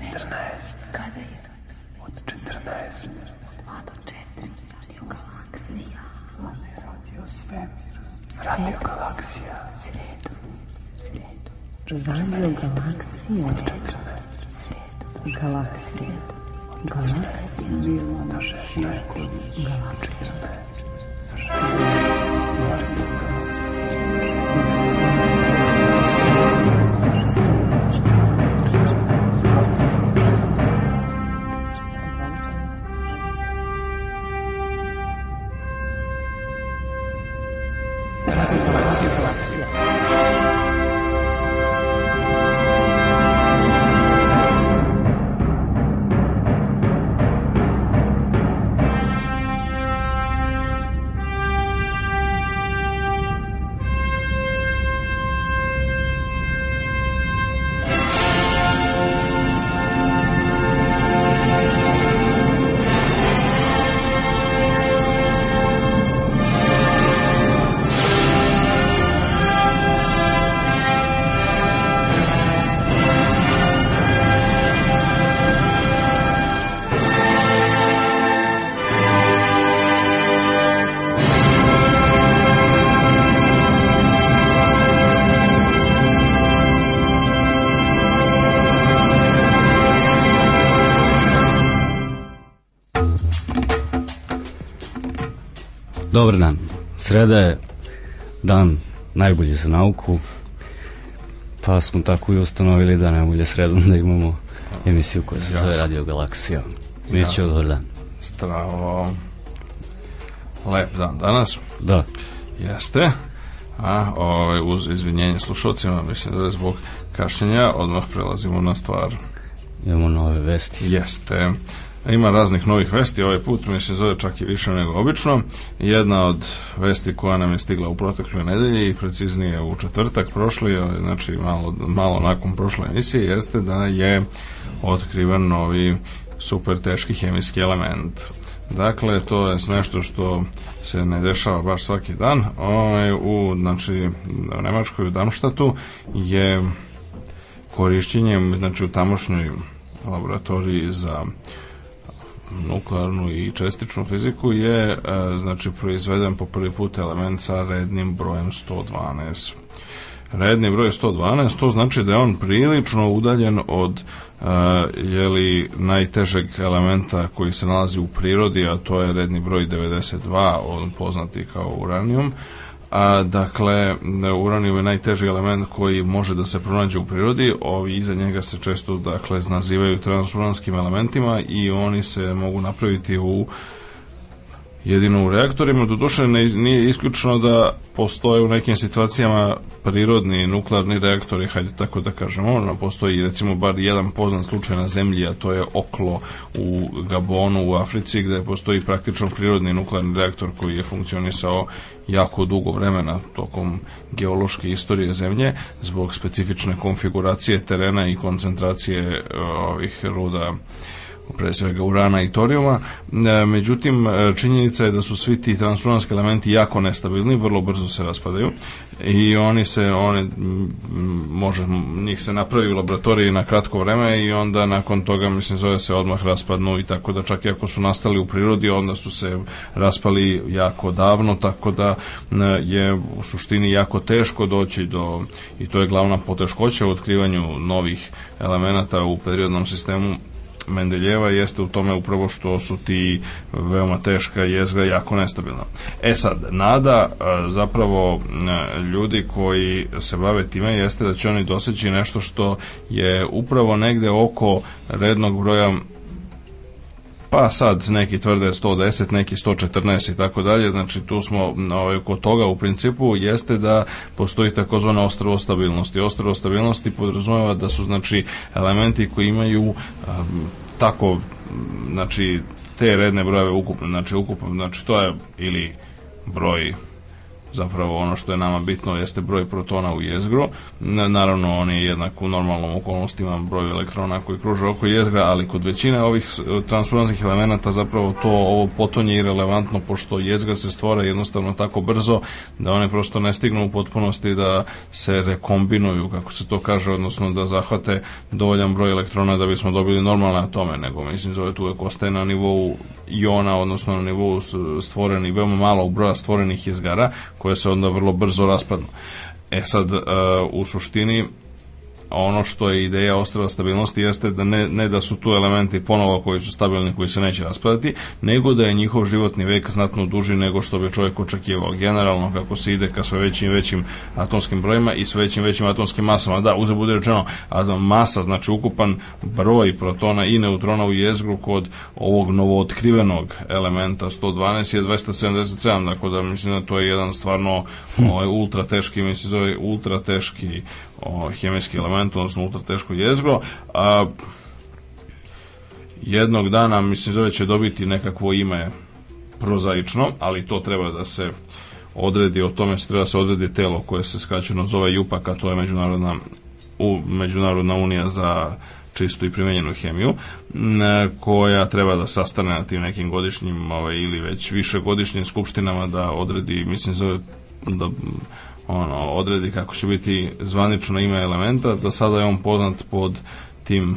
14. Kada je? Od 14. Od 2 do 4. Radio Galaksija. Ne, Radio Svemir. Radio Galaksija. Sredo. Sredo. Radio Galaksija. Od 14. Galaksija. Galaksija. Bilo na 16. Galaksija. Galaksija. Dobar dan. Sreda je dan najbolji za nauku, pa smo tako i ustanovili da najbolje sredom da imamo emisiju koja se zove Radio Galaksija. Da. Mićo, ja. dobar dan. Stravo. Lep dan danas. Da. Jeste. A, ovaj, uz izvinjenje slušalcima, mislim da je zbog kašljenja, odmah prelazimo na stvar. Imamo nove vesti. Jeste. Jeste. Ima raznih novih vesti, ovaj put mi se zove čak i više nego obično. Jedna od vesti koja nam je stigla u protekloj nedelji i preciznije u četvrtak prošli, znači malo, malo nakon prošle emisije, jeste da je otkriven novi super teški hemijski element. Dakle, to je nešto što se ne dešava baš svaki dan. O, ovaj, u, znači, u Nemačkoj, u Darmstadtu je korišćenjem, znači u tamošnjoj laboratoriji za uh, nuklearnu i čestičnu fiziku je e, znači proizveden po prvi put element sa rednim brojem 112. Redni broj 112, to znači da je on prilično udaljen od e, je li najtežeg elementa koji se nalazi u prirodi, a to je redni broj 92, on poznati kao uranijum A, dakle, uranijum je najteži element koji može da se pronađe u prirodi, ovi iza njega se često dakle nazivaju transuranskim elementima i oni se mogu napraviti u jedino u reaktorima. Doduše ne, nije isključeno da postoje u nekim situacijama prirodni nuklearni reaktori, hajde tako da kažemo, ono postoji recimo bar jedan poznat slučaj na zemlji, a to je Oklo u Gabonu u Africi gde postoji praktično prirodni nuklearni reaktor koji je funkcionisao jako dugo vremena tokom geološke istorije zemlje zbog specifične konfiguracije terena i koncentracije e, ovih ruda uh, pre svega urana i torijuma. E, međutim, e, činjenica je da su svi ti transuranski elementi jako nestabilni, vrlo brzo se raspadaju i oni se, oni, može, njih se napravi u laboratoriji na kratko vreme i onda nakon toga, mislim, zove se odmah raspadnu i tako da čak i ako su nastali u prirodi, onda su se raspali jako davno, tako da je u suštini jako teško doći do, i to je glavna poteškoća u otkrivanju novih elemenata u periodnom sistemu Mendeljeva jeste u tome upravo što su ti veoma teška jezgra jako nestabilna. E sad, nada e, zapravo e, ljudi koji se bave time jeste da će oni doseći nešto što je upravo negde oko rednog broja pa sad neki tvrde 110, neki 114 i tako dalje, znači tu smo ovaj, kod toga u principu jeste da postoji takozvana ostrvo stabilnosti. Ostrvo stabilnosti podrazumeva da su znači elementi koji imaju um, tako znači te redne brojeve ukupno, znači ukupno, znači to je ili broj zapravo ono što je nama bitno jeste broj protona u jezgru. Naravno, on je jednak u normalnom okolnostima broj elektrona koji kruže oko jezgra, ali kod većine ovih transuranskih elemenata zapravo to ovo potonje je irelevantno pošto jezgra se stvara jednostavno tako brzo da one prosto ne stignu u potpunosti da se rekombinuju, kako se to kaže, odnosno da zahvate dovoljan broj elektrona da bismo dobili normalne atome, nego mislim zove tu uvek ostaje na nivou iona, odnosno na nivou stvorenih, veoma malo broja stvorenih jezgara koje se onda vrlo brzo raspadnu. E sad, e, u suštini, ono što je ideja ostrava stabilnosti jeste da ne, ne da su tu elementi ponovo koji su stabilni koji se neće raspadati, nego da je njihov životni vek znatno duži nego što bi čovjek očekivao. Generalno kako se ide ka sve većim i većim atomskim brojima i sve većim većim atomskim masama. Da, uzem bude rečeno, atom da masa, znači ukupan broj protona i neutrona u jezgru kod ovog novootkrivenog elementa 112 je 277, tako dakle, da mislim da to je jedan stvarno hm. ovaj, ultra teški, mislim zove ultra teški o, hemijski element, odnosno ultra teško jezgro. A, jednog dana, mislim, zove će dobiti nekakvo ime prozaično, ali to treba da se odredi, o tome se treba da se odredi telo koje se skraćeno zove JUPAK, a to je Međunarodna, u, Međunarodna unija za čistu i primenjenu hemiju, koja treba da sastane na tim nekim godišnjim ovaj, ili već više godišnjim skupštinama da odredi, mislim, zove da ono, odredi kako će biti zvanično ime elementa, do sada je on poznat pod tim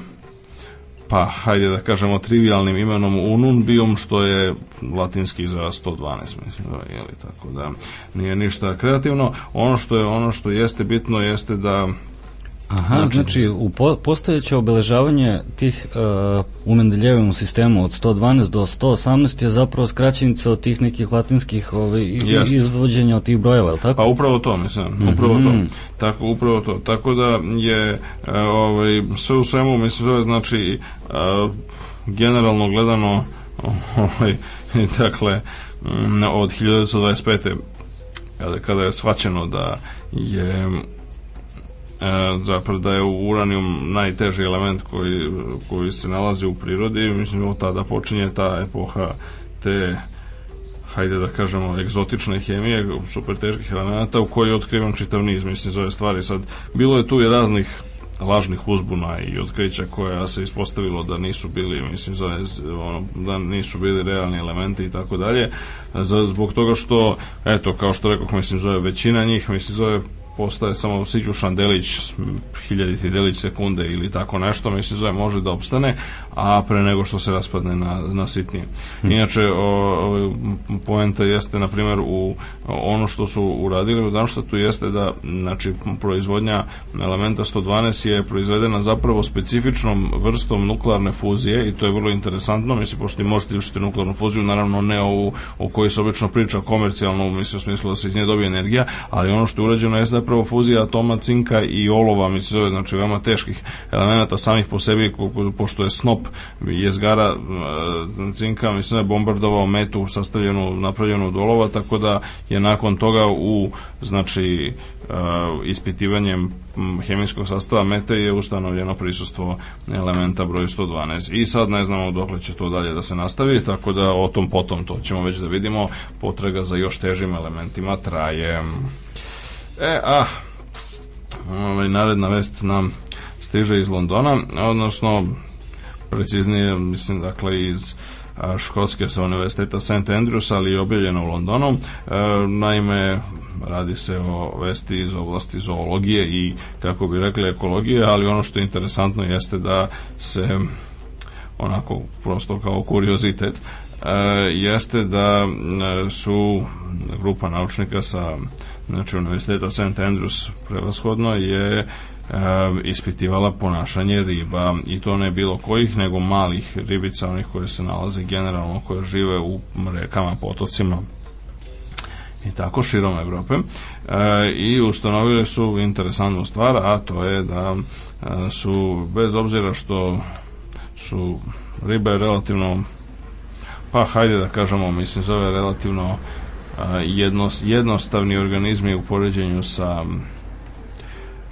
pa hajde da kažemo trivialnim imenom ununbium što je latinski za 112 mislim da je li tako da nije ništa kreativno ono što je ono što jeste bitno jeste da Aha, znači, znači u po, postojeće obeležavanje tih uh, u Mendeljevom sistemu od 112 do 118 je zapravo skraćenica od tih nekih latinskih ovaj, Jest. izvođenja od tih brojeva, je tako? Pa upravo to, mislim, mhm. upravo mm -hmm. to. Tako, upravo to. Tako da je e, ovaj, sve u svemu, mislim, sve znači uh, generalno gledano ovaj, dakle, mm, od 1925. kada, kada je shvaćeno da je e, zapravo da je uranijum najteži element koji, koji se nalazi u prirodi mislim od tada počinje ta epoha te hajde da kažemo, egzotične hemije, super teških elemenata u kojoj je otkrivan čitav niz, mislim, zove stvari. Sad, bilo je tu i raznih lažnih uzbuna i otkrića koja se ispostavilo da nisu bili mislim za ono, da nisu bili realni elementi i tako dalje zbog toga što eto kao što rekoh mislim zove većina njih mislim zove postaje samo Siđu Šandelić hiljaditi delić sekunde ili tako nešto, mislim da može da opstane, a pre nego što se raspadne na, na sitnije. Hm. Inače, o, o, poenta jeste, na primjer, u ono što su uradili u Darmstadtu jeste da, znači, proizvodnja elementa 112 je proizvedena zapravo specifičnom vrstom nuklearne fuzije i to je vrlo interesantno, mislim, pošto možete da učiti nuklearnu fuziju, naravno ne ovu o kojoj se obično priča komercijalno, mislim, u smislu da se iz nje dobije energija, ali ono što je urađeno je da zapravo fuzija atoma cinka i olova, mi se zove, znači veoma teških elemenata samih po sebi, pošto je snop jezgara e, cinka, mislim da je bombardovao metu sastavljenu, napravljenu od olova, tako da je nakon toga u, znači, e, ispitivanjem hemijskog sastava mete je ustanovljeno prisustvo elementa broj 112. I sad ne znamo dokle će to dalje da se nastavi, tako da o tom potom to ćemo već da vidimo. Potraga za još težim elementima traje. E, a, ah, ovaj, naredna vest nam stiže iz Londona, odnosno preciznije, mislim, dakle, iz Škotske sa univerziteta St. Andrews, ali je objavljena u Londonu. E, naime, radi se o vesti iz oblasti zoologije i, kako bi rekli, ekologije, ali ono što je interesantno jeste da se onako prosto kao kuriozitet e, jeste da e, su grupa naučnika sa znači Univerziteta St. Andrews prevashodno je e, ispitivala ponašanje riba i to ne bilo kojih nego malih ribica onih koje se nalaze generalno koje žive u rekama, potocima i tako širom Evrope e, i ustanovile su interesantnu stvar a to je da e, su bez obzira što su ribe relativno pa hajde da kažemo mislim zove relativno jednost, jednostavni organizmi u poređenju sa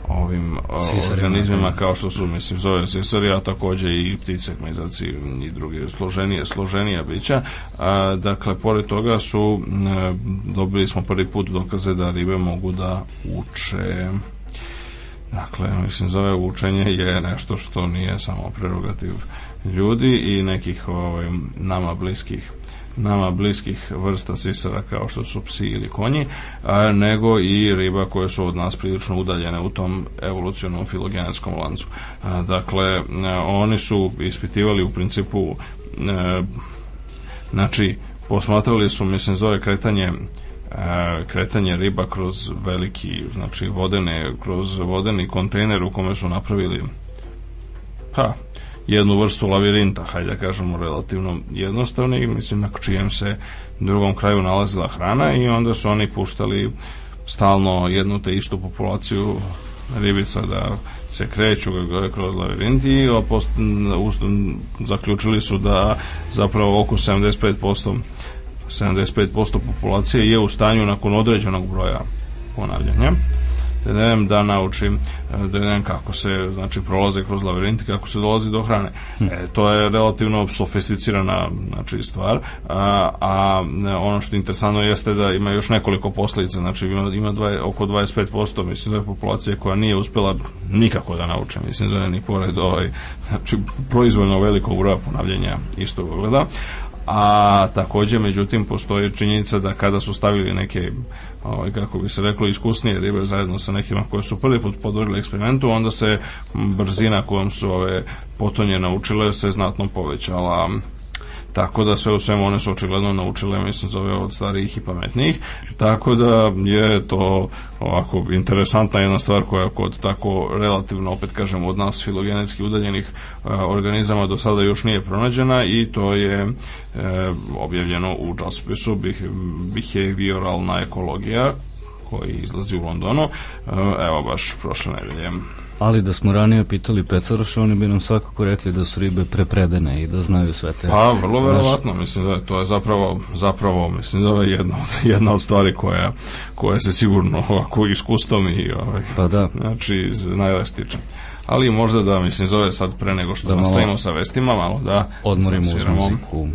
ovim Sisarima, organizmima da. kao što su mislim zove sisari, a takođe i ptice, kmezaci i druge složenije, složenija bića. A, dakle, pored toga su a, e, dobili smo prvi put dokaze da ribe mogu da uče Dakle, mislim, zove učenje je nešto što nije samo prerogativ ljudi i nekih ovim, ovaj, nama bliskih nama bliskih vrsta sisara kao što su psi ili konji, nego i riba koje su od nas prilično udaljene u tom evolucionom filogenetskom lancu. dakle, oni su ispitivali u principu e, znači posmatrali su mislim zove kretanje e, kretanje riba kroz veliki znači vodene kroz vodeni kontejner u kome su napravili pa jednu vrstu lavirinta, hajde da kažemo relativno jednostavni, mislim na čijem se drugom kraju nalazila hrana i onda su oni puštali stalno jednu te istu populaciju ribica da se kreću kroz lavirint i opost, zaključili su da zapravo oko 75% 75% populacije je u stanju nakon određenog broja ponavljanja da jedem da naučim e, da jedem kako se znači prolaze kroz labirint kako se dolazi do hrane. Hm. E, to je relativno sofisticirana znači stvar, a, a e, ono što je interesantno jeste da ima još nekoliko posljedica, znači ima, ima dvaj, oko 25% mislim da je populacije koja nije uspela nikako da nauče, mislim da je ni pored ovaj, znači proizvoljno velikog broja ponavljenja istog ogleda, a takođe međutim postoji činjenica da kada su stavili neke ovaj, kako bi se reklo iskusnije ribe zajedno sa nekima koje su prvi put podvrgli eksperimentu onda se brzina kojom su ove potonje naučile se znatno povećala Tako da sve u svemu one su očigledno naučile, mislim, zove od starijih i pametnijih. Tako da je to ovako interesantna jedna stvar koja kod tako relativno, opet kažem, od nas filogenetski udaljenih a, e, organizama do sada još nije pronađena i to je e, objavljeno u časopisu Behavioralna ekologija koji izlazi u Londonu. E, evo baš prošle nedelje. Ali da smo ranije pitali Pecaroša, oni bi nam svakako rekli da su ribe prepredene i da znaju sve te... Pa, vrlo verovatno, mislim da je, to je zapravo, zapravo mislim da je jedna od, jedna od stvari koja, koja se sigurno ovako iskustvom i ovaj, pa da. znači najelastičan ali možda da mislim zove sad pre nego što da nastavimo sa vestima malo da odmorimo uz muziku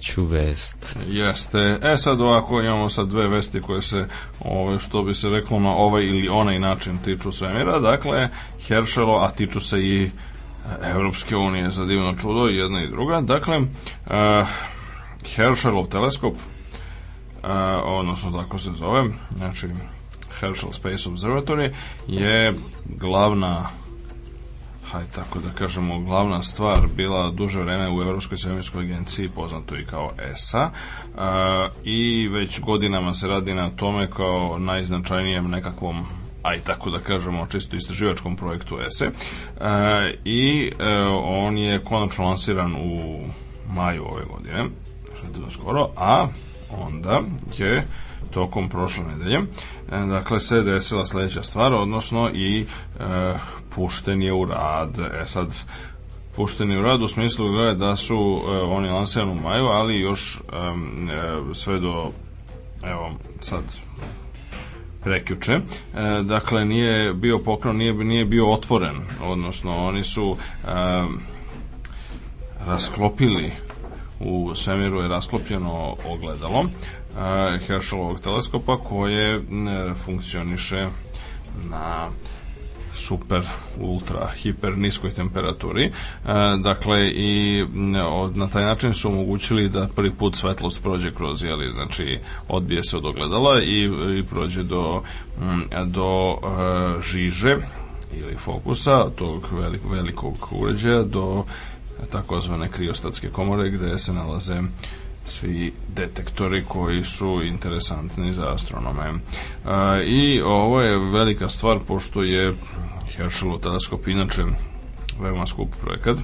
treću vest. Jeste. E sad ovako imamo sad dve vesti koje se, ove, što bi se reklo na ovaj ili onaj način tiču svemira. Dakle, Herschelo, a tiču se i e, Evropske unije za divno čudo, jedna i druga. Dakle, uh, Herschelov teleskop, uh, odnosno tako se zove, znači Herschel Space Observatory, je glavna tako da kažemo, glavna stvar bila duže vreme u Evropskoj svemirskoj agenciji, poznato i kao ESA, i već godinama se radi na tome kao najznačajnijem nekakvom aj tako da kažemo čisto istraživačkom projektu ESE e, i e, on je konačno lansiran u maju ove godine skoro, a onda je tokom prošle nedelje e, dakle se desila sledeća stvar odnosno i e, pušten je u rad. E sad, pušteni u rad u smislu da su e, oni lansirani u maju, ali još e, sve do evo sad prekjuče. E, dakle, nije bio pokron, nije, nije bio otvoren. Odnosno, oni su rasklopili u svemiru je rasklopljeno ogledalo e, Herschelovog teleskopa koje funkcioniše na super, ultra, hiper niskoj temperaturi. E, dakle, i na taj način su omogućili da prvi put svetlost prođe kroz, jeli, znači, odbije se od ogledala i, i prođe do, do e, žiže ili fokusa tog velikog, velikog uređaja do takozvane kriostatske komore gde se nalaze svi detektori koji su interesantni za astronome. E, I ovo je velika stvar pošto je Herschelov teleskop, inače veoma skup projekat,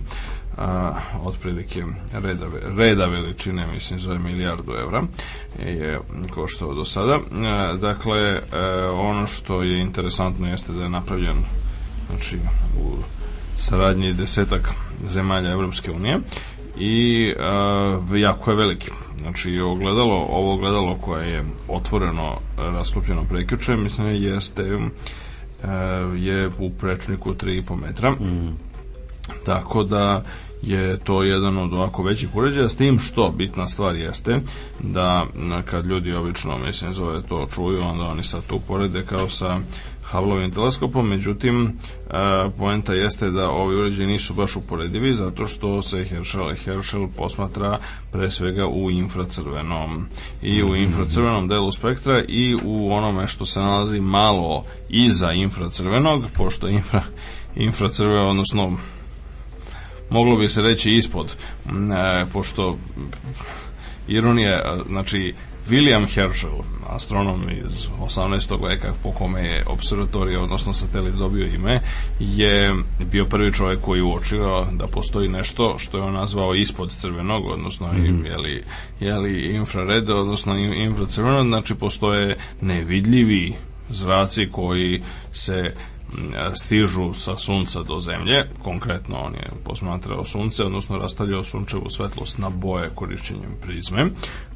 a, otprilike reda, reda veličine, mislim, zove milijardu evra, je koštao do sada. A, dakle, e, ono što je interesantno jeste da je napravljen znači, u saradnji desetak zemalja Evropske unije i e, jako je veliki. Znači, ogledalo, ovo ogledalo koje je otvoreno, rasklopljeno prekjuče, mislim, jeste E, je u prečniku 3,5 metra. Mm. Tako da je to jedan od ovako većih uređaja, s tim što bitna stvar jeste da kad ljudi obično, mislim, zove to čuju, onda oni sad tu porede kao sa Hubbleovim teleskopom, međutim e, poenta jeste da ovi uređaji nisu baš uporedivi zato što se Herschel, Herschel posmatra pre svega u infracrvenom i u mhm. infracrvenom delu spektra i u onome što se nalazi malo iza infracrvenog, pošto infra, infracrveno, odnosno moglo bi se reći ispod, e, pošto ironije, znači William Herschel, astronom iz 18. veka po kome je observatorija, odnosno satelit dobio ime, je bio prvi čovjek koji uočio da postoji nešto što je on nazvao ispod crvenog, odnosno mm. je li infrared, odnosno infracrveno, znači postoje nevidljivi zraci koji se stižu sa sunca do zemlje, konkretno on je posmatrao sunce, odnosno rastavljao sunčevu svetlost na boje korišćenjem prizme,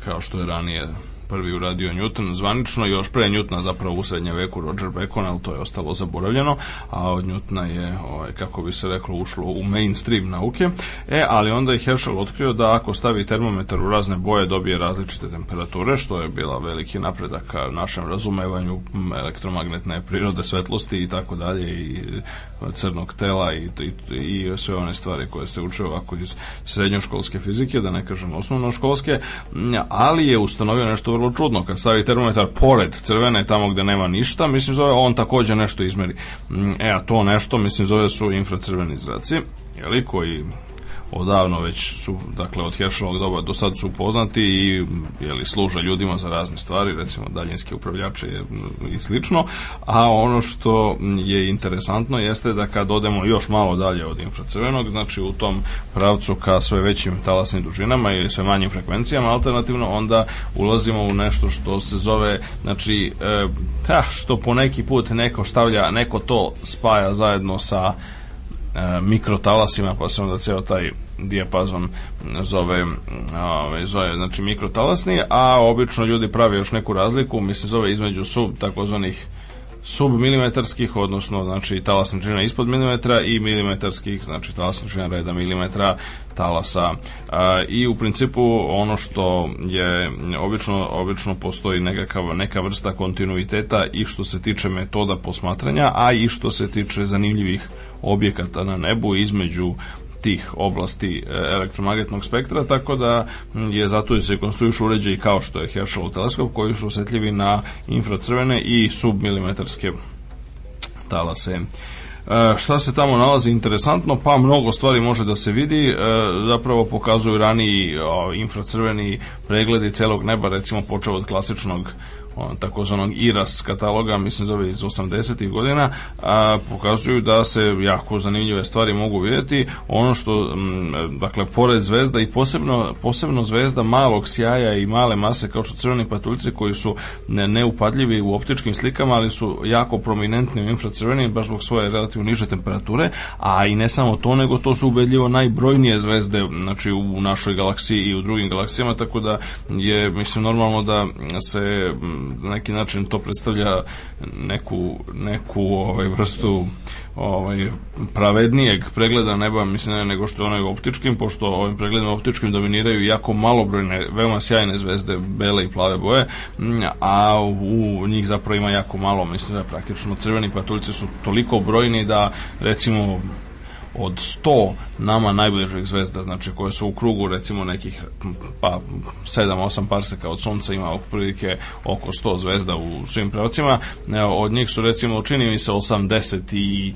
kao što je ranije prvi uradio Newton zvanično, još pre Newtona zapravo u srednjem veku Roger Bacon, ali to je ostalo zaboravljeno, a od Newtona je, ovaj, kako bi se reklo, ušlo u mainstream nauke, e, ali onda je Herschel otkrio da ako stavi termometar u razne boje dobije različite temperature, što je bila veliki napredak ka našem razumevanju elektromagnetne prirode svetlosti i tako dalje i e, crnog tela i, i, i sve one stvari koje se uče ovako iz srednjoškolske fizike, da ne kažem osnovnoškolske, ali je ustanovio nešto vrlo čudno. Kad stavi termometar pored crvene, tamo gde nema ništa, mislim zove, on takođe nešto izmeri. Mm, e, a to nešto, mislim zove su infracrveni zraci, jeli, koji odavno već su, dakle, od Herschelovog doba do sad su poznati i jeli, služe ljudima za razne stvari, recimo daljinske upravljače i slično, a ono što je interesantno jeste da kad odemo još malo dalje od infracrvenog, znači u tom pravcu ka sve većim talasnim dužinama ili sve manjim frekvencijama, alternativno onda ulazimo u nešto što se zove, znači, eh, ta, što po neki put neko stavlja, neko to spaja zajedno sa E, mikrotalasima, pa se onda ceo taj dijapazon zove, ove, ovaj, zove znači mikrotalasni, a obično ljudi pravi još neku razliku, mislim zove između sub takozvanih submilimetarskih, odnosno znači talasna čina ispod milimetra i milimetarskih, znači talasna reda milimetra talasa. A, e, I u principu ono što je obično, obično postoji nekakav, neka vrsta kontinuiteta i što se tiče metoda posmatranja, a i što se tiče zanimljivih objekata na nebu između tih oblasti e, elektromagnetnog spektra, tako da je zato i se konstruiš uređaj kao što je Herschelov teleskop koji su osetljivi na infracrvene i submilimetarske talase. E, šta se tamo nalazi interesantno? Pa mnogo stvari može da se vidi. E, zapravo pokazuju raniji infracrveni pregledi celog neba, recimo počeo od klasičnog on, takozvanog IRAS kataloga, mislim zove iz 80-ih godina, a, pokazuju da se jako zanimljive stvari mogu vidjeti. Ono što, m, dakle, pored zvezda i posebno, posebno zvezda malog sjaja i male mase kao što crveni patuljci koji su ne, neupadljivi u optičkim slikama, ali su jako prominentni u infracrvenim, baš zbog svoje relativno niže temperature, a i ne samo to, nego to su ubedljivo najbrojnije zvezde znači, u našoj galaksiji i u drugim galaksijama, tako da je, mislim, normalno da se na neki način to predstavlja neku, neku ovaj, vrstu ovaj, pravednijeg pregleda neba, mislim, ne, nego što onaj optičkim, pošto ovim pregledom optičkim dominiraju jako malobrojne, veoma sjajne zvezde, bele i plave boje, a u njih zapravo ima jako malo, mislim da praktično crveni patuljci su toliko brojni da recimo od 100 nama najbližih zvezda, znači koje su u krugu recimo nekih pa 7-8 parseka od sunca ima otprilike oko 100 zvezda u svim pravcima, od njih su recimo čini mi se 80 i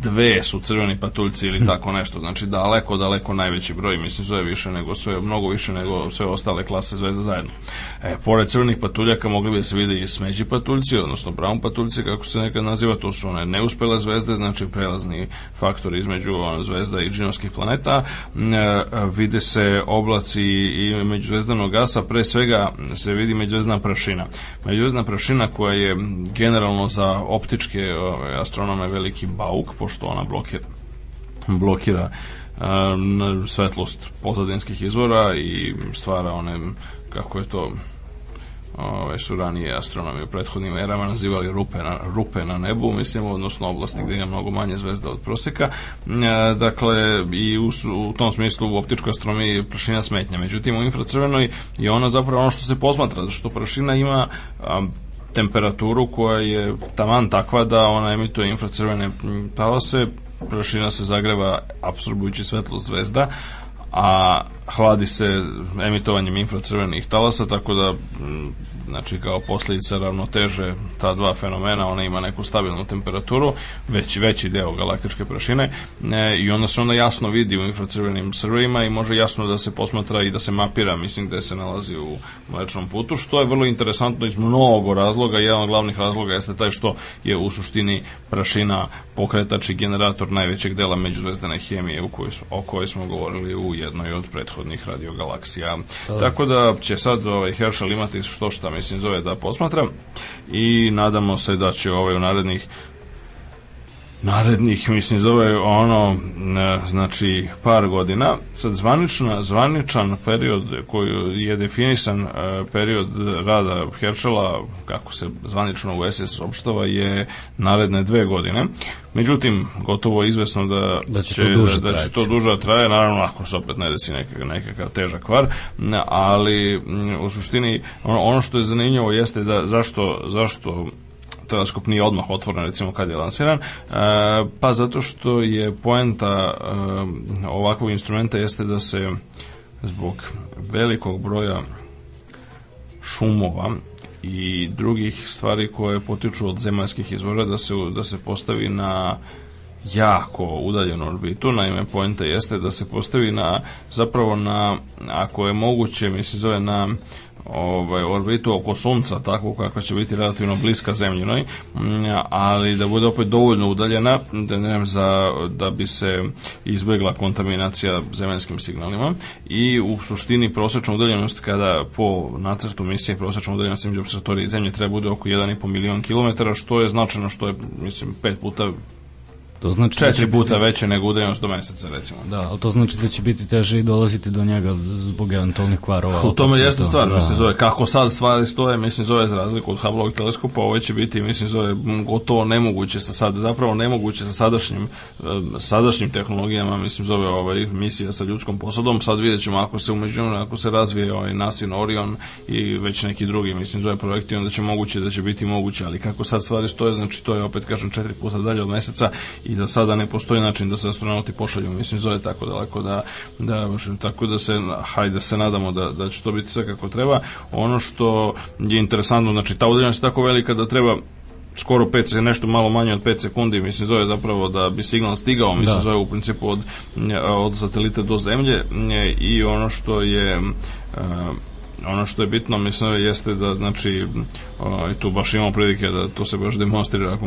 dve su crveni patuljci ili hm. tako nešto, znači daleko, daleko najveći broj, mislim sve više nego sve, mnogo više nego sve ostale klase zvezda zajedno. E, pored crvenih patuljaka mogli bi da se vide i smeđi patuljci, odnosno brown patuljci, kako se nekad naziva, to su one neuspele zvezde, znači prelazni faktor između zvezda i džinovskih planeta. Mm, e, vide se oblaci i međuzvezdanog gasa, pre svega se vidi međuzvezdna prašina. Međuzvezdna prašina koja je generalno za optičke astronome veliki bauk, pošto ona blokira, blokira e, svetlost pozadinskih izvora i stvara one, kako je to ove, su ranije astronomi u prethodnim erama nazivali rupe na, rupe na nebu, mislim, odnosno oblasti gdje ima mnogo manje zvezda od proseka. E, dakle, i u, u tom smislu u optičkoj astronomiji prašina smetnja. Međutim, u infracrvenoj je ona zapravo ono što se posmatra, zato što prašina ima a, temperaturu koja je taman takva da ona emituje infracrvene talose, prašina se zagreva apsorbujući svetlo zvezda, a hladi se emitovanjem infracrvenih talasa, tako da mm, Znači kao posljedica ravnoteže ta dva fenomena, ona ima neku stabilnu temperaturu, već veći deo galaktičke prašine e, i onda se onda jasno vidi u infracrvenim srvima i može jasno da se posmatra i da se mapira, mislim, gde se nalazi u mlečnom putu, što je vrlo interesantno iz mnogo razloga. Jedan od glavnih razloga jeste taj što je u suštini prašina pokretač i generator najvećeg dela međuzvezdane hemije u kojoj, o kojoj smo govorili u jednoj od prethodnih radiogalaksija. Da. Tako da će sad ovaj, Herschel imati što šta mislim zove da posmatram i nadamo se da će ovaj u narednih narednih, mislim, zove ono, znači, par godina. Sad, zvanična, zvaničan period koji je definisan e, period rada Herschela, kako se zvanično u SS opštava, je naredne dve godine. Međutim, gotovo je izvesno da, da će, to duže da, da će to duže traje, naravno ako se opet ne desi nekakav, nekakav težak kvar, ali mm, u suštini ono, ono što je zanimljivo jeste da zašto, zašto teleskop nije odmah otvoren recimo kad je lansiran e, pa zato što je poenta e, ovakvog instrumenta jeste da se zbog velikog broja šumova i drugih stvari koje potiču od zemaljskih izvora da se, da se postavi na jako udaljenu orbitu, naime poenta jeste da se postavi na, zapravo na, ako je moguće, mislim zove na ovaj, orbitu oko sunca tako kako će biti relativno bliska zemljinoj mm, ali da bude opet dovoljno udaljena da, ne za, da bi se izbjegla kontaminacija zemljskim signalima i u suštini prosečna udaljenost kada po nacrtu misije prosečna udaljenost između observatorije zemlje treba bude oko 1,5 milion kilometara što je značajno što je mislim pet puta To znači da četiri da će puta veće nego udarjenost do mene srca, recimo. Da, ali to znači da će biti teže i dolaziti do njega zbog eventualnih kvarova. U tome jeste to. stvar, da. mislim zove, kako sad stvari stoje, mislim zove za razliku od Hubbleovog teleskopa, ovo će biti, mislim zove, gotovo nemoguće sa sad, zapravo nemoguće sa sadašnjim, sadašnjim tehnologijama, mislim zove ovaj, misija sa ljudskom posadom, sad videćemo ćemo ako se umeđu, ako se razvije ovaj NASA Orion i već neki drugi, mislim zove projekti, onda će moguće da će biti moguće, ali kako sad stvari stoje, znači to je opet kažem četiri puta dalje od meseca i i da sada ne postoji način da se astronauti pošalju, mislim zove tako daleko da, da tako da se hajde da se nadamo da, da će to biti sve kako treba. Ono što je interesantno, znači ta udaljenost je tako velika da treba skoro 5 nešto malo manje od 5 sekundi mislim zove zapravo da bi signal stigao mislim da. zove u principu od, od satelita do zemlje i ono što je uh, ono što je bitno mislim jeste da znači i tu baš imamo prilike da to se baš demonstrira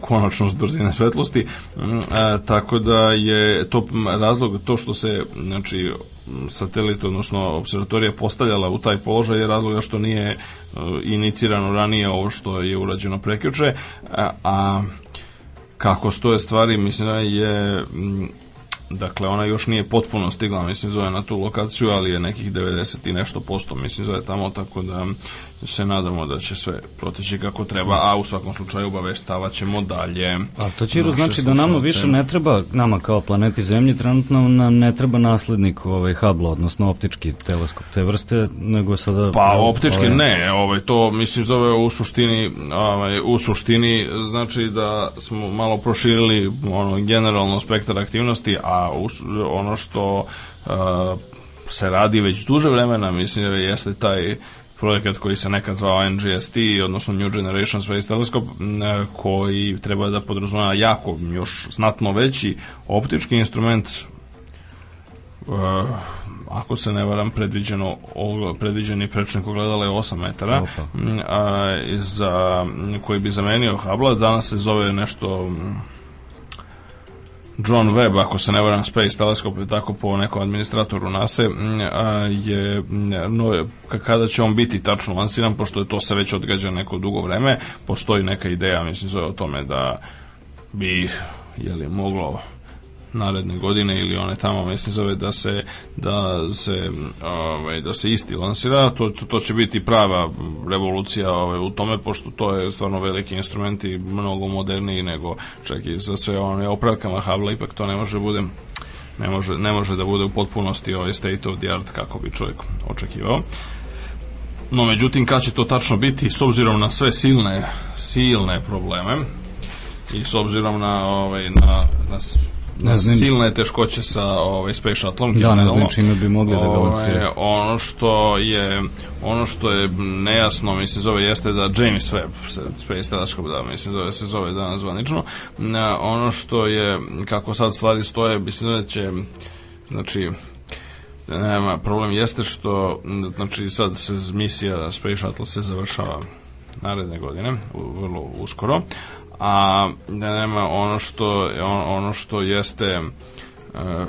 konačnost brzine svetlosti mm, tako da je to razlog to što se znači satelit, odnosno observatorija postavljala u taj položaj je razlog što nije e, inicirano ranije ovo što je urađeno prekjuče, a, e, a kako stoje stvari, mislim da je mm, Dakle, ona još nije potpuno stigla, mislim, zove na tu lokaciju, ali je nekih 90 i nešto posto, mislim, zove tamo, tako da se nadamo da će sve proteći kako treba, a u svakom slučaju obaveštavat ćemo dalje. A to Čiru znači da nama više ne treba, nama kao planeti Zemlje, trenutno nam ne treba naslednik ovaj, Hubble, odnosno optički teleskop te vrste, nego sada... Pa optički ovaj... ne, ovaj, to mislim zove u suštini, ovaj, u suštini znači da smo malo proširili ono, generalno spektar aktivnosti, a us, ono što uh, se radi već duže vremena, mislim da jeste taj projekat koji se nekad zvao NGST, odnosno New Generation Space Telescope, koji treba da podrazumeva jako, još znatno veći optički instrument, e, ako se ne varam, predviđeno, predviđeni prečnik ogledala je 8 metara, a, za, koji bi zamenio Hubble, danas se zove nešto John Webb, ako se ne varam, Space Telescope, tako po nekom administratoru NASA, mm, je, mm, no, kada će on biti tačno lansiran, pošto je to se već odgađa neko dugo vreme, postoji neka ideja, mislim, zove o tome da bi, je li, moglo naredne godine ili one tamo mislim zove da se da se ovaj da se isti lansira to to će biti prava revolucija ovaj u tome pošto to je stvarno veliki instrument i mnogo moderniji nego čak i za sve one opravkama Habla ipak to ne može bude ne može, ne može da bude u potpunosti ovaj state of the art kako bi čovjek očekivao. No, međutim, kad će to tačno biti, s obzirom na sve silne, silne probleme i s obzirom na, ovaj, na, na ne znam, silne teškoće sa ovaj, Space Shuttle-om. Da, ne znam čime bi mogli da balansiraju. Ovaj, ono što je ono što je nejasno mislim se zove jeste da James Webb Space Telescope da mislim se zove, se zove danas zvanično. Ono što je kako sad stvari stoje mislim da će znači nema, problem jeste što znači sad se misija Space Shuttle se završava naredne godine, vrlo uskoro, a da nema ono što ono što jeste uh,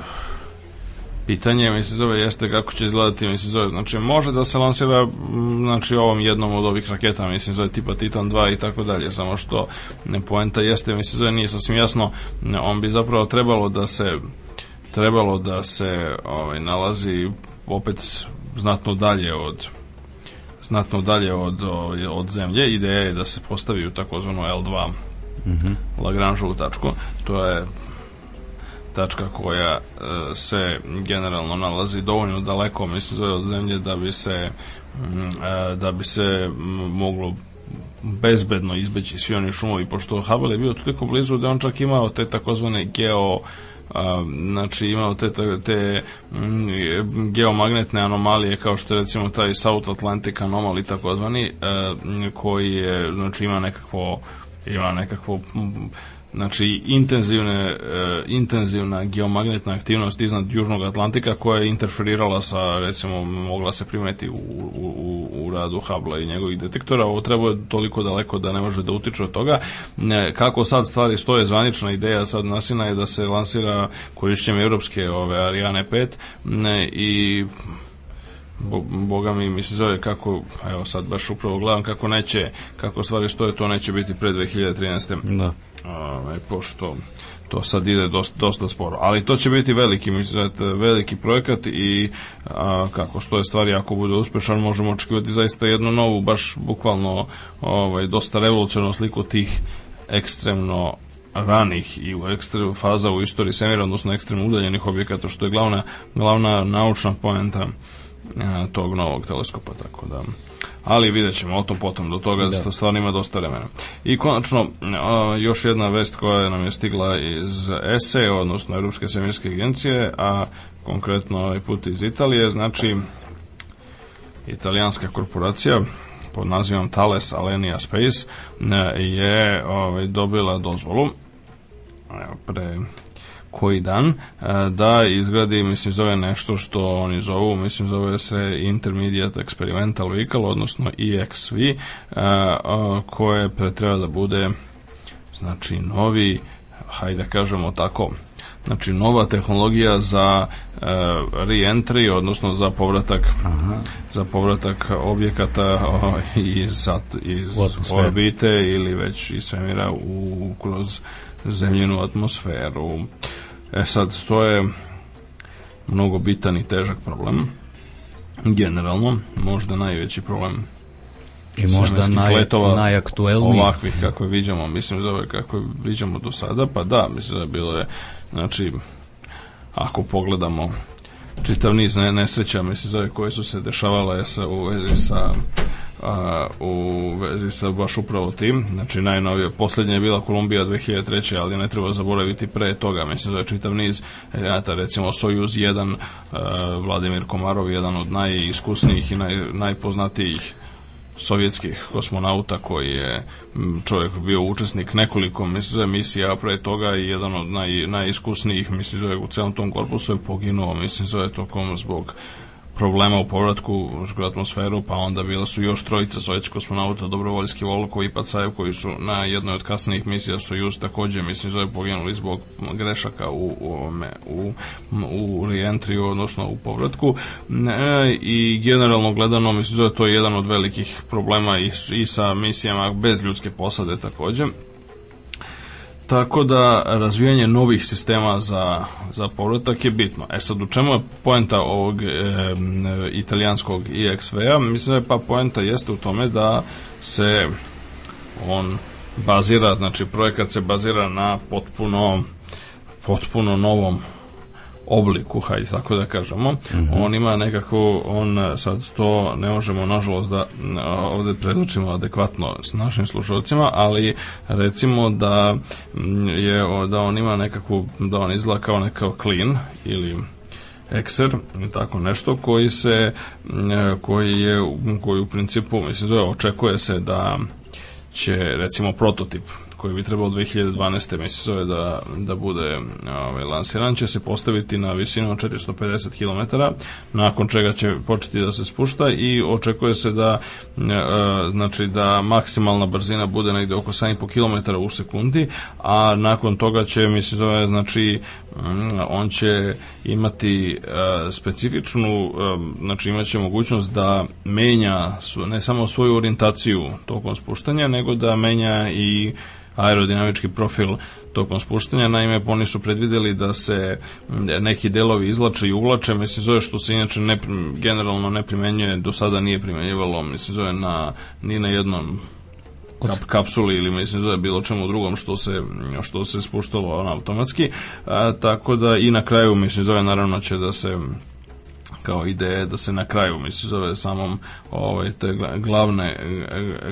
pitanje mislim zove jeste kako će izgledati mislim zove znači može da se lansira mm, znači ovom jednom od ovih raketa mislim zove tipa Titan 2 i tako dalje samo što poenta jeste mislim zove nije sasvim jasno on bi zapravo trebalo da se trebalo da se ovaj nalazi opet znatno dalje od znatno dalje od, ovaj, od zemlje. Ideja je da se postavi u takozvanu L2 -hmm. Lagrangeovu tačku. To je tačka koja e, se generalno nalazi dovoljno daleko mislim od zemlje da bi se mm, e, da bi se moglo bezbedno izbeći svi oni šumovi pošto Hubble je bio toliko blizu da on čak imao te takozvane geo a, znači imao te, te, te m, mm, geomagnetne anomalije kao što je recimo taj South Atlantic anomaly takozvani e, koji je znači ima nekakvo i ono nekakvo znači intenzivne, e, intenzivna geomagnetna aktivnost iznad Južnog Atlantika koja je interferirala sa recimo mogla se primetiti u, u, u radu Hubble i njegovih detektora ovo treba je toliko daleko da ne može da utiče od toga e, kako sad stvari stoje zvanična ideja sad Nasina je da se lansira korišćenjem evropske ove Ariane 5 e, i bo, boga mi mi se zove kako evo sad baš upravo gledam kako neće kako stvari stoje to neće biti pre 2013. Da. Ove, pošto to sad ide dosta, dosta sporo, ali to će biti veliki, mislim, veliki projekat i a, kako stoje stvari, ako bude uspešan, možemo očekivati zaista jednu novu, baš bukvalno ovaj, dosta revolucionarnu sliku tih ekstremno ranih i u ekstremu faza u istoriji Semira, odnosno ekstremno udaljenih objekata, što je glavna, glavna naučna poenta E, tog novog teleskopa, tako da ali vidjet ćemo o tom potom do toga da. stvarno ima dosta vremena i konačno e, još jedna vest koja nam je stigla iz ESE odnosno Europske svemirske agencije a konkretno ovaj put iz Italije znači italijanska korporacija pod nazivom Thales Alenia Space e, je ovaj, dobila dozvolu pre koji dan e, da izgradi, mislim, zove nešto što oni zovu, mislim, zove se Intermediate Experimental Vehicle, odnosno EXV, e, koje pretreba da bude znači novi, hajde da kažemo tako, znači nova tehnologija za e, re-entry, odnosno za povratak Aha. za povratak objekata iz, iz orbite ili već iz svemira u, kroz zemljenu atmosferu. E sad, to je mnogo bitan i težak problem. Generalno, možda najveći problem i možda naj, najaktuelniji ovakvih kako je viđamo, mislim zove kako je viđamo do sada, pa da, mislim da je bilo je znači ako pogledamo čitav niz nesreća mislim zove koje su se dešavale sa, u vezi sa a, u vezi sa baš upravo tim. Znači najnovije, posljednja je bila Kolumbija 2003. ali ne treba zaboraviti pre toga. Mislim da je čitav niz eta, recimo Sojuz 1, a, Vladimir Komarov, jedan od najiskusnijih i naj, najpoznatijih sovjetskih kosmonauta koji je čovjek bio učesnik nekoliko misija, pre toga i jedan od naj, najiskusnijih mislim, da u celom tom korpusu je poginuo mislim, zove, tokom zbog problema u povratku u atmosferu, pa onda bila su još trojica sovjetskih kosmonauta, dobrovoljski Volko i Pacajev, koji su na jednoj od kasnijih misija Sojuz takođe, mislim, zove poginuli zbog grešaka u, u, u, u reentriju, odnosno u povratku. E, I generalno gledano, mislim, zove to je jedan od velikih problema i, i sa misijama bez ljudske posade takođe. Tako da razvijanje novih sistema za, za povratak je bitno. E sad, u čemu je poenta ovog e, italijanskog IXV-a? Mislim da je pa poenta jeste u tome da se on bazira, znači projekat se bazira na potpuno potpuno novom obliku, hajde tako da kažemo. Mm -hmm. On ima nekako, on e, sad to ne možemo nažalost da ovde predučimo adekvatno s našim slušalcima, ali recimo da je da on ima nekakvu, da on izgleda kao nekao klin ili ekser tako nešto koji se e, koji je koji u principu mislim zove očekuje se da će recimo prototip koji bi trebalo 2012. mjesece da, da bude ovaj, lansiran, će se postaviti na visinu 450 km, nakon čega će početi da se spušta i očekuje se da e, znači da maksimalna brzina bude negdje oko 7,5 km u sekundi, a nakon toga će, mislim zove, znači mm, on će imati e, specifičnu, e, znači imaće mogućnost da menja ne samo svoju orijentaciju tokom spuštanja, nego da menja i aerodinamički profil tokom spuštanja. Naime, oni su predvideli da se neki delovi izlače i uvlače, mislim zove što se inače ne, generalno ne primenjuje, do sada nije primenjivalo, mislim zove na, ni na jednom kap, kapsuli ili mislim zove bilo čemu drugom što se, što se spuštalo on automatski, a, tako da i na kraju mislim zove naravno će da se kao ideje da se na kraju, mislim, zove samom ovaj, te glavne,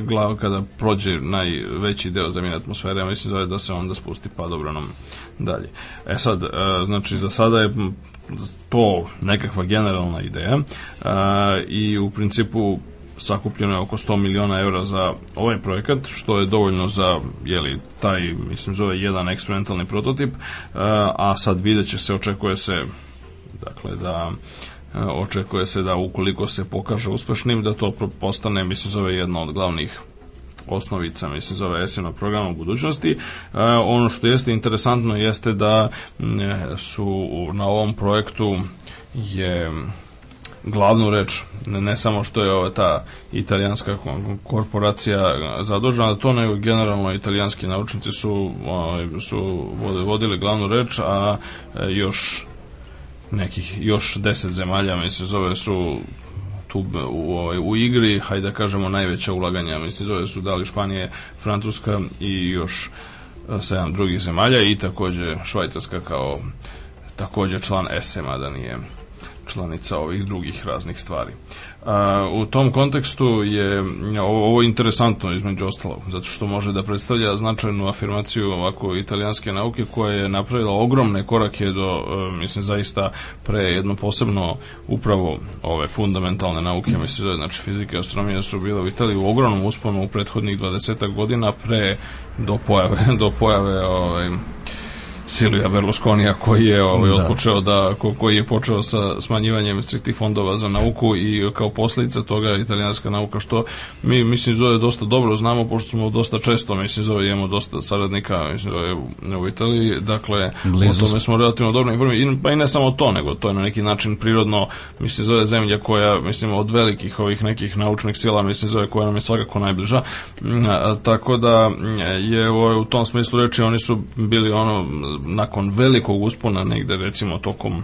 glav, kada prođe najveći deo zemljene atmosfere, mislim, zove da se onda spusti padobranom dalje. E sad, e, znači, za sada je to nekakva generalna ideja e, i u principu sakupljeno je oko 100 miliona evra za ovaj projekat, što je dovoljno za jeli, taj, mislim, zove jedan eksperimentalni prototip, e, a sad videće se, očekuje se dakle da uh, E, očekuje se da ukoliko se pokaže uspešnim da to postane mislim zove jedna od glavnih osnovica, mislim, zove esivnog programa u budućnosti. E, ono što jeste interesantno jeste da e, su na ovom projektu je glavnu reč, ne samo što je ova ta italijanska korporacija zadužena za to, nego generalno italijanski naučnici su, ovaj, su vodili glavnu reč, a e, još nekih još deset zemalja, mislim, zove su tu u, ovaj, u igri, hajde da kažemo, najveća ulaganja, mislim, zove su dali Španije, Francuska i još eh, sedam drugih zemalja i takođe Švajcarska kao takođe član SM-a da nije članica ovih drugih raznih stvari. U tom kontekstu je ovo interesantno između ostalog, zato što može da predstavlja značajnu afirmaciju ovako italijanske nauke koja je napravila ogromne korake do, e, mislim, zaista pre jedno posebno upravo ove fundamentalne nauke, mislim, znači fizika i astronomija su bile u Italiji u ogromnom usponu u prethodnih 20 godina pre do pojave, do pojave ove, ovaj, Silvija Berlusconija koji je ovaj, da. počeo da, ko, koji je počeo sa smanjivanjem tih fondova za nauku i kao posledica toga italijanska nauka što mi mislim zove dosta dobro znamo pošto smo dosta često mislim zove imamo dosta saradnika mislim zove u Italiji dakle Blizu. o tome smo relativno dobro informirani pa i ne samo to nego to je na neki način prirodno mislim zove zemlja koja mislim od velikih ovih nekih naučnih sila mislim zove koja nam je svakako najbliža mm, tako da mm, je ovaj, u tom smislu reči oni su bili ono nakon velikog uspona negde recimo tokom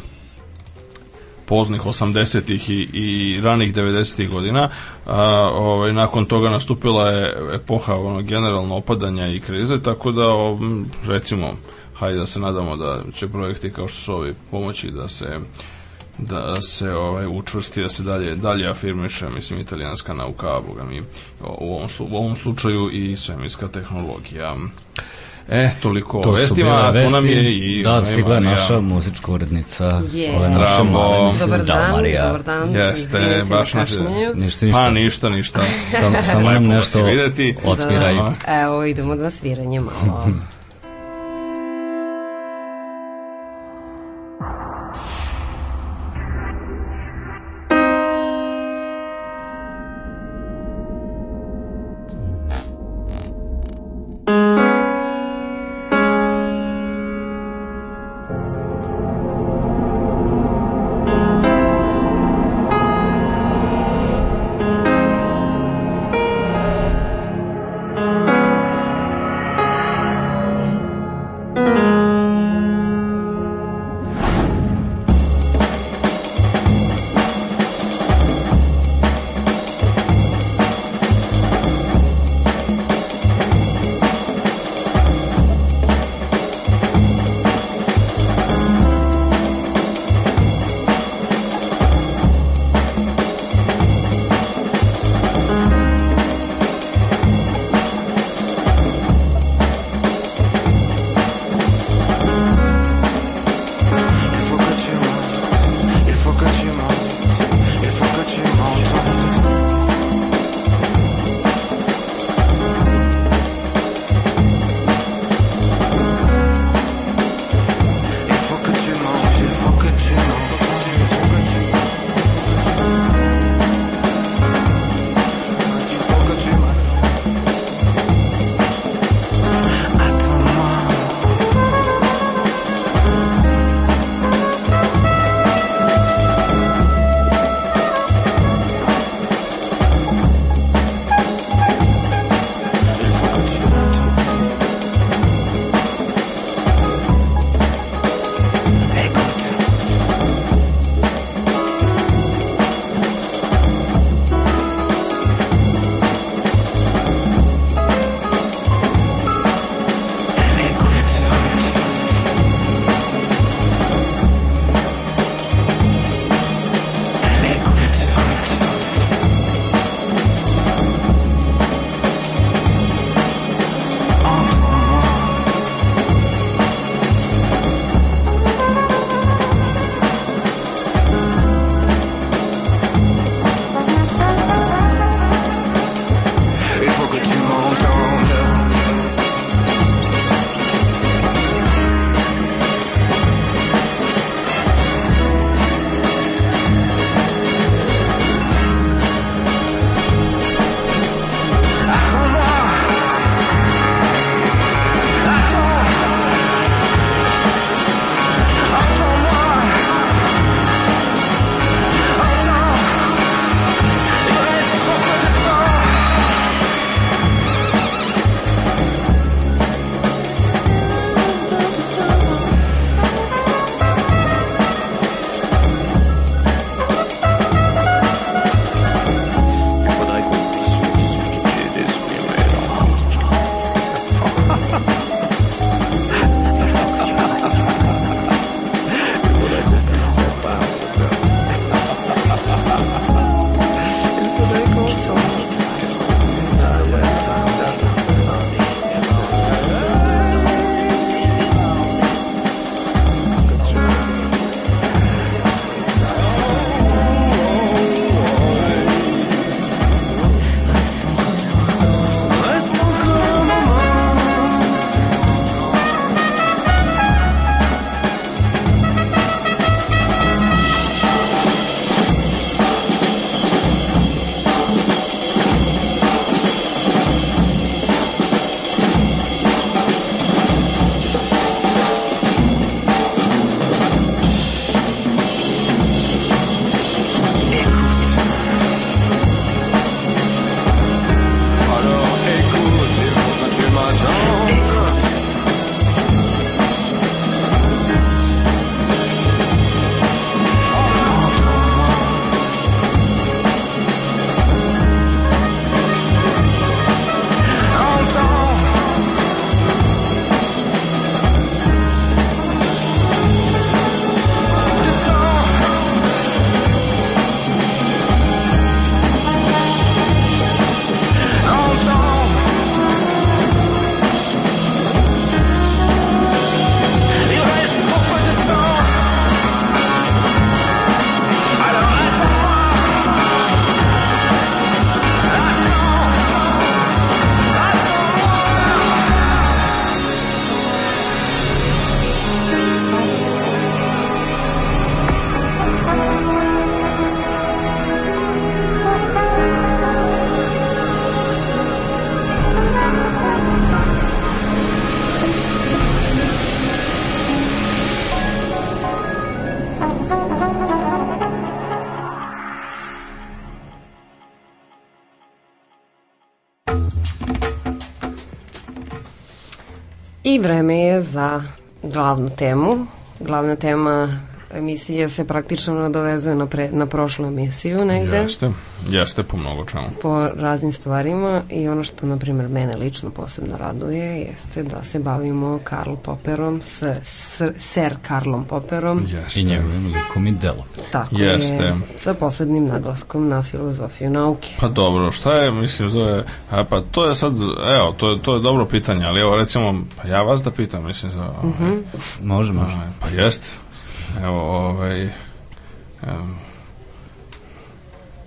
poznih 80-ih i, i ranih 90-ih godina. A, ovaj, nakon toga nastupila je epoha ono, generalno opadanja i krize, tako da o, recimo, hajde da se nadamo da će projekti kao što su ovi pomoći da se da se ovaj učvrsti da se dalje dalje afirmiše mislim italijanska nauka bogami u ovom, u ovom slučaju i svemirska tehnologija E, toliko to vestima, a tu nam je i... Da, stigla je naša muzička urednica. Yes. Ove naše mladice, dobar dan, Marija. dobar dan. Jeste, baš naše... Ništa, ništa. Pa ništa, ništa. Sam, samo nam nešto odsviraj. da. Evo, idemo na sviranje malo. vreme je za glavnu temu. Glavna tema emisije se praktično nadovezuje na, pre, na prošlu emisiju negde. Jeste, jeste po mnogo čemu. Po raznim stvarima i ono što, na primjer, mene lično posebno raduje jeste da se bavimo Karl Popperom, s, s, ser Karlom Popperom. Jeste. I njegovim likom i delom. Tako Jeste. je, sa poslednim naglaskom na filozofiju nauke. Pa dobro, šta je, mislim, to je, a, pa to je sad, evo, to je, to je dobro pitanje, ali evo, recimo, pa ja vas da pitam, mislim, za, ovaj, mm može, može. Ovaj, pa jeste, evo, ovaj, um,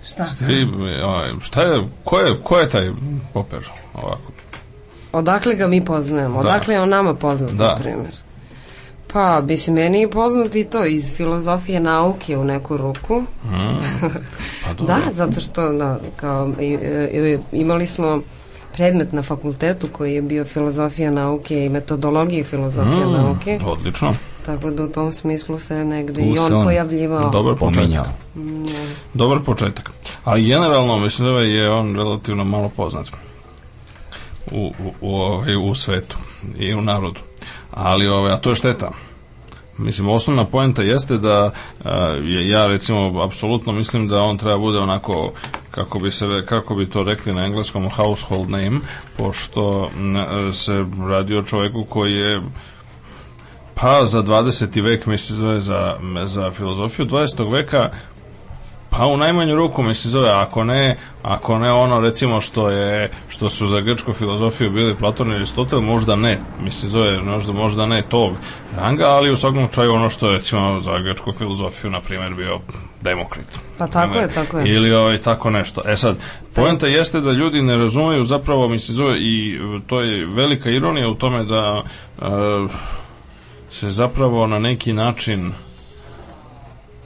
Šta? Svi, ovaj, šta je, ko je, ko je taj Popper, ovako? Odakle ga mi poznajemo? Da. Odakle je on nama poznat, da. na primjer? Pa, bi mislim, meni poznati to iz filozofije nauke u neku ruku. Mm, pa da, zato što da, kao, imali smo predmet na fakultetu koji je bio filozofija nauke i metodologija filozofije mm, nauke. Odlično. Tako da u tom smislu se negde tu i on, on pojavljivao. Dobar početak. Mm. Dobar početak. Ali generalno mislim da ovaj je on relativno malo poznat u, u, u, u, ovaj, u svetu i u narodu ali ovaj, a to je šteta. Mislim, osnovna poenta jeste da a, e, ja recimo apsolutno mislim da on treba bude onako kako bi, se, kako bi to rekli na engleskom household name, pošto a, e, se radi o čovjeku koji je pa za 20. vek mislim za, za filozofiju 20. veka Pa u najmanju ruku mi se zove, ako ne, ako ne ono recimo što je što su za grčku filozofiju bili Platon ili Aristotel, možda ne, mi se zove, možda, možda ne tog ranga, ali u svakom slučaju ono što je recimo za grčku filozofiju na primjer bio Demokrit. Pa tako primjer, je, tako je. Ili ovaj, tako nešto. E sad, poenta jeste da ljudi ne razumeju zapravo mi se zove i to je velika ironija u tome da uh, se zapravo na neki način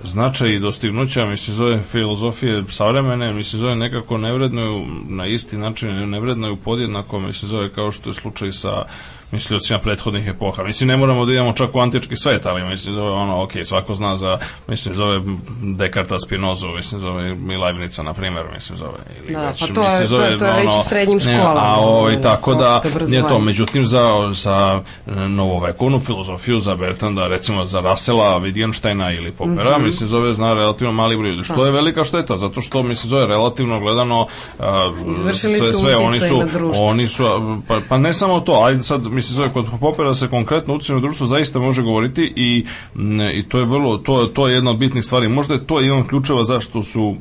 značaj i dostignuća, mislim, zove filozofije savremene, mislim, zove nekako nevrednuju na isti način, nevrednuju podjednako, mislim, zove kao što je slučaj sa uh, na da prethodnih epoha. Mislim, ne moramo da idemo čak u antički svet, ali mislim, zove, da ono, ok, svako zna za, mislim, zove Dekarta Spinozu, mislim, zove i Leibnica, na primjer, mislim, zove. Ili da, već, pa to, mislim, zove, to, to je ono, već u srednjim školama. A, ovaj, o, i tako da, nije to, međutim, za, za e, novovekovnu filozofiju, za Bertanda, recimo, za Rasela, Wittgensteina ili Popera, mm -hmm. mislim, zove, zna relativno mali broj ljudi, što je da. velika šteta, zato što, mislim, zove, relativno gledano, a, sve, sve, oni su, oni su, pa, pa ne samo to, ajde sad, mislim zove kod Popera se konkretno ucenu društvo zaista može govoriti i, mm, i to je vrlo, to, to je jedna od bitnih stvari. Možda je to on ključeva zašto su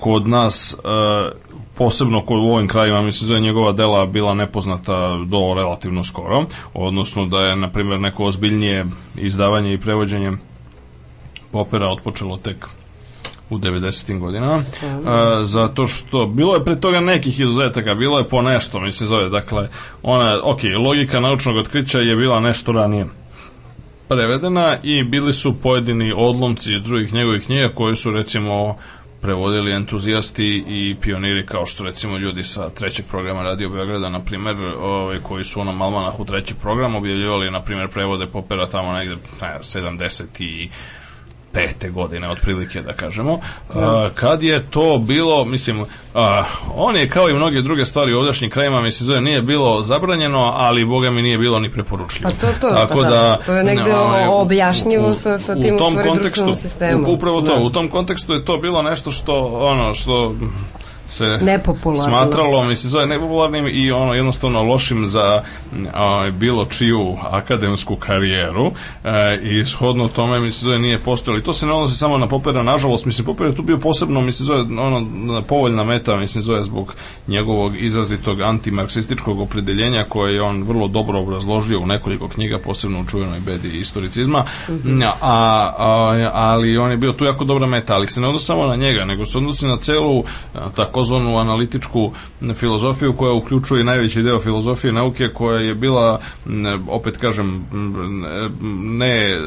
kod nas e, posebno kod u ovim krajima, mislim da je njegova dela bila nepoznata do relativno skoro, odnosno da je, na primjer, neko ozbiljnije izdavanje i prevođenje popera otpočelo tek u 90. godinama e, zato što bilo je pre toga nekih izuzetaka bilo je po nešto mislim zove dakle ona ok logika naučnog otkrića je bila nešto ranije prevedena i bili su pojedini odlomci iz drugih njegovih knjiga koji su recimo prevodili entuzijasti i pioniri kao što recimo ljudi sa trećeg programa Radio Beograda na primer, ovaj, koji su onom u treći program objavljivali na primer, prevode popera tamo negde ne, 70 i pete godine, otprilike da kažemo, ja. Da. kad je to bilo, mislim, on je kao i mnoge druge stvari u ovdašnjim krajima, mislim, zove, nije bilo zabranjeno, ali, boga mi, nije bilo ni preporučljivo. Pa to, to, Tako pa, da, da to je negde ne, ovaj, objašnjivo sa, sa tim u tom kontekstu, sistemu. Upravo to, ja. Da. u tom kontekstu je to bilo nešto što, ono, što se nepopularno. smatralo mislim zove nepopularnim i ono jednostavno lošim za a, bilo čiju akademsku karijeru e, i shodno tome mislim zove nije postojalo i to se ne odnosi samo na Popera nažalost mislim Popera je tu bio posebno mislim zove ono povoljna meta mislim zove zbog njegovog izrazitog antimarksističkog opredeljenja koje je on vrlo dobro obrazložio u nekoliko knjiga posebno u čuvenoj bedi istoricizma mm -hmm. a, a, ali on je bio tu jako dobra meta ali se ne odnosi samo na njega nego se odnosi na celu tako takozvanu analitičku filozofiju koja uključuje najveći deo filozofije nauke koja je bila opet kažem ne,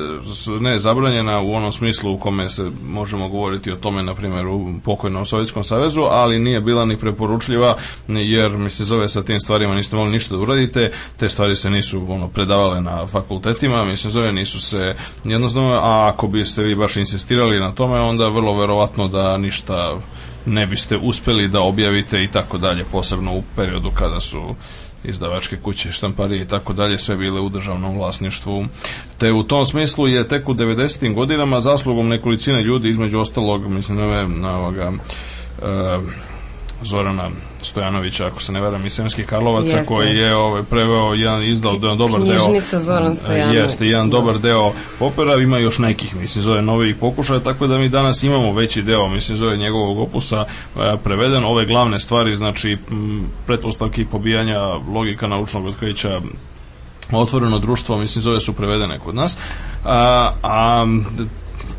ne zabranjena u onom smislu u kome se možemo govoriti o tome na primjer u pokojnom Sovjetskom savezu, ali nije bila ni preporučljiva jer mi se zove sa tim stvarima niste mogli ništa da uradite, te stvari se nisu ono predavale na fakultetima, mi se zove nisu se jednostavno, a ako biste vi baš insistirali na tome, onda vrlo verovatno da ništa ne biste uspeli da objavite i tako dalje, posebno u periodu kada su izdavačke kuće, štamparije i tako dalje, sve bile u državnom vlasništvu. Te u tom smislu je tek u 90. godinama zaslugom nekolicine ljudi, između ostalog, mislim, ove, ovoga, e, Zorana Stojanovića, ako se ne varam, iz Sremskih Karlovaca, jeste, koji je ovaj, preveo jedan izdao jedan dobar deo. Zoran Stojanović. Jeste, jedan da. dobar deo popera, ima još nekih, mislim, zove novih pokušaja, tako da mi danas imamo veći deo, mislim, zove njegovog opusa eh, preveden. Ove glavne stvari, znači, pretpostavke pobijanja logika naučnog otkrića otvoreno društvo, mislim, zove su prevedene kod nas. Eh, a, a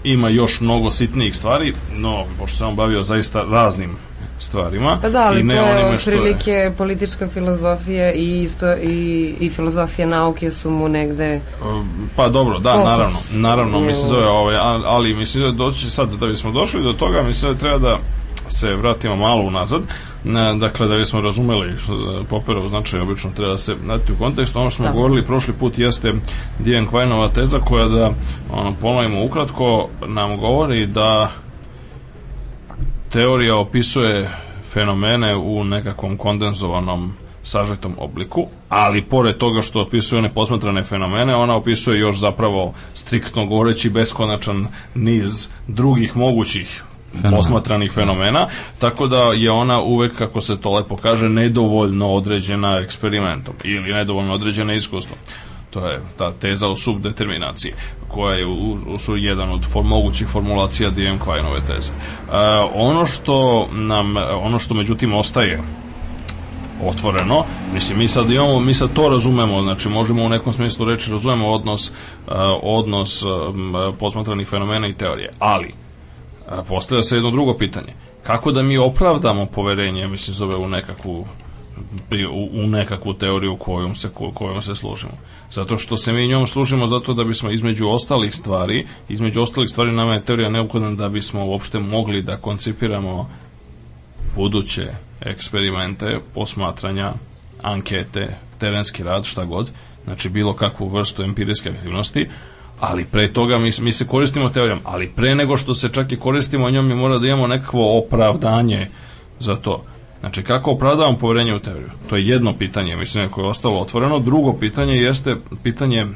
ima još mnogo sitnijih stvari, no, pošto se on bavio zaista raznim stvarima. Da, da ali i ne to je otprilike politička filozofija i, isto, i, i filozofija nauke su mu negde um, Pa dobro, da, fokus. naravno, naravno, mislim zove ovaj, ali mislim da doći sad da bismo došli do toga, mislim da treba da se vratimo malo unazad. Dakle, da bismo razumeli e, Poperov značaj, obično treba da se dati u kontekst. Ono što smo da. govorili prošli put jeste Dijan Kvajnova teza koja da ono, ponovimo ukratko nam govori da teorija opisuje fenomene u nekakvom kondenzovanom sažetom obliku, ali pored toga što opisuje neposmatrane fenomene, ona opisuje još zapravo striktno govoreći beskonačan niz drugih mogućih Fenomena. posmatranih fenomena, tako da je ona uvek, kako se to lepo kaže, nedovoljno određena eksperimentom ili nedovoljno određena iskustvom to je ta teza o subdeterminaciji koja je u, u, jedan od for, mogućih formulacija DM Kleinove teze. E, ono što nam, ono što međutim ostaje otvoreno. Mislim, mi sad imamo, mi sad to razumemo, znači možemo u nekom smislu reći razumemo odnos, uh, odnos um, posmatranih fenomena i teorije, ali uh, postavlja se jedno drugo pitanje. Kako da mi opravdamo poverenje, mislim, zove u nekakvu u, u nekakvu teoriju kojom se, kojom se služimo. Zato što se mi njom služimo zato da bismo između ostalih stvari, između ostalih stvari nama je teorija neophodna da bismo uopšte mogli da koncipiramo buduće eksperimente, posmatranja, ankete, terenski rad, šta god, znači bilo kakvu vrstu empirijske aktivnosti, ali pre toga mi, mi se koristimo teorijom, ali pre nego što se čak i koristimo njom mi mora da imamo nekakvo opravdanje za to. Znači, kako opravdavam poverenje u teoriju? To je jedno pitanje, mislim, koje je ostalo otvoreno. Drugo pitanje jeste pitanje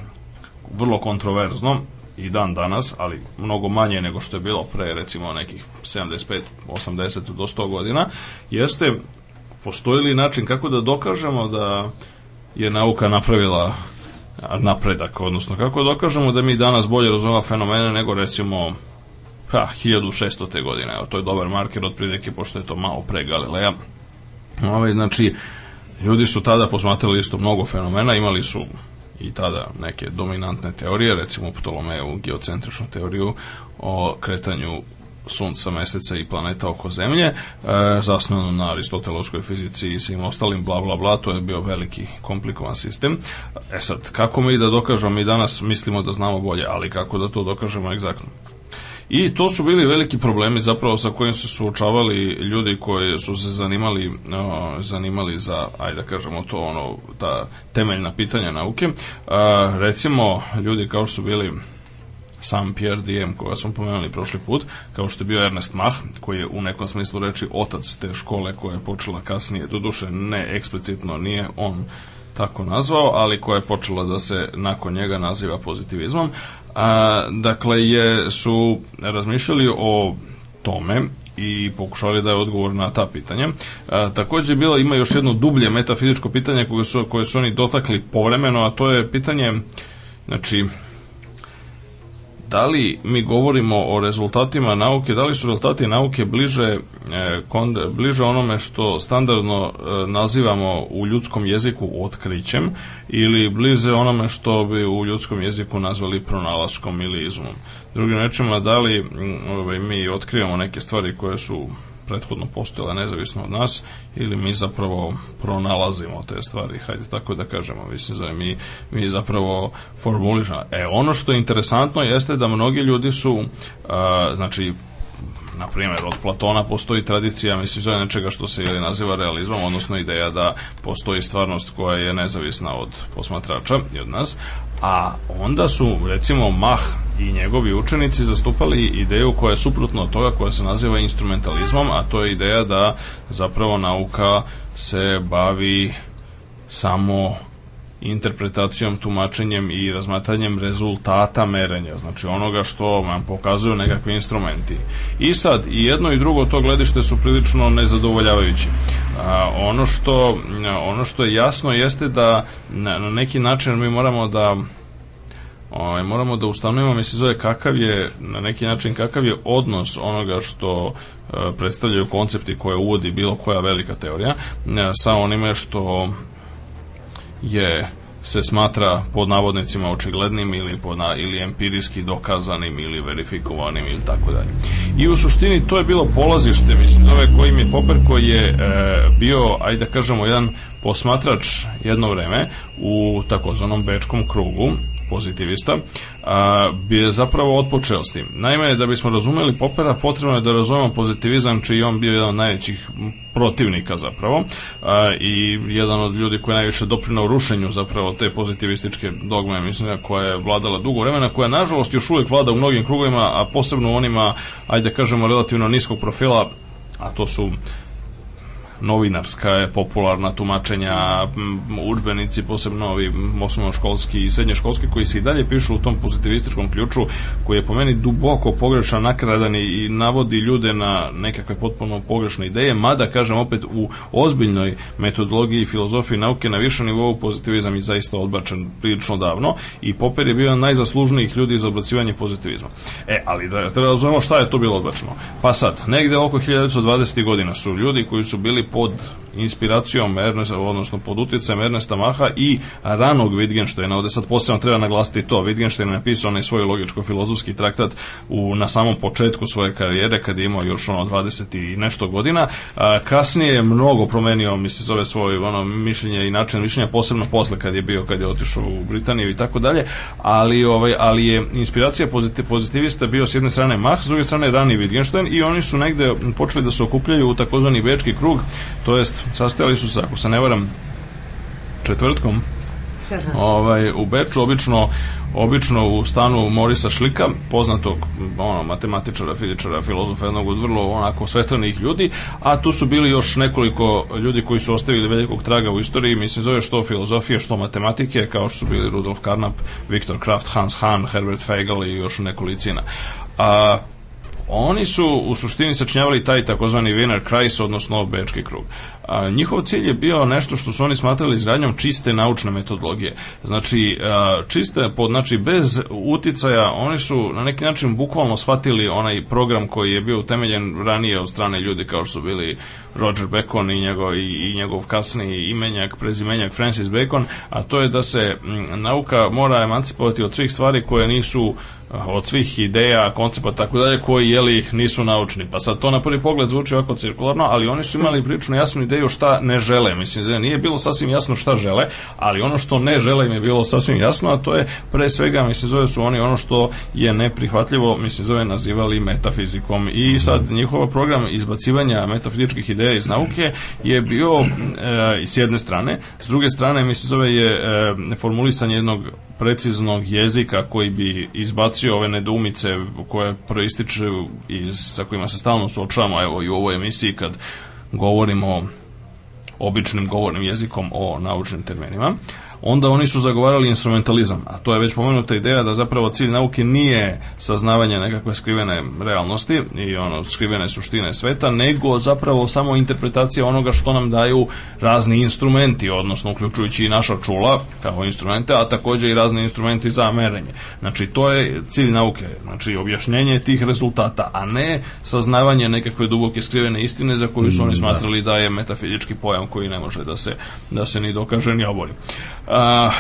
vrlo kontroverzno i dan danas, ali mnogo manje nego što je bilo pre, recimo, nekih 75, 80 do 100 godina, jeste postoji li način kako da dokažemo da je nauka napravila napredak, odnosno kako da dokažemo da mi danas bolje razumemo fenomene nego recimo ha, pa, 1600. godine, evo, to je dobar marker od prilike, pošto je to malo pre Galileja. Ove, ovaj, znači, ljudi su tada posmatrali isto mnogo fenomena, imali su i tada neke dominantne teorije, recimo Ptolomejevu geocentričnu teoriju o kretanju sunca, meseca i planeta oko zemlje, e, zasnovano na aristotelovskoj fizici i svim ostalim, bla, bla, bla, to je bio veliki komplikovan sistem. E sad, kako mi da dokažemo, mi danas mislimo da znamo bolje, ali kako da to dokažemo egzaktno? I to su bili veliki problemi zapravo sa kojim su suočavali ljudi koji su se zanimali, zanimali za, ajde da kažemo to, ono, ta temeljna pitanja nauke. recimo, ljudi kao što su bili sam Pierre Diem koga smo pomenuli prošli put, kao što je bio Ernest Mach, koji je u nekom smislu reči otac te škole koja je počela kasnije, doduše ne eksplicitno nije on tako nazvao, ali koja je počela da se nakon njega naziva pozitivizmom a, dakle je, su razmišljali o tome i pokušali da je odgovor na ta pitanja. A, takođe bilo, ima još jedno dublje metafizičko pitanje koje su, koje su oni dotakli povremeno, a to je pitanje znači da li mi govorimo o rezultatima nauke, da li su rezultati nauke bliže, e, bliže onome što standardno e, nazivamo u ljudskom jeziku otkrićem ili bliže onome što bi u ljudskom jeziku nazvali pronalaskom ili izumom. Drugim rečima, da li ovaj, mi otkrivamo neke stvari koje su prethodno postojala nezavisno od nas ili mi zapravo pronalazimo te stvari, hajde tako da kažemo, mislim za mi, mi zapravo formulišamo. E, ono što je interesantno jeste da mnogi ljudi su, a, znači, na primjer, od Platona postoji tradicija, mislim, zove nečega što se ili naziva realizmom, odnosno ideja da postoji stvarnost koja je nezavisna od posmatrača i od nas, a onda su recimo Mah i njegovi učenici zastupali ideju koja je suprotno od toga koja se naziva instrumentalizmom, a to je ideja da zapravo nauka se bavi samo interpretacijom, tumačenjem i razmatranjem rezultata merenja, znači onoga što vam pokazuju nekakvi instrumenti. I sad, i jedno i drugo to gledište su prilično nezadovoljavajući. A, ono, što, ono što je jasno jeste da na, neki način mi moramo da ovaj, moramo da ustanovimo, mislim zove, kakav je, na neki način, kakav je odnos onoga što e, predstavljaju koncepti koje uvodi bilo koja velika teorija e, sa onime što je se smatra pod navodnicima očiglednim ili, pod, ili empirijski dokazanim ili verifikovanim ili tako dalje. I u suštini to je bilo polazište, mislim, zove kojim je Popper koji je e, bio, ajde da kažemo, jedan posmatrač jedno vreme u takozvanom bečkom krugu, pozitivista, a, bi je zapravo otpočeo s tim. Naime, da bismo razumeli Popera, potrebno je da razumemo pozitivizam, čiji on bio jedan od najvećih protivnika zapravo a, i jedan od ljudi koji je najviše doprinao rušenju zapravo te pozitivističke dogme, mislim, da, koja je vladala dugo vremena, koja nažalost još uvijek vlada u mnogim krugovima, a posebno onima, ajde kažemo, relativno niskog profila, a to su novinarska, je popularna tumačenja, udžbenici, posebno ovi osnovnoškolski i srednjoškolski, koji se i dalje pišu u tom pozitivističkom ključu, koji je po meni duboko pogrešan, nakaradan i navodi ljude na nekakve potpuno pogrešne ideje, mada, kažem, opet u ozbiljnoj metodologiji filozofiji nauke na višem nivou pozitivizam je zaista odbačen prilično davno i Popper je bio jedan najzaslužnijih ljudi za oblacivanje pozitivizma. E, ali da, da razumemo šta je to bilo odbačeno. Pa sad, negde oko 1920. godina su ljudi koji su bili pod inspiracijom Ernesta, odnosno pod utjecajem Ernesta Maha i ranog Wittgensteina. Ovdje sad posebno treba naglasiti to. Wittgenstein je napisao onaj svoj logičko-filozofski traktat u, na samom početku svoje karijere, kad je imao još ono 20 i nešto godina. A, kasnije je mnogo promenio, mislim, zove svoje ono, mišljenje i način mišljenja, posebno posle kad je bio, kad je otišao u Britaniju i tako dalje, ali, ovaj, ali je inspiracija poziti, pozitivista bio s jedne strane Mah, s druge strane rani Wittgenstein i oni su negde počeli da se okupljaju u takozvani večki krug To jest, sastajali su se, ako se ne varam, četvrtkom ovaj, u Beču, obično obično u stanu Morisa Šlika, poznatog ono, matematičara, fizičara, filozofa, jednog od vrlo onako svestranih ljudi, a tu su bili još nekoliko ljudi koji su ostavili velikog traga u istoriji, mislim zove što filozofije, što matematike, kao što su bili Rudolf Carnap, Viktor Kraft, Hans Hahn, Herbert Feigl i još nekolicina. A, Oni su u suštini sačinjavali taj takozvani Wiener Kreis, odnosno Bečki krug. A, njihov cilj je bio nešto što su oni smatrali izgradnjom čiste naučne metodologije. Znači, a, čiste, pod, znači, bez uticaja, oni su na neki način bukvalno shvatili onaj program koji je bio utemeljen ranije od strane ljudi kao što su bili Roger Bacon i njegov, i, i njegov kasni imenjak, prezimenjak Francis Bacon, a to je da se mm, nauka mora emancipovati od svih stvari koje nisu eh, od svih ideja, koncepta tako dalje koji jeli nisu naučni. Pa sad to na prvi pogled zvuči ovako cirkularno, ali oni su imali prilično jasnu ideju šta ne žele. Mislim, nije bilo sasvim jasno šta žele, ali ono što ne žele im je bilo sasvim jasno, a to je pre svega, mislim, zove su oni ono što je neprihvatljivo, mislim, zove nazivali metafizikom. I sad njihov program izbacivanja metafizičkih ideja ideja iz nauke je bio e, s jedne strane, s druge strane mi se zove je e, formulisanje jednog preciznog jezika koji bi izbacio ove nedumice koje proističu iz, sa kojima se stalno suočavamo evo i u ovoj emisiji kad govorimo običnim govornim jezikom o naučnim terminima onda oni su zagovarali instrumentalizam, a to je već pomenuta ideja da zapravo cilj nauke nije saznavanje nekakve skrivene realnosti i ono skrivene suštine sveta, nego zapravo samo interpretacija onoga što nam daju razni instrumenti, odnosno uključujući i naša čula kao instrumente, a takođe i razni instrumenti za merenje. Znači to je cilj nauke, znači objašnjenje tih rezultata, a ne saznavanje nekakve duboke skrivene istine za koju su oni mm, da. smatrali da je metafizički pojam koji ne može da se, da se ni dokaže ni obori. A,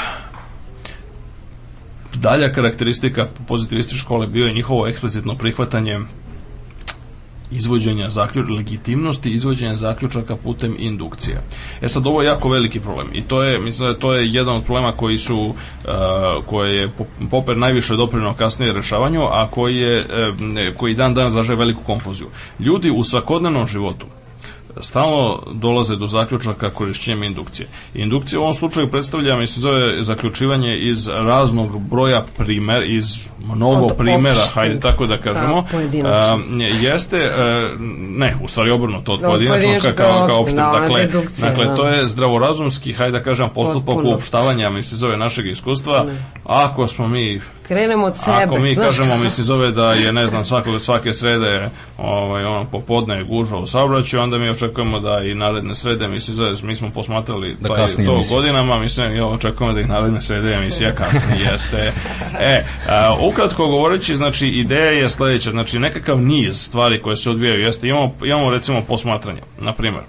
dalja karakteristika pozitivističke škole bio je njihovo eksplicitno prihvatanje izvođenja zaključaka, legitimnosti izvođenja zaključaka putem indukcije. E sad, ovo je jako veliki problem i to je, mislim da to je jedan od problema koji su, uh, koje je Popper najviše doprinio kasnije rešavanju, a koji je, uh, koji dan dan zaže veliku konfuziju. Ljudi u svakodnevnom životu, stalno dolaze do zaključaka korišćenjem indukcije. Indukcija u ovom slučaju predstavlja, mi se zove zaključivanje iz raznog broja primer, iz mnogo Od primera, opšten, hajde tako da, da kažemo, a, jeste, a, e, ne, u stvari obrnuto, od da, pojedinačnog ka, kao, da, kao opšten, da, dakle, dakle da. to je zdravorazumski, hajde da kažem, postupak uopštavanja, se zove našeg iskustva, ne. ako smo mi krenemo od sebe. Ako mi kažemo, mi se zove da je, ne znam, svakog, svake srede ovaj, ono, popodne je gužva u saobraćaju, onda mi očekujemo da i naredne srede mi se zove, mi smo posmatrali da taj, pa to emisija. godinama, mislim, ja očekujemo da i naredne srede emisija kasnije jeste. E, a, ukratko govoreći, znači, ideja je sledeća, znači, nekakav niz stvari koje se odvijaju, jeste, imamo, imamo recimo posmatranje, na primjer,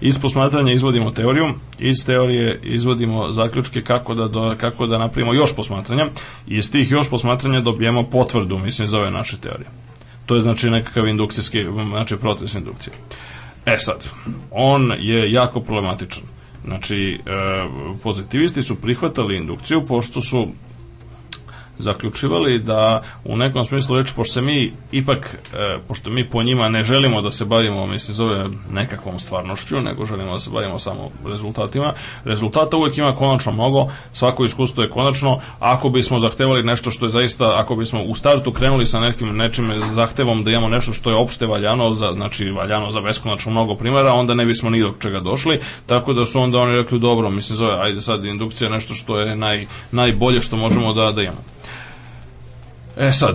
Iz posmatranja izvodimo teoriju, iz teorije izvodimo zaključke kako da, do, kako da napravimo još posmatranja i iz tih još posmatranja dobijemo potvrdu, mislim, za ove naše teorije. To je znači nekakav indukcijski, znači proces indukcije. E sad, on je jako problematičan. Znači, e, pozitivisti su prihvatali indukciju pošto su zaključivali da u nekom smislu reči, pošto se mi ipak, e, pošto mi po njima ne želimo da se bavimo, mislim, zove nekakvom stvarnošću, nego želimo da se bavimo samo rezultatima, rezultata uvek ima konačno mnogo, svako iskustvo je konačno, ako bismo zahtevali nešto što je zaista, ako bismo u startu krenuli sa nekim nečim zahtevom da imamo nešto što je opšte valjano, za, znači valjano za beskonačno mnogo primera, onda ne bismo ni do čega došli, tako da su onda oni rekli dobro, mislim, zove, ajde sad indukcija nešto što je naj, najbolje što možemo da, da imamo. E sad,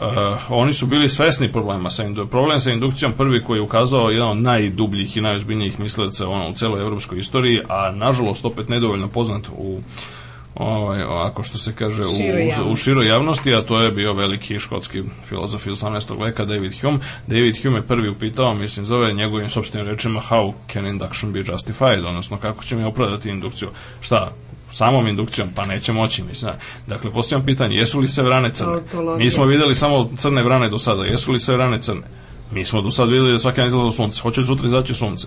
uh, oni su bili svesni problema sa problem sa indukcijom prvi koji je ukazao jedan od najdubljih i najozbiljnijih mislilaca ono, u celoj evropskoj istoriji, a nažalost opet nedovoljno poznat u ovaj, ovako što se kaže u, u široj javnosti, a to je bio veliki škotski filozof 18. veka David Hume. David Hume je prvi upitao, mislim, zove njegovim sobstvenim rečima how can induction be justified, odnosno kako ćemo opravdati indukciju. Šta, samom indukcijom, pa neće moći, mislim. Da. Dakle, postavljam pitanje, jesu li sve vrane crne? Mi smo videli samo crne vrane do sada, jesu li sve vrane crne? Mi smo do sada videli da svaki dan izlazi sunce, hoće sutra izaći sunce.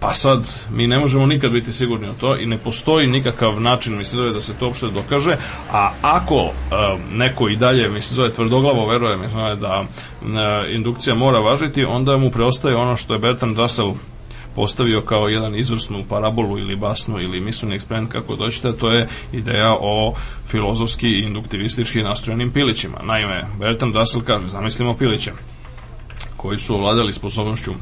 Pa sad, mi ne možemo nikad biti sigurni o to i ne postoji nikakav način, mislim zove, da se to uopšte dokaže, a ako e, neko i dalje, mislim zove, tvrdoglavo veruje, mislim da e, indukcija mora važiti, onda mu preostaje ono što je Bertrand Russell postavio kao jedan izvrsnu parabolu ili basnu ili misleni eksperiment kako doćete, to je ideja o filozofski induktivistički nastrojenim pilićima. Naime, Bertrand Russell kaže, zamislimo piliće koji su ovladali sposobnošću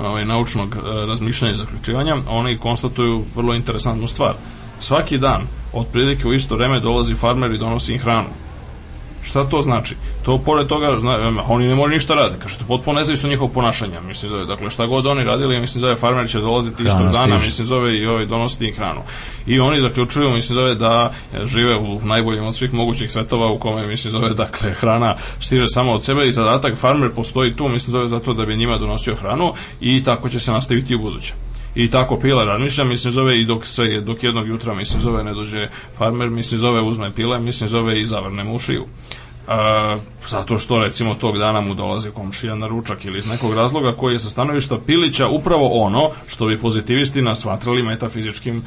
ovaj, naučnog eh, razmišljanja i zaključivanja, oni konstatuju vrlo interesantnu stvar. Svaki dan, otprilike u isto vreme, dolazi farmer i donosi im hranu Šta to znači? To pored toga, zna, oni ne moraju ništa raditi, kaže, to potpuno nezavisno njihov ponašanja, mislim, zove, dakle, šta god oni radili, mislim, zove, farmer će dolaziti Hrana istog dana, stiži. mislim, zove, i ovaj, donositi im hranu. I oni zaključuju, mislim, zove, da e, žive u najboljim od svih mogućih svetova u kome, mislim, zove, dakle, hrana stiže samo od sebe i zadatak farmer postoji tu, mislim, zove, zato da bi njima donosio hranu i tako će se nastaviti u budućem i tako pile razmišljam, mislim zove i dok se dok jednog jutra mislim zove ne dođe farmer, mislim zove uzme pile, mislim zove i zavrne mu šiju. E, zato što recimo tog dana mu dolazi komšija na ručak ili iz nekog razloga koji je sa stanovišta Pilića upravo ono što bi pozitivisti nasvatrali metafizičkim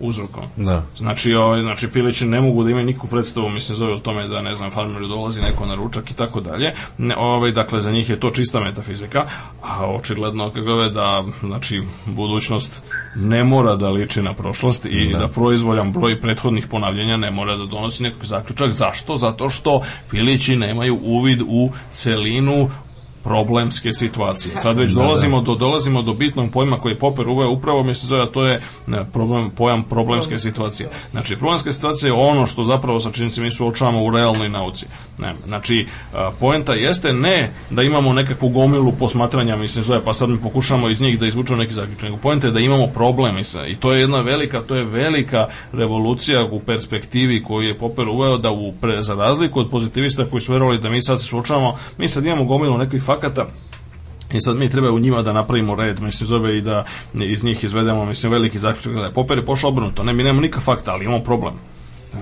uzrokom. Da. Znači, ovaj, znači pileći ne mogu da imaju nikakvu predstavu, mislim, zove o tome da, ne znam, farmeru dolazi neko na ručak i tako dalje. Ovaj, dakle, za njih je to čista metafizika, a očigledno kako je da, znači, budućnost ne mora da liči na prošlost i da, da proizvoljan broj prethodnih ponavljanja ne mora da donosi nekakav zaključak. Zašto? Zato što pilići nemaju uvid u celinu, problemske situacije. Sad već da, da. dolazimo do dolazimo do bitnog pojma koji Popper uveo upravo mi se zove, a to je problem, pojam problemske situacije. Znači, problemska situacija je ono što zapravo sa čim mi suočavamo u realnoj nauci. Ne, znači, poenta jeste ne da imamo nekakvu gomilu posmatranja, mislim zove, pa sad mi pokušamo iz njih da izvučemo neki zaključak. Nego poenta je da imamo problem i to je jedna velika, to je velika revolucija u perspektivi koju je Popper uveo da u, pre, za razliku od pozitivista koji su verovali da mi sad se suočavamo, mi sad imamo gomilu nekih artefakata i sad mi treba u njima da napravimo red, mislim, zove i da iz njih izvedemo, mislim, veliki zaključak da je Popper je pošao obrnuto. Ne, mi nemamo nikak fakta, ali imamo problem.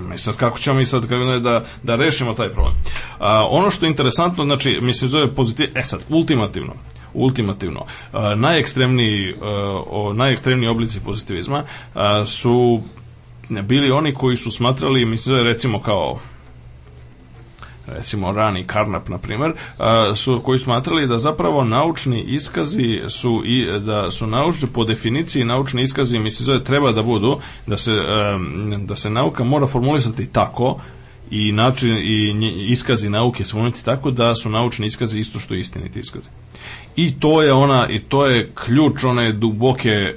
Mislim, kako ćemo mi sad da, da rešimo taj problem? A, ono što je interesantno, znači, mislim, zove pozitiv... E sad, ultimativno, ultimativno. A, najekstremniji, a, o, najekstremniji oblici pozitivizma a, su bili oni koji su smatrali, mislim, zove, recimo kao recimo rani Karnap na primer, su koji smatrali da zapravo naučni iskazi su i da su naučni po definiciji naučni iskazi mi se zove treba da budu da se da se nauka mora formulisati tako i način i iskazi nauke se tako da su naučni iskazi isto što istiniti iskazi i to je ona i to je ključ one duboke e,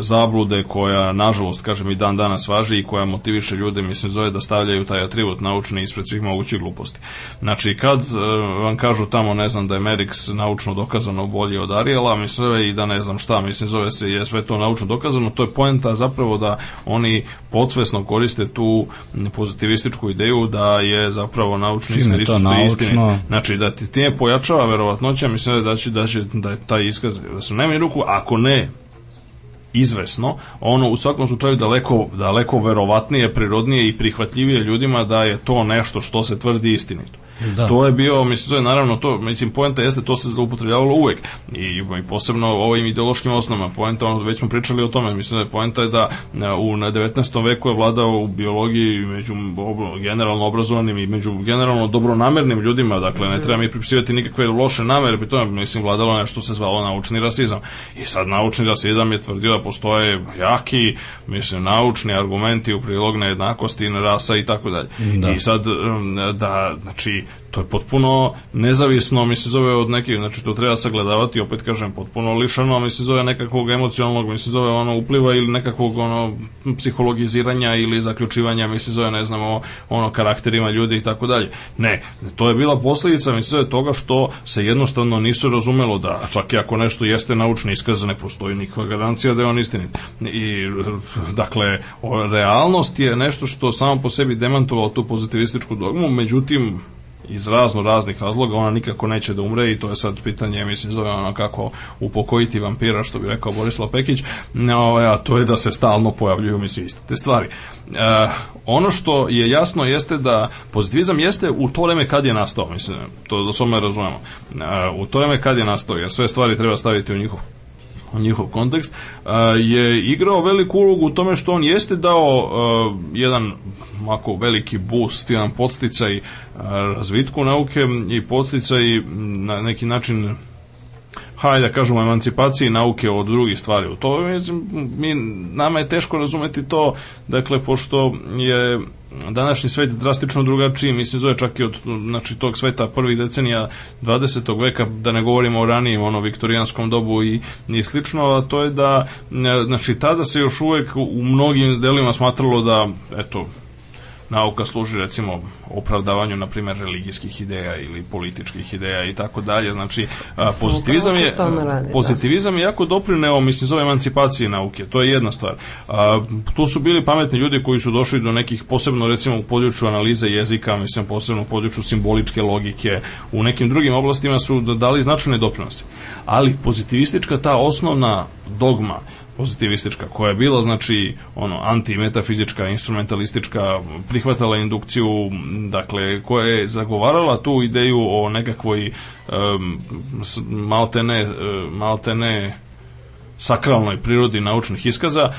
zablude koja nažalost kažem i dan danas važi i koja motiviše ljude mislim zove da stavljaju taj atribut naučni ispred svih mogućih gluposti. Znači kad e, vam kažu tamo ne znam da je Merix naučno dokazano bolji od Ariela, mislim i da ne znam šta, mislim zove se je sve to naučno dokazano, to je poenta zapravo da oni podsvesno koriste tu pozitivističku ideju da je zapravo naučni ispred istine. Znači da ti time pojačava verovatnoća, mislim da će da će da je taj iskaz da su najmanju ruku, ako ne izvesno, ono u svakom slučaju daleko, daleko verovatnije, prirodnije i prihvatljivije ljudima da je to nešto što se tvrdi istinito. Da. To je bio, mislim, to je naravno to, mislim, poenta jeste, to se zloupotrebljavalo uvek i, i posebno ovim ideološkim osnovama. Poenta, ono, već smo pričali o tome, mislim da je poenta je da e, u, na 19. veku je vladao u biologiji među generalno obrazovanim i među generalno dobronamernim ljudima, dakle, ne treba mi pripisivati nikakve loše namere, pri tome, mislim, vladalo nešto se zvalo naučni rasizam. I sad naučni rasizam je tvrdio da postoje jaki, mislim, naučni argumenti u prilog na rasa i tako dalje. Da. I sad, e, da, znači, to je potpuno nezavisno, mi se zove od nekih, znači to treba sagledavati, opet kažem, potpuno lišano, mi se zove nekakvog emocionalnog, mi se zove ono upliva ili nekakvog ono psihologiziranja ili zaključivanja, mi se zove, ne znamo, ono karakterima ljudi i tako dalje. Ne, to je bila posledica, mi se zove toga što se jednostavno nisu razumelo da, čak i ako nešto jeste naučni iskaz, ne postoji nikakva garancija da je on istinit. I, dakle, realnost je nešto što samo po sebi demantovalo tu pozitivističku dogmu, međutim, iz razno raznih razloga, ona nikako neće da umre i to je sad pitanje, mislim, zove ona kako upokojiti vampira, što bi rekao Borislav Pekić, ovaj, a to je da se stalno pojavljuju, mislim, iste te stvari. E, ono što je jasno jeste da pozitivizam jeste u to vreme kad je nastao, mislim, to da se me razumemo, e, u to vreme kad je nastao, jer sve stvari treba staviti u njihov njihov kontekst, je igrao veliku ulogu u tome što on jeste dao jedan ako veliki boost, jedan podsticaj razvitku nauke i podsticaj na neki način hajde da kažemo, emancipaciji nauke od drugih stvari. U to, mislim, mi, nama je teško razumeti to, dakle, pošto je današnji svet drastično drugačiji, mislim zove čak i od znači, tog sveta prvih decenija 20. veka, da ne govorimo o ranijim ono, viktorijanskom dobu i, i slično, a to je da e, znači, tada se još uvek u mnogim delima smatralo da, eto, nauka služi recimo opravdavanju na primjer religijskih ideja ili političkih ideja i tako dalje znači da. pozitivizam je radi, pozitivizam da. je jako doprineo mislim zove emancipaciji nauke to je jedna stvar a, tu su bili pametni ljudi koji su došli do nekih posebno recimo u području analize jezika mislim posebno u području simboličke logike u nekim drugim oblastima su da dali značajne doprinose ali pozitivistička ta osnovna dogma pozitivistička, koja je bila, znači, ono, antimetafizička, instrumentalistička, prihvatala indukciju, dakle, koja je zagovarala tu ideju o nekakvoj um, maltene, maltene sakralnoj prirodi naučnih iskaza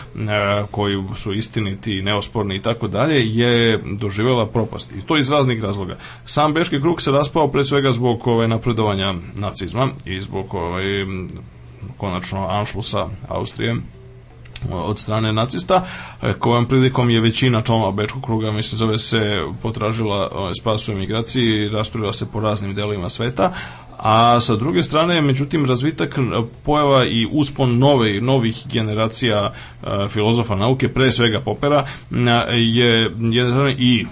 koji su istiniti, neosporni i tako dalje, je doživjela propast. I to iz raznih razloga. Sam Beški krug se raspao pre svega zbog ove napredovanja nacizma i zbog ove konačno Anšlusa Austrije e, od strane nacista, e, kojom prilikom je većina članova Bečkog kruga, mislim zove se, potražila e, spas u emigraciji, rasturila se po raznim delovima sveta, a sa druge strane, međutim, razvitak pojava i uspon nove, novih generacija filozofa nauke, pre svega Popera, je, je i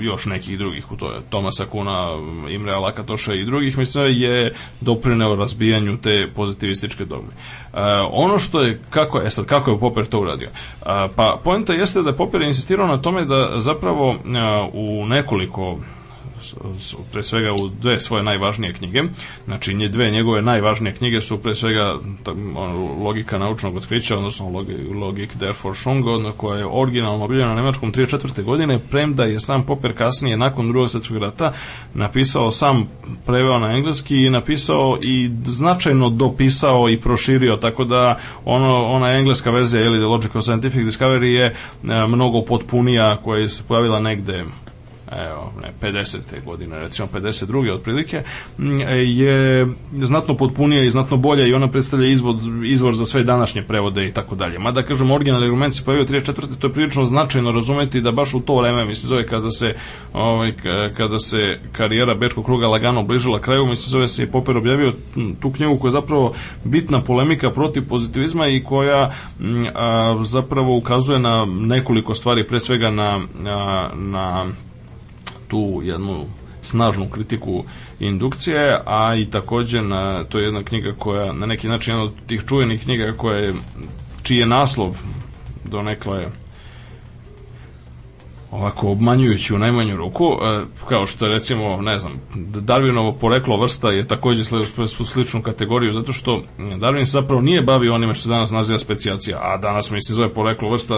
još nekih drugih u to je Tomasa Kuna, Imre Lakatoša i drugih mislim je doprineo razbijanju te pozitivističke dogme. E, ono što je kako e sad kako je Popper to uradio? E, pa poenta jeste da Popper insistirao na tome da zapravo e, u nekoliko pre svega u dve svoje najvažnije knjige. Znači, nje dve njegove najvažnije knjige su pre svega logika naučnog otkrića, odnosno logik der Forschung, koja je originalno objavljena na nemačkom 34. godine, premda je sam Popper kasnije, nakon drugog svjetskog rata, napisao sam, preveo na engleski i napisao i značajno dopisao i proširio, tako da ono, ona engleska verzija, ili The Logical Scientific Discovery je e, mnogo potpunija koja je se pojavila negde evo, ne, 50. godine, recimo 52. otprilike, je znatno potpunija i znatno bolja i ona predstavlja izvod, izvor za sve današnje prevode i tako dalje. Mada, kažem, originalni argument se pojavio 34. to je prilično značajno razumeti da baš u to vreme, mislim, zove kada se, ovaj, kada se karijera Bečkog kruga lagano bližila kraju, mislim, zove se i Popper objavio tu knjigu koja je zapravo bitna polemika protiv pozitivizma i koja a, zapravo ukazuje na nekoliko stvari, pre svega na, a, na tu jednu snažnu kritiku indukcije, a i takođe na, to je jedna knjiga koja na neki način jedna od tih čuvenih knjiga koja je, čiji je naslov donekle ovako obmanjujući u najmanju ruku, e, kao što je recimo, ne znam, Darwinovo poreklo vrsta je takođe u sličnu kategoriju, zato što Darwin se zapravo nije bavio onime što danas naziva specijacija, a danas, mislim, zove poreklo vrsta,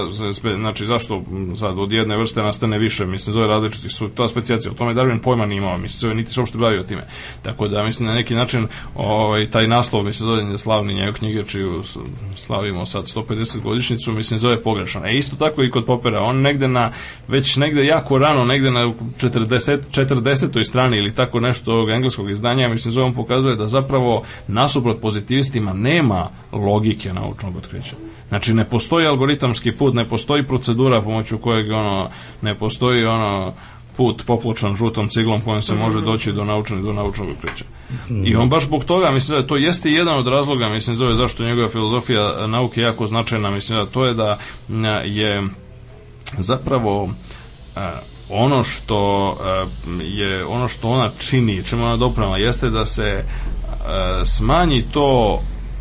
znači zašto sad od jedne vrste nastane više, mislim, zove različiti su ta specijacija, o tome Darwin pojma nije imao, mislim, zove niti se uopšte bavio time. Tako da, mislim, na neki način ovaj, taj naslov, mislim, zove slavni njegov knjige, čiju slavimo sad 150 godišnicu, mislim, zove pogrešan. E, isto tako i kod Popera, on negde na već već negde jako rano, negde na 40, 40. strani ili tako nešto ovog engleskog izdanja, mislim, zovem pokazuje da zapravo nasuprot pozitivistima nema logike naučnog otkrića. Znači, ne postoji algoritamski put, ne postoji procedura pomoću kojeg, ono, ne postoji, ono, put popločan žutom ciglom kojom se može doći do naučnog do naučnog otkrića. I on baš zbog toga mislim da to jeste jedan od razloga mislim zove zašto njegova filozofija nauke jako značajna mislim da to je da e, je zapravo e, ono što e, je ono što ona čini, čemu ona doprema jeste da se e, smanji to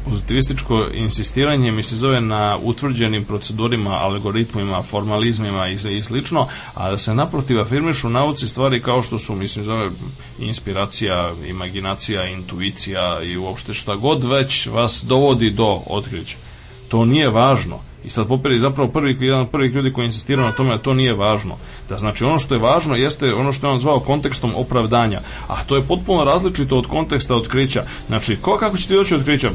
pozitivističko insistiranje mi se zove na utvrđenim procedurima, algoritmima, formalizmima i, i slično, a da se naprotiv afirmišu nauci stvari kao što su, mislim, zove inspiracija, imaginacija, intuicija i uopšte šta god već vas dovodi do otkrića to nije važno. I sad Popper je zapravo prvi, jedan od prvih ljudi koji insistira na tome da to nije važno. Da znači ono što je važno jeste ono što je on zvao kontekstom opravdanja. A to je potpuno različito od konteksta otkrića. Znači, ko kako ćete doći otkrića?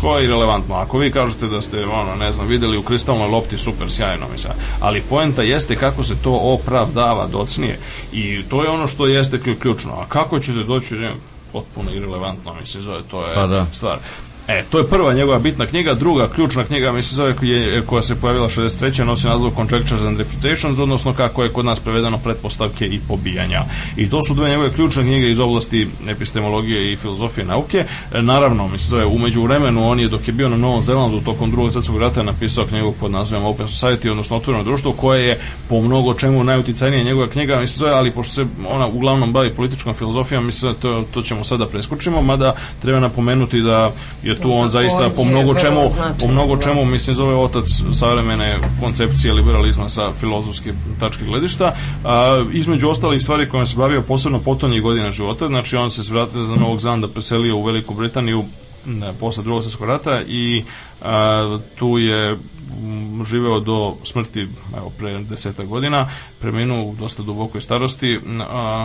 To je irelevantno. Ako vi kažete da ste, ono, ne znam, videli u kristalnoj lopti super sjajno, mislim. Ali poenta jeste kako se to opravdava docnije. I to je ono što jeste ključno. A kako ćete doći, ne, potpuno irelevantno, mislim, zove, to je pa da. stvar. E, to je prva njegova bitna knjiga, druga ključna knjiga, mislim zove, je, koja se pojavila 63. nosi naziv Conjectures and Refutations, odnosno kako je kod nas prevedeno pretpostavke i pobijanja. I to su dve njegove ključne knjige iz oblasti epistemologije i filozofije nauke. E, naravno, mislim se je umeđu vremenu on je dok je bio na Novom Zelandu tokom drugog svetskog rata napisao knjigu pod nazivom Open Society, odnosno Otvoreno društvo, koje je po mnogo čemu najuticajnija njegova knjiga, mislim se je, ali pošto se ona uglavnom bavi političkom filozofijom, mislim da to, to ćemo sada preskočimo, mada treba napomenuti da je je tu on zaista po mnogo čemu, po znači, mnogo da. čemu mislim zove otac savremene koncepcije liberalizma sa filozofske tačke gledišta. A, između ostalih stvari kojima se bavio posebno potonjih godina života, znači on se s vrata za Novog Zanda preselio u Veliku Britaniju posle drugog svjetskog rata i a, tu je živeo do smrti evo, pre deseta godina, preminuo u dosta dubokoj starosti,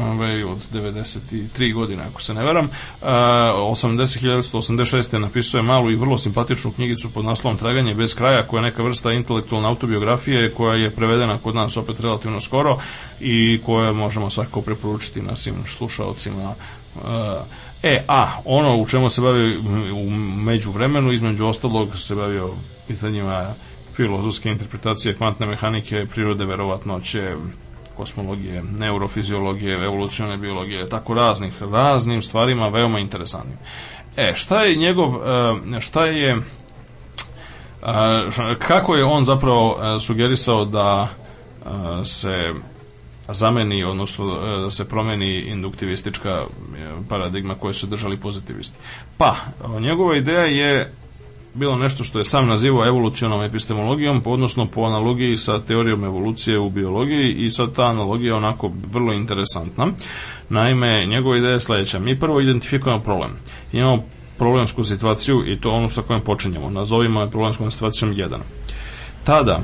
ovaj, od 93 godine ako se ne veram. A, 80.186. napisao malu i vrlo simpatičnu knjigicu pod naslovom Traganje bez kraja, koja je neka vrsta intelektualne autobiografije koja je prevedena kod nas opet relativno skoro i koje možemo svakako preporučiti na svim slušalcima a, E, a, ono u čemu se bavio u međuvremenu, između ostalog se bavio pitanjima filozofske interpretacije kvantne mehanike, prirode verovatnoće, kosmologije, neurofiziologije, evolucione biologije, tako raznih, raznim stvarima veoma interesantnim. E, šta je njegov, e, šta je, e, kako je on zapravo e, sugerisao da se zameni, odnosno e, da se promeni induktivistička e, paradigma koju su držali pozitivisti. Pa, njegova ideja je bilo nešto što je sam nazivao evolucionom epistemologijom, odnosno po analogiji sa teorijom evolucije u biologiji i sad ta analogija je onako vrlo interesantna. Naime, njegova ideja je sledeća. Mi prvo identifikujemo problem. Imamo problemsku situaciju i to ono sa kojom počinjemo. Nazovimo je problemskom situacijom 1. Tada,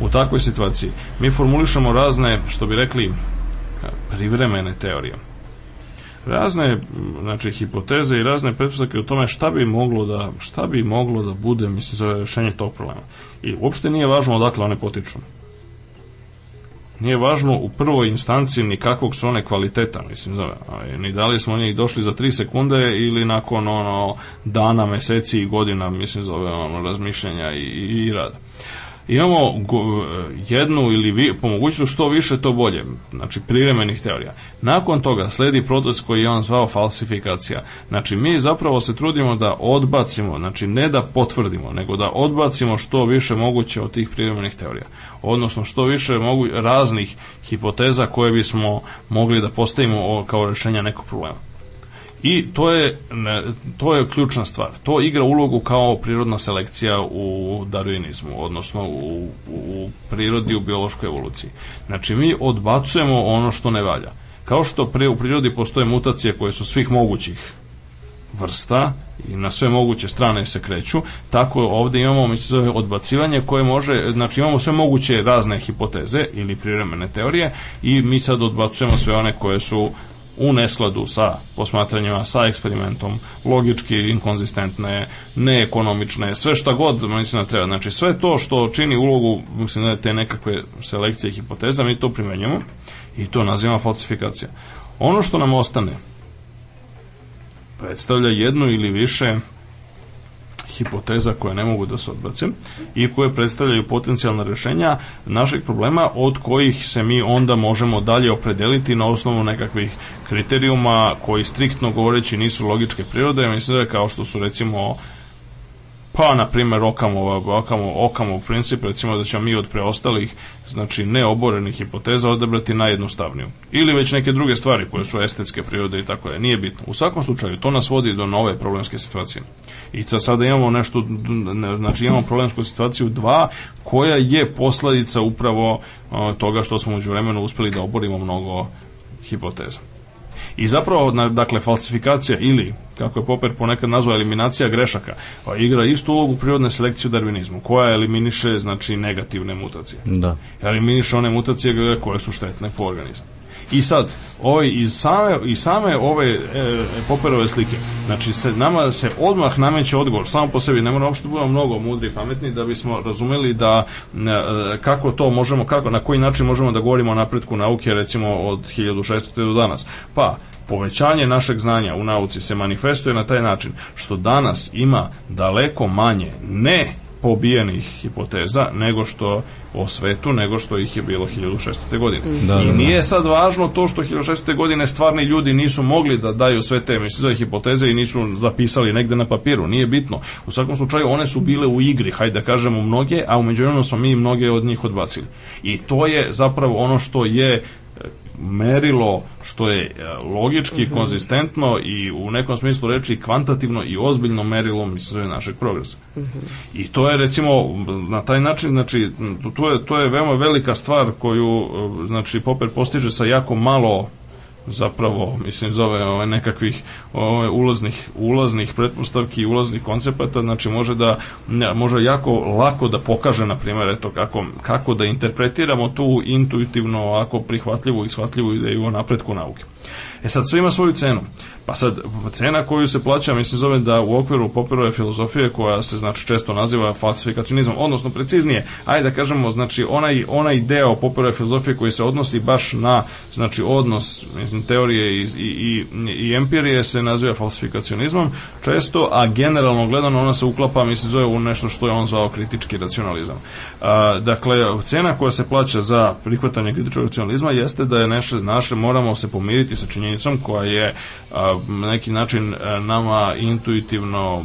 u takvoj situaciji mi formulišemo razne, što bi rekli, privremene teorije. Razne znači, hipoteze i razne pretpostavke o tome šta bi moglo da, šta bi moglo da bude mislim, za rešenje tog problema. I uopšte nije važno odakle one potiču. Nije važno u prvoj instanci ni kakvog su one kvaliteta, mislim, zove. ni da li smo njih došli za tri sekunde ili nakon ono dana, meseci i godina, mislim, zove ono, razmišljenja i, i, i rada imamo jednu ili vi, po mogućnosti što više to bolje, znači privremenih teorija. Nakon toga sledi proces koji je on zvao falsifikacija. Znači mi zapravo se trudimo da odbacimo, znači ne da potvrdimo, nego da odbacimo što više moguće od tih privremenih teorija. Odnosno što više mogu raznih hipoteza koje bismo mogli da postavimo kao rešenja nekog problema. I to je, to je ključna stvar. To igra ulogu kao prirodna selekcija u darwinizmu, odnosno u, u prirodi, u biološkoj evoluciji. Znači, mi odbacujemo ono što ne valja. Kao što pre u prirodi postoje mutacije koje su svih mogućih vrsta i na sve moguće strane se kreću, tako ovde imamo mislim, odbacivanje koje može, znači imamo sve moguće razne hipoteze ili privremene teorije i mi sad odbacujemo sve one koje su u neskladu sa posmatranjima, sa eksperimentom, logički inkonzistentne, neekonomične, sve šta god, mislim da treba. Znači, sve to što čini ulogu, mislim da te nekakve selekcije hipoteza, mi to primenjamo i to nazivamo falsifikacija. Ono što nam ostane predstavlja jednu ili više hipoteza koje ne mogu da se odbace i koje predstavljaju potencijalna rešenja našeg problema od kojih se mi onda možemo dalje opredeliti na osnovu nekakvih kriterijuma koji striktno govoreći nisu logičke prirode. Mislim da kao što su recimo pa na primjer okamo, okamo, okamo u princip recimo da ćemo mi od preostalih znači neoborenih hipoteza odabrati najjednostavniju ili već neke druge stvari koje su estetske prirode i tako da nije bitno. U svakom slučaju to nas vodi do nove problemske situacije. I to sada imamo nešto znači imamo problemsku situaciju 2 koja je posledica upravo uh, toga što smo međuvremenu uspeli da oborimo mnogo hipoteza. I zapravo, dakle, falsifikacija ili, kako je Popper ponekad nazvao, eliminacija grešaka, igra istu ulogu prirodne selekcije u darvinizmu, koja eliminiše, znači, negativne mutacije. Da. Eliminiše one mutacije koje su štetne po organizmu. I sad, ovaj, iz same, iz same ove e, poperove slike, znači se, nama se odmah nameće odgovor, samo po sebi, ne mora uopšte da budemo mnogo mudri i pametni da bismo razumeli da e, kako to možemo, kako, na koji način možemo da govorimo o napretku nauke, recimo od 1600. do danas. Pa, povećanje našeg znanja u nauci se manifestuje na taj način što danas ima daleko manje ne pobijenih hipoteza nego što o svetu, nego što ih je bilo 1600. godine. Da, I da, da. nije sad važno to što 1600. godine stvarni ljudi nisu mogli da daju sve te mislize hipoteze i nisu zapisali negde na papiru, nije bitno. U svakom slučaju one su bile u igri, hajde da kažemo mnoge, a u međuvremenu smo mi mnoge od njih odbacili. I to je zapravo ono što je merilo što je e, logički, mm -hmm. konzistentno i u nekom smislu reči kvantativno i ozbiljno merilo mislim je našeg progresa. Mm -hmm. I to je recimo na taj način znači to je to je veoma velika stvar koju e, znači Popper postiže sa jako malo zapravo mislim zove ove, nekakvih ove, ulaznih ulaznih pretpostavki ulaznih koncepata znači može da može jako lako da pokaže na primjer eto kako kako da interpretiramo tu intuitivno ako prihvatljivu i shvatljivu ideju o napretku nauke E sad, sve ima svoju cenu. Pa sad, cena koju se plaća, mislim, zove da u okviru Popperove filozofije, koja se, znači, često naziva falsifikacionizam, odnosno, preciznije, ajde da kažemo, znači, onaj, onaj deo Popperove filozofije koji se odnosi baš na, znači, odnos, mislim, teorije i, i, i, i empirije se naziva falsifikacionizmom, često, a generalno gledano ona se uklapa, mislim, zove u nešto što je on zvao kritički racionalizam. A, dakle, cena koja se plaća za prihvatanje kritičkog racionalizma jeste da je naše, naše moramo se pomiriti sa činjenicom činjenicom koja je na neki način nama intuitivno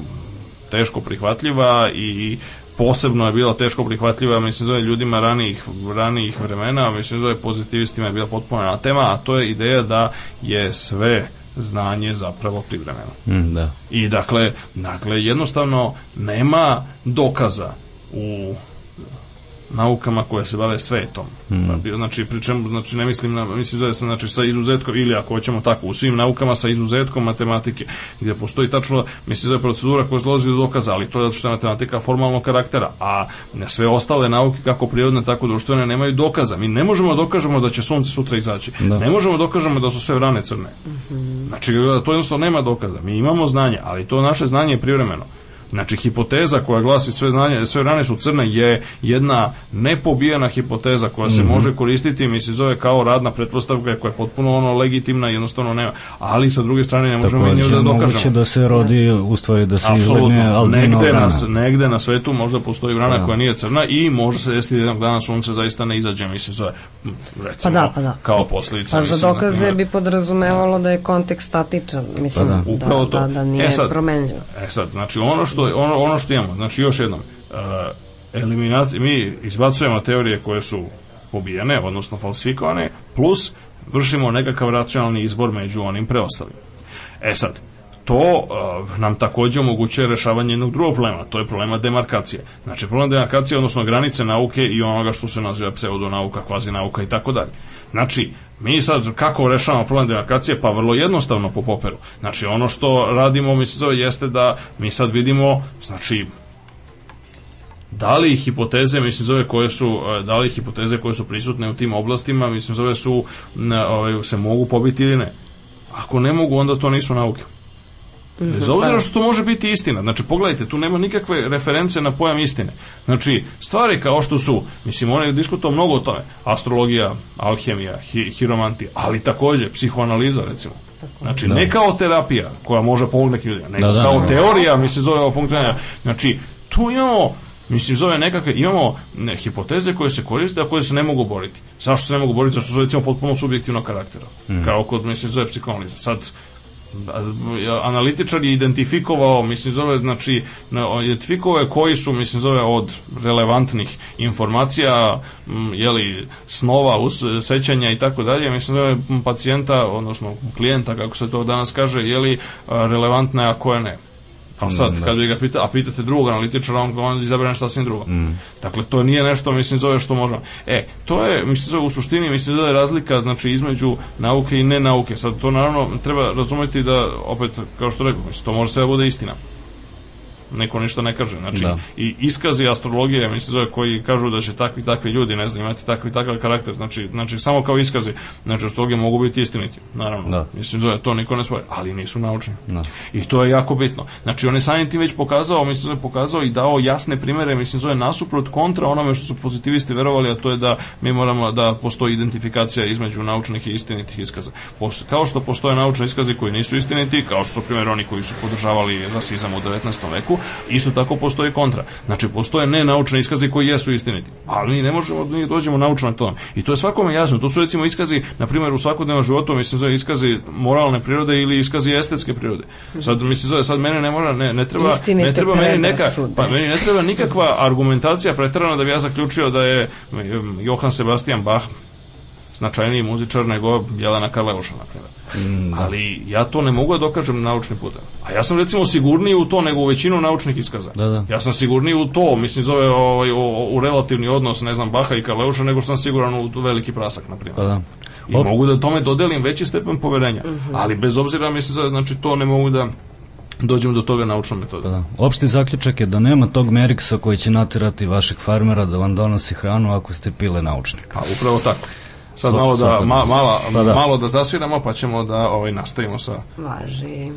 teško prihvatljiva i posebno je bila teško prihvatljiva, mislim zove ljudima ranijih, ranijih vremena, mislim zove pozitivistima je bila potpuno tema, a to je ideja da je sve znanje zapravo privremeno. Mm, da. I dakle, dakle, jednostavno nema dokaza u naukama koje se bave svetom. Mm. Znači, pri čemu, znači, ne mislim, na, mislim zove da se, znači, sa izuzetkom, ili ako hoćemo tako, u svim naukama sa izuzetkom matematike, gdje postoji tačno, mislim zove da procedura koja zlozi do dokaza, ali to je zato što je matematika formalnog karaktera, a sve ostale nauke, kako prirodne, tako društvene, nemaju dokaza. Mi ne možemo da dokažemo da će sunce sutra izaći. Da. Ne možemo dokažemo da su sve vrane crne. Mm -hmm. Znači, to jednostavno nema dokaza. Mi imamo znanje, ali to naše znanje je privremeno. Znači, hipoteza koja glasi sve, znanje, sve rane su crne je jedna nepobijena hipoteza koja se mm -hmm. može koristiti i se zove kao radna pretpostavka koja je potpuno ono legitimna jednostavno nema. Ali sa druge strane ne možemo Tako, mi da dokažemo. da se rodi, u stvari da se izlegne negde Nas, negde na svetu možda postoji vrana ja. Da. koja nije crna i može se desiti da jednog dana sunce zaista ne izađe, mislim, zove, recimo, pa da, pa da. kao posljedica. Pa mislim, za dokaze bi podrazumevalo da je kontekst statičan, mislim, pa da. da upravo da, da, da nije e sad, promenljivo. E sad, znači ono što postoji ono, ono što imamo, znači još jednom, eh, eliminacija, mi izbacujemo teorije koje su pobijene, odnosno falsifikovane, plus vršimo nekakav racionalni izbor među onim preostalim. E sad, to uh, nam takođe omogućuje rešavanje jednog drugog problema, to je problema demarkacije. Znači, problem demarkacije, odnosno granice nauke i onoga što se naziva pseudonauka, kvazinauka i tako dalje. Znači, Mi sad kako rešavamo problem demarkacije? Pa vrlo jednostavno po poperu. Znači ono što radimo mi se zove jeste da mi sad vidimo znači da li hipoteze, mislim zove koje su, e, da li hipoteze koje su prisutne u tim oblastima, mislim zove su, ne, ove, ovaj, se mogu pobiti ili ne. Ako ne mogu, onda to nisu nauke. Mhm. Bez obzira da. što to može biti istina. Znači, pogledajte, tu nema nikakve reference na pojam istine. Znači, stvari kao što su, mislim, on je diskutao mnogo o tome, astrologija, alhemija, hi hiromantija, ali takođe, psihoanaliza, recimo. Znači, da. ne kao terapija koja može pomoći ljudima, nego da, da, kao da, teorija, mislim, se zove o funkcioniranju. Znači, tu imamo Mislim, zove nekakve, imamo ne, hipoteze koje se koriste, a koje se ne mogu boriti. Zašto se ne mogu boriti? Zašto su, recimo, potpuno subjektivnog karaktera. Mm. Kao kod, mislim, zove psihoanaliza. Sad, analitičar je identifikovao, mislim zove, znači identifikovao je koji su, mislim zove, od relevantnih informacija, jeli, snova, us, sećanja i tako dalje, mislim zove, pacijenta, odnosno klijenta, kako se to danas kaže, jeli, relevantna, a koje ne. A sad, mm, da. kad bi ga pita, a pitate drugog analitičara, on, on izabere nešto sasvim drugo. Mm. Dakle, to nije nešto, mislim, zove što možemo. E, to je, mislim, zove u suštini, mislim, zove razlika, znači, između nauke i nenauke. Sad, to naravno treba razumeti da, opet, kao što rekao, mislim, to može sve da bude istina niko ništa ne kaže. Znači, da. i iskazi astrologije, mislim, zove, koji kažu da će takvi takvi ljudi, ne znam, imati takvi takav karakter, znači, znači samo kao iskazi, znači, astrologije mogu biti istiniti, naravno. Da. Mislim, zove, to niko ne svoje, ali nisu naučni. Da. I to je jako bitno. Znači, on je samim tim već pokazao, mislim, zove, pokazao i dao jasne primere, mislim, zove, nasuprot kontra onome što su pozitivisti verovali, a to je da mi moramo da postoji identifikacija između naučnih i istinitih iskaza. Posto, kao što postoje naučni iskazi koji nisu istiniti, kao što su primjer oni koji su podržavali rasizam u 19. veku, isto tako postoji kontra. Znači, postoje ne nenaučni iskazi koji jesu istiniti, ali mi ne možemo da dođemo naučno na to. I to je svakome jasno. To su recimo iskazi, na primjer, u svakodnevnom životu, mislim, zove iskazi moralne prirode ili iskazi estetske prirode. Sad, mislim, zove, sad mene ne mora, ne, ne treba, Istinite ne treba meni neka, pa meni ne treba nikakva argumentacija pretrana da bi ja zaključio da je Johan Sebastian Bach značajniji muzičar nego Jelena Karleuša, na primjer. Mm, da. Ali ja to ne mogu da dokažem naučnim putem. A ja sam recimo sigurniji u to nego u većinu naučnih iskaza. Da, da. Ja sam sigurniji u to, mislim zove ovaj, o, u relativni odnos, ne znam, Baha i Karleuša, nego sam siguran u veliki prasak, na primjer. Da, da. I Op. mogu da tome dodelim veći stepen poverenja. Mm -hmm. Ali bez obzira, mislim, znači to ne mogu da dođemo do toga naučnom metodom. Pa da. Opšti zaključak je da nema tog Meriksa koji će natirati vašeg farmera da vam donosi hranu ako ste pile naučnika. A upravo tako. Sad malo da, ma, mala, pa da. malo da zasviramo, pa ćemo da ovaj, nastavimo sa... Važi.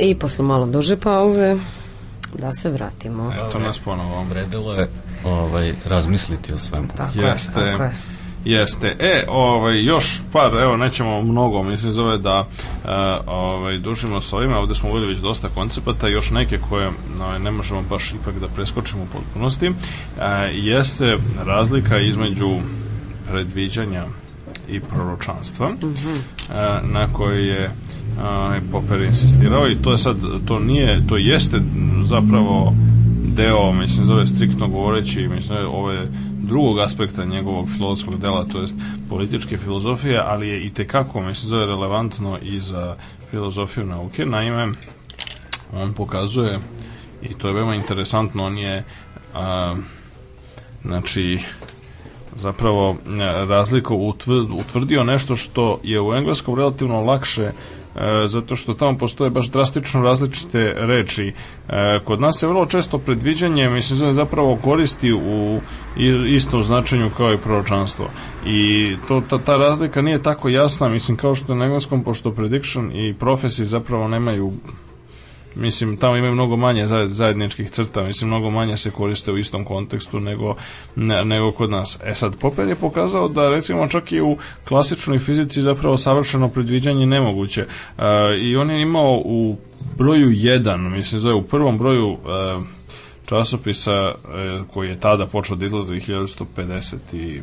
I e, posle malo duže pauze da se vratimo. Eto nas ponovo. Vredilo je e, ovaj, razmisliti o svemu. Tako Jeste. Je, tako je. Jeste. E, ovaj, još par, evo, nećemo mnogo, mislim, zove da e, ovaj, dužimo s ovima, ovde smo uveli već dosta koncepata, još neke koje no, ovaj, ne možemo baš ipak da preskočimo u potpunosti, e, jeste razlika između predviđanja i proročanstva, mm -hmm. e, na koje je Popper insistirao i to je sad, to nije, to jeste zapravo deo, mislim, zove striktno govoreći, mislim, ove drugog aspekta njegovog filozofskog dela, to jest političke filozofije, ali je i tekako, mislim, zove relevantno i za filozofiju nauke. Naime, on pokazuje, i to je veoma interesantno, on je, a, znači, zapravo razliku utvrdio nešto što je u engleskom relativno lakše uh, e, zato što tamo postoje baš drastično različite reči. E, kod nas se vrlo često predviđanje, mislim, zapravo koristi u istom značenju kao i proročanstvo. I to, ta, ta razlika nije tako jasna, mislim, kao što je na engleskom, pošto prediction i prophecy zapravo nemaju Mislim, tamo imaju mnogo manje zajedničkih crta, mislim, mnogo manje se koriste u istom kontekstu nego, ne, nego kod nas. E sad, Popper je pokazao da, recimo, čak i u klasičnoj fizici zapravo savršeno predviđanje nemoguće. E, I on je imao u broju 1, mislim, zove, u prvom broju e, časopisa e, koji je tada počeo da izlaze 1150 i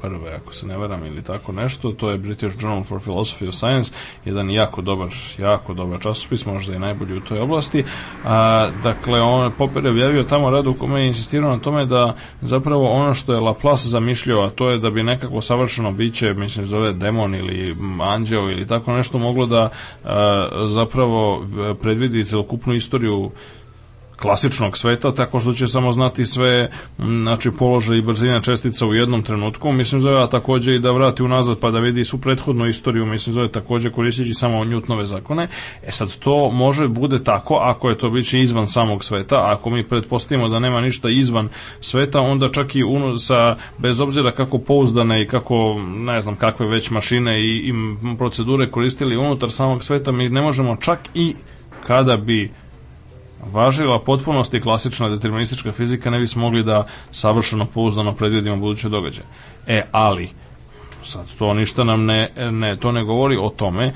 prve, ako se ne varam, ili tako nešto. To je British Journal for Philosophy of Science, jedan jako dobar, jako dobar časopis, možda i najbolji u toj oblasti. A, dakle, on, Popper je objavio tamo rad u kome je insistirao na tome da zapravo ono što je Laplace zamišljao, a to je da bi nekako savršeno biće, mislim, zove demon ili anđeo ili tako nešto, moglo da a, zapravo predvidi celokupnu istoriju klasičnog sveta, tako što će samo znati sve znači, položaj i brzina čestica u jednom trenutku, mislim zove, a takođe i da vrati unazad pa da vidi su prethodnu istoriju, mislim zove, takođe koristeći samo Newtonove zakone. E sad, to može bude tako ako je to biće izvan samog sveta, ako mi pretpostavimo da nema ništa izvan sveta, onda čak i uno, sa, bez obzira kako pouzdane i kako, ne znam, kakve već mašine i, i procedure koristili unutar samog sveta, mi ne možemo čak i kada bi važila potpunost i klasična deterministička fizika, ne bismo mogli da savršeno pouzdano predvidimo buduće događaje. E, ali, sad to ništa nam ne, ne, to ne govori o tome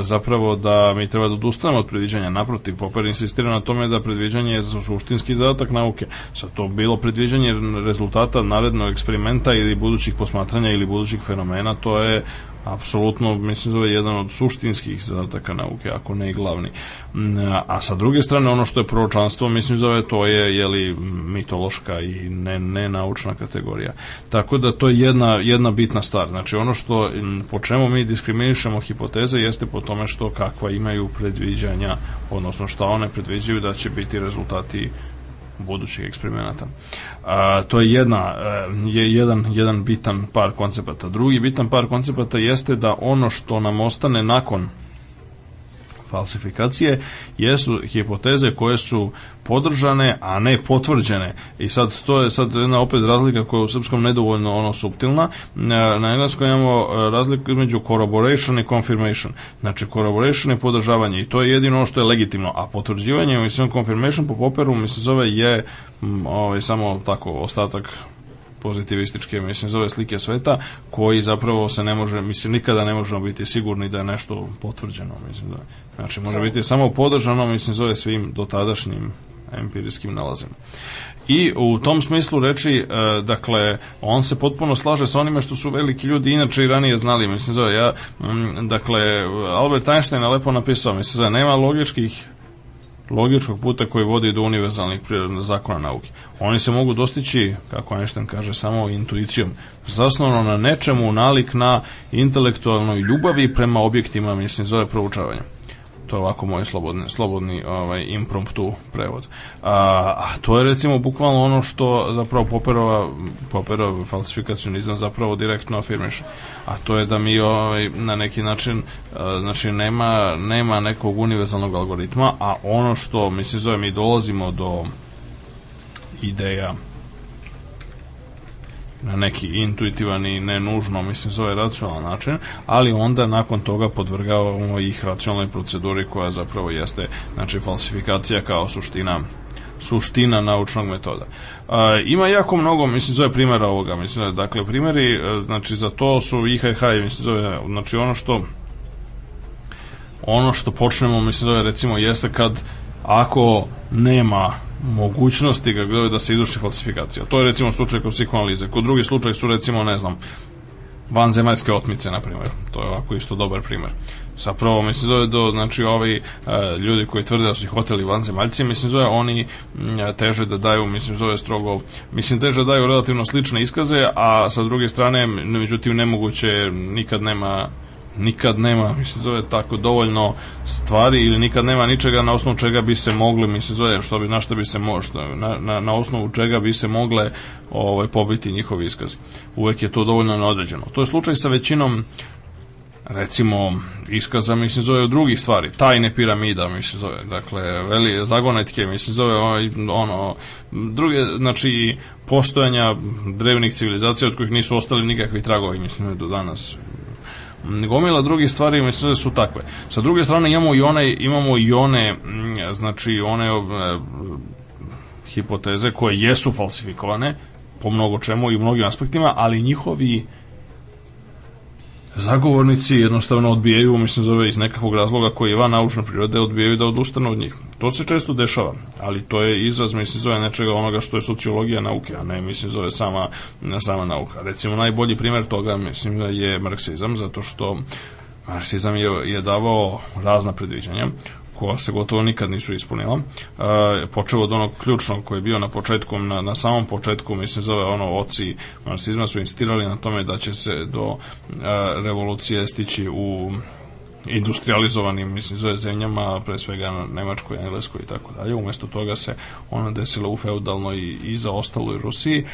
zapravo da mi treba da odustanemo od predviđanja naprotiv Popper insistira na tome da predviđanje je suštinski zadatak nauke sad to bilo predviđanje rezultata narednog eksperimenta ili budućih posmatranja ili budućih fenomena to je apsolutno mislim da je jedan od suštinskih zadataka nauke, ako ne i glavni. Mm, a sa druge strane ono što je proročanstvo mislim da je to je je li mitološka i ne ne naučna kategorija. Tako da to je jedna jedna bitna stvar. Znači ono što mm, po čemu mi diskriminišemo hipoteze jeste po tome što kakva imaju predviđanja, odnosno šta one predviđaju da će biti rezultati budućih eksperimenata. A, to je jedna e, je jedan jedan bitan par koncepata. Drugi bitan par koncepata jeste da ono što nam ostane nakon falsifikacije jesu hipoteze koje su podržane, a ne potvrđene. I sad to je sad jedna opet razlika koja je u srpskom nedovoljno ono subtilna. E, na engleskom imamo e, razliku između corroboration i confirmation. Znači corroboration je podržavanje i to je jedino ono što je legitimno, a potvrđivanje mislim confirmation po poperu mislim zove je ovaj samo tako ostatak pozitivističke, mislim, zove slike sveta, koji zapravo se ne može, mislim, nikada ne možemo biti sigurni da je nešto potvrđeno, mislim, da Znači, može biti samo podržano, mislim, zove svim dotadašnjim empirijskim nalazima. I u tom smislu reči, e, dakle, on se potpuno slaže sa onime što su veliki ljudi inače i ranije znali, mislim, zove, ja, dakle, Albert Einstein je lepo napisao, mislim, zove, nema logičkih logičkog puta koji vodi do univerzalnih prirodnih zakona nauke. Oni se mogu dostići, kako Einstein kaže, samo intuicijom, zasnovano na nečemu nalik na intelektualnoj ljubavi prema objektima, mislim, zove proučavanja to je ovako moj slobodni, slobodni ovaj, impromptu prevod. A, a to je recimo bukvalno ono što zapravo Popperova, Poperov falsifikacionizam zapravo direktno afirmiše. A to je da mi ovaj, na neki način a, e, znači nema, nema nekog univerzalnog algoritma, a ono što mislim zove mi dolazimo do ideja na neki intuitivan i ne nužno, mislim, zove racionalan način, ali onda nakon toga podvrgavamo ih racionalnoj proceduri koja zapravo jeste, znači, falsifikacija kao suština suština naučnog metoda. E, ima jako mnogo, mislim, zove primjera ovoga, mislim, dakle, primjeri, e, znači, za to su IHH, mislim, zove, znači, ono što ono što počnemo, mislim, zove, recimo, jeste kad ako nema mogućnosti ga gledaju da se izvrši falsifikacija. To je recimo slučaj kod psihoanalize. Kod drugi slučaj su recimo, ne znam, vanzemaljske otmice, na primjer. To je ovako isto dobar primjer. Sa Zapravo, mislim, zove do, znači, ovi e, ljudi koji tvrde da su ih hoteli vanzemaljci, mislim, zove, oni teže da daju, mislim, zove strogo, mislim, teže da daju relativno slične iskaze, a sa druge strane, međutim, nemoguće, nikad nema nikad nema, mislim zove tako, dovoljno stvari ili nikad nema ničega na osnovu čega bi se mogli, mislim zove, što bi, na što bi se možda, na, na, na osnovu čega bi se mogle ovaj, pobiti njihovi iskazi. Uvek je to dovoljno neodređeno. To je slučaj sa većinom recimo iskaza mislim zove od drugih stvari tajne piramida mislim zove dakle veli zagonetke mislim zove ovaj, ono druge znači postojanja drevnih civilizacija od kojih nisu ostali nikakvi tragovi mislim do danas gomila drugih stvari mislim da su takve. Sa druge strane imamo i one, imamo i one mm, znači one e, hipoteze koje jesu falsifikovane po mnogo čemu i u mnogim aspektima, ali njihovi zagovornici jednostavno odbijaju, mislim zove iz nekakvog razloga koji je van naučne prirode, odbijaju da odustanu od njih. To se često dešava, ali to je izraz, mislim, zove nečega onoga što je sociologija nauke, a ne, mislim, zove sama, sama nauka. Recimo, najbolji primer toga, mislim, da je marksizam, zato što marksizam je, je davao razna predviđanja, koja se gotovo nikad nisu ispunila. E, počeo od onog ključnog koji je bio na početku, na, na samom početku, mislim zove ono oci marksizma su insistirali na tome da će se do e, revolucije stići u industrializovanim mislim, zove zemljama, pre svega Nemačkoj, Engleskoj i tako dalje. Umesto toga se ona desila u feudalnoj i, i zaostaloj Rusiji,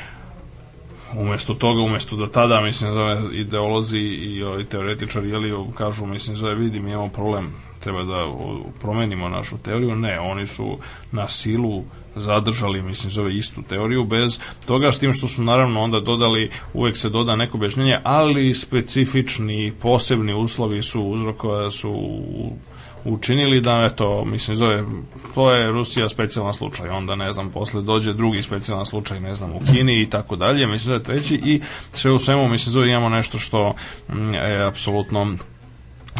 umesto toga, umesto da tada, mislim, zove, ideolozi i ovi teoretičari, jeli, kažu, mislim, zove, vidim, imamo problem, treba da promenimo našu teoriju, ne, oni su na silu uh, zadržali, mislim, zove istu teoriju bez toga, s tim što su naravno onda dodali, uvek se doda neko objašnjenje, ali specifični, posebni uslovi su uzrokova su učinili da, eto, mislim, zove, to je Rusija specijalan slučaj, onda, ne znam, posle dođe drugi specijalan slučaj, ne znam, u Kini i tako dalje, mislim, zove, treći i sve u svemu, mislim, zove, imamo nešto što je mm, apsolutno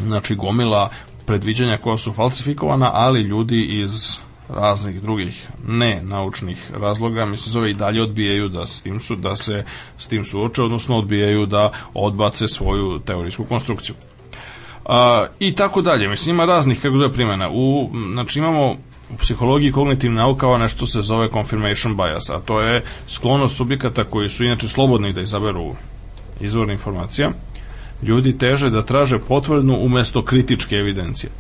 znači gomila predviđanja koja su falsifikovana, ali ljudi iz raznih drugih ne naučnih razloga, mi se zove i dalje odbijaju da s tim su da se s tim suoče, odnosno odbijaju da odbace svoju teorijsku konstrukciju. A, I tako dalje, mislim ima raznih kako zove primjena. U, znači imamo u psihologiji kognitivna nauka nešto se zove confirmation bias, a to je sklonost subjekata koji su inače slobodni da izaberu izvorne informacija. Ljudi teže da traže potvrdnu umesto kritičke evidencije.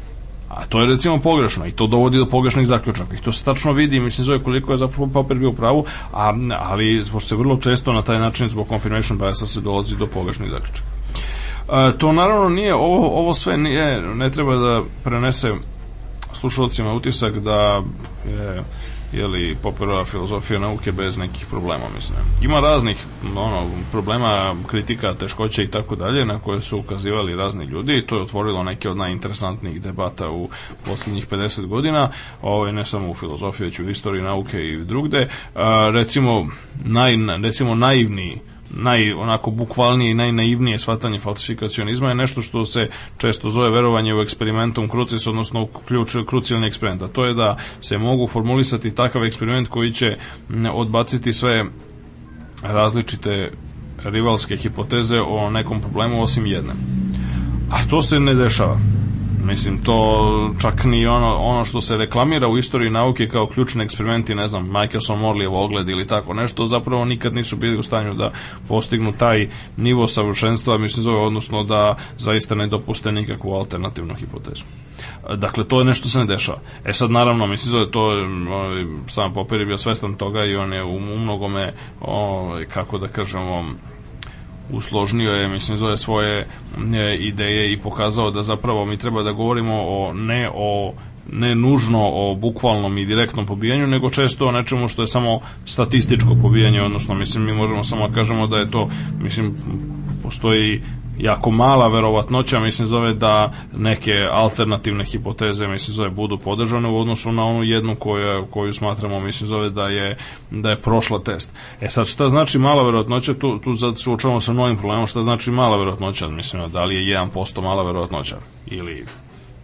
A to je recimo pogrešno i to dovodi do pogrešnih zaključaka. I to se tačno vidi, mislim zove koliko je zapravo papir bio u pravu, a, ali zbog se vrlo često na taj način zbog confirmation biasa se dolazi do pogrešnih zaključaka. E, to naravno nije, ovo, ovo sve nije, ne treba da prenese slušalcima utisak da je jeli, Popperova filozofija nauke bez nekih problema, mislim. Ima raznih ono, problema, kritika, teškoće i tako dalje, na koje su ukazivali razni ljudi i to je otvorilo neke od najinteresantnijih debata u poslednjih 50 godina, ovo ovaj, je ne samo u filozofiji, već u istoriji nauke i drugde. A, recimo, naj, recimo naivniji naj onako bukvalnije i najnaivnije shvatanje falsifikacionizma je nešto što se često zove verovanje u eksperimentum crucis, odnosno u ključ, krucijalni eksperiment. A to je da se mogu formulisati takav eksperiment koji će odbaciti sve različite rivalske hipoteze o nekom problemu osim jedne. A to se ne dešava. Mislim, to čak ni ono, ono što se reklamira u istoriji nauke kao ključni eksperimenti, ne znam, Michelson Morlijev ogled ili tako nešto, zapravo nikad nisu bili u stanju da postignu taj nivo savršenstva, mislim zove, odnosno da zaista ne dopuste nikakvu alternativnu hipotezu. Dakle, to je nešto se ne dešava. E sad, naravno, mislim zove, to ovaj, sam Popper je bio svestan toga i on je u, u mnogome, o, ovaj, kako da kažem, usložnio je, mislim, zove svoje e, ideje i pokazao da zapravo mi treba da govorimo o ne o ne nužno o bukvalnom i direktnom pobijanju, nego često o nečemu što je samo statističko pobijanje, odnosno mislim mi možemo samo da kažemo da je to, mislim postoji jako mala verovatnoća, mislim zove da neke alternativne hipoteze, mislim zove, budu podržane u odnosu na onu jednu koju, koju smatramo, mislim zove da je, da je prošla test. E sad, šta znači mala verovatnoća? Tu, tu sad suočavamo sa novim problemom, šta znači mala verovatnoća? Mislim, da li je 1% mala verovatnoća? Ili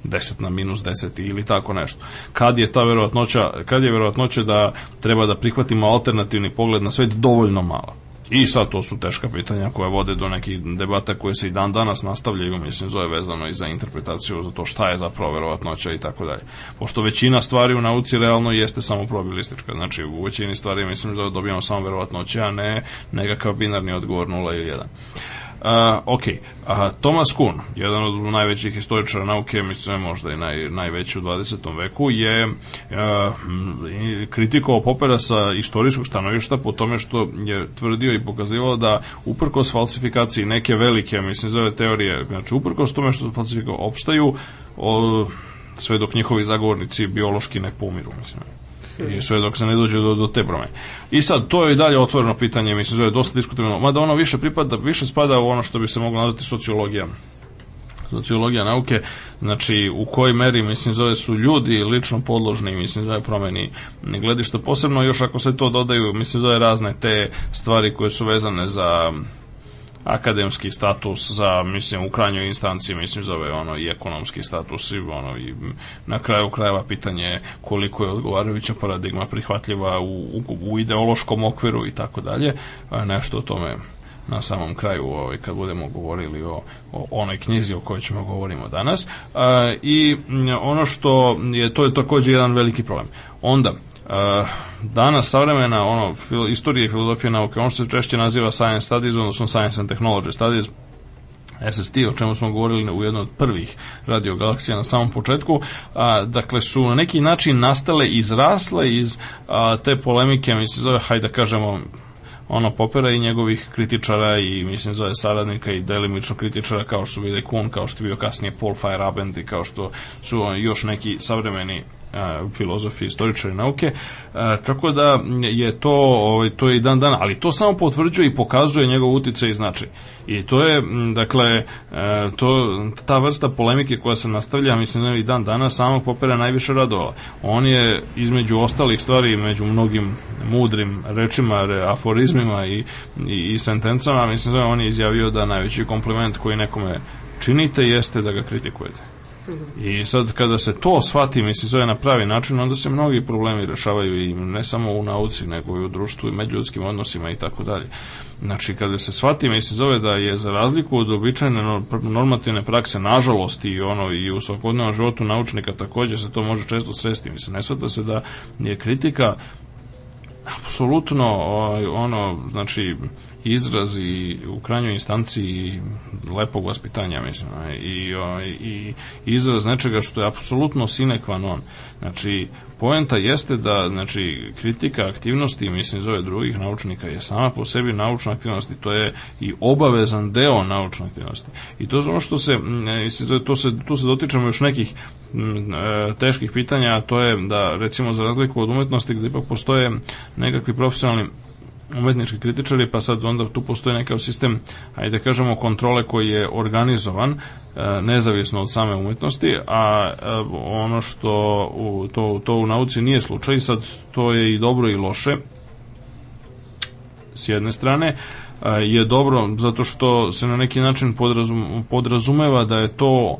10 na minus 10 ili tako nešto. Kad je ta verovatnoća, kad je verovatnoća da treba da prihvatimo alternativni pogled na svet dovoljno mala? I sad to su teška pitanja koja vode do nekih debata koje se i dan danas nastavljaju, mislim, zove vezano i za interpretaciju, za to šta je zapravo verovatnoća i tako dalje. Pošto većina stvari u nauci realno jeste samo probabilistička, znači u većini stvari mislim da dobijamo samo verovatnoće, a ne nekakav binarni odgovor 0 ili 1. Uh, ok, uh, Thomas Kuhn, jedan od najvećih istoričara nauke, mislim je možda i naj, najveći u 20. veku, je uh, kritikovao Popera sa istorijskog stanovišta po tome što je tvrdio i pokazivao da uprkos falsifikaciji neke velike, mislim zove teorije, znači uprkos tome što falsifikao opstaju, o, sve dok njihovi zagovornici biološki ne pomiru, mislim. I sve dok se ne dođe do, do te promene. I sad, to je i dalje otvoreno pitanje, mislim, zove dosta diskutivno, mada ono više pripada, više spada u ono što bi se moglo nazvati sociologija sociologija nauke, znači u kojoj meri, mislim, zove su ljudi lično podložni, mislim, zove promeni gledišta, posebno još ako se to dodaju, mislim, zove razne te stvari koje su vezane za akademski status za, mislim, u krajnjoj instanci, mislim, zove ono i ekonomski status i ono i na kraju krajeva pitanje koliko je odgovarajuća paradigma prihvatljiva u, u, u ideološkom okviru i tako dalje, nešto o tome na samom kraju ovaj, kad budemo govorili o, o onoj knjizi o kojoj ćemo govorimo danas e, i ono što je to je takođe jedan veliki problem onda Uh, danas savremena ono, fil, istorija i filozofije nauke, ono što se češće naziva science studies, odnosno science and technology studies, SST, o čemu smo govorili u jednoj od prvih radiogalaksija na samom početku, a, dakle su na neki način nastale, izrasle iz a, te polemike, mi se zove, hajde da kažemo, ono Popera i njegovih kritičara i mislim zove saradnika i delimično kritičara kao što su bili Kuhn, kao što je bio kasnije Paul Feyerabend i kao što su još neki savremeni filozofi, istoričari nauke, tako da je to, ovaj, to je i dan dan, ali to samo potvrđuje i pokazuje njegov uticaj i značaj. I to je, dakle, e, to, ta vrsta polemike koja se nastavlja, mislim, i dan dana, samog Popera najviše radova. On je, između ostalih stvari, među mnogim mudrim rečima, aforizmima i, i, i sentencama, mislim, on je izjavio da najveći kompliment koji nekome činite jeste da ga kritikujete. I sad kada se to shvati, mislim, zove na pravi način, onda se mnogi problemi rešavaju i ne samo u nauci, nego i u društvu i međuljudskim odnosima i tako dalje. Znači, kada se shvati, mislim, zove da je za razliku od običajne normativne prakse, nažalost i ono i u svakodnevnom životu naučnika takođe se to može često sresti. Mislim, ne shvata se da je kritika apsolutno ovaj, ono, znači, izraz i u krajnjoj instanci lepog vaspitanja, mislim, ovaj, i, ovaj, i izraz nečega što je apsolutno sine qua non. Znači, poenta jeste da, znači, kritika aktivnosti, mislim, zove drugih naučnika je sama po sebi naučna aktivnost i to je i obavezan deo naučne aktivnosti. I to je ono što se, to se, tu se dotičemo još nekih mm, e, teških pitanja, a to je da, recimo, za razliku od umetnosti gde ipak postoje nekakvi profesionalni umetnički kritičari, pa sad onda tu postoji nekao sistem, ajde da kažemo, kontrole koji je organizovan e, nezavisno od same umetnosti, a e, ono što u, to, to u nauci nije slučaj, sad to je i dobro i loše, s jedne strane, e, je dobro zato što se na neki način podrazum, podrazumeva da je to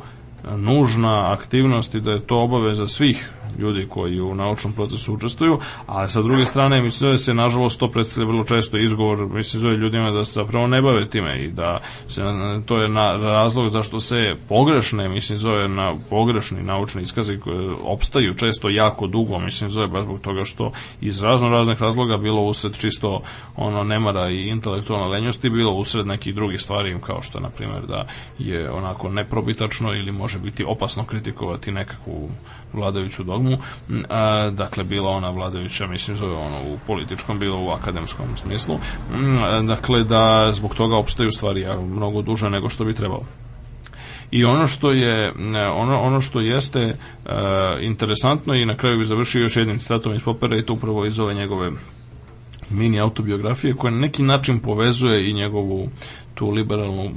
nužna aktivnost i da je to obaveza svih ljudi koji u naučnom procesu učestvuju, ali sa druge strane mislim da se nažalost to predstavlja vrlo često izgovor mislim zove ljudima da se zapravo ne bave time i da se, to je na, razlog zašto se pogrešne mislim zove na pogrešni naučni iskazi koji opstaju često jako dugo mislim zove baš zbog toga što iz razno raznih razloga bilo usred čisto ono nemara i intelektualne lenjosti bilo usred nekih drugih stvari kao što na primjer da je onako neprobitačno ili može biti opasno kritikovati nekakvu vladajuću dogmu dogmu, a, dakle bila ona vladajuća, mislim zove ono u političkom, bilo u akademskom smislu, a, dakle da zbog toga opstaju stvari a, mnogo duže nego što bi trebalo. I ono što je e, ono, ono što jeste e, interesantno i na kraju bi završio još jednim citatom iz Popera i to upravo iz ove njegove mini autobiografije koja na neki način povezuje i njegovu tu liberalnu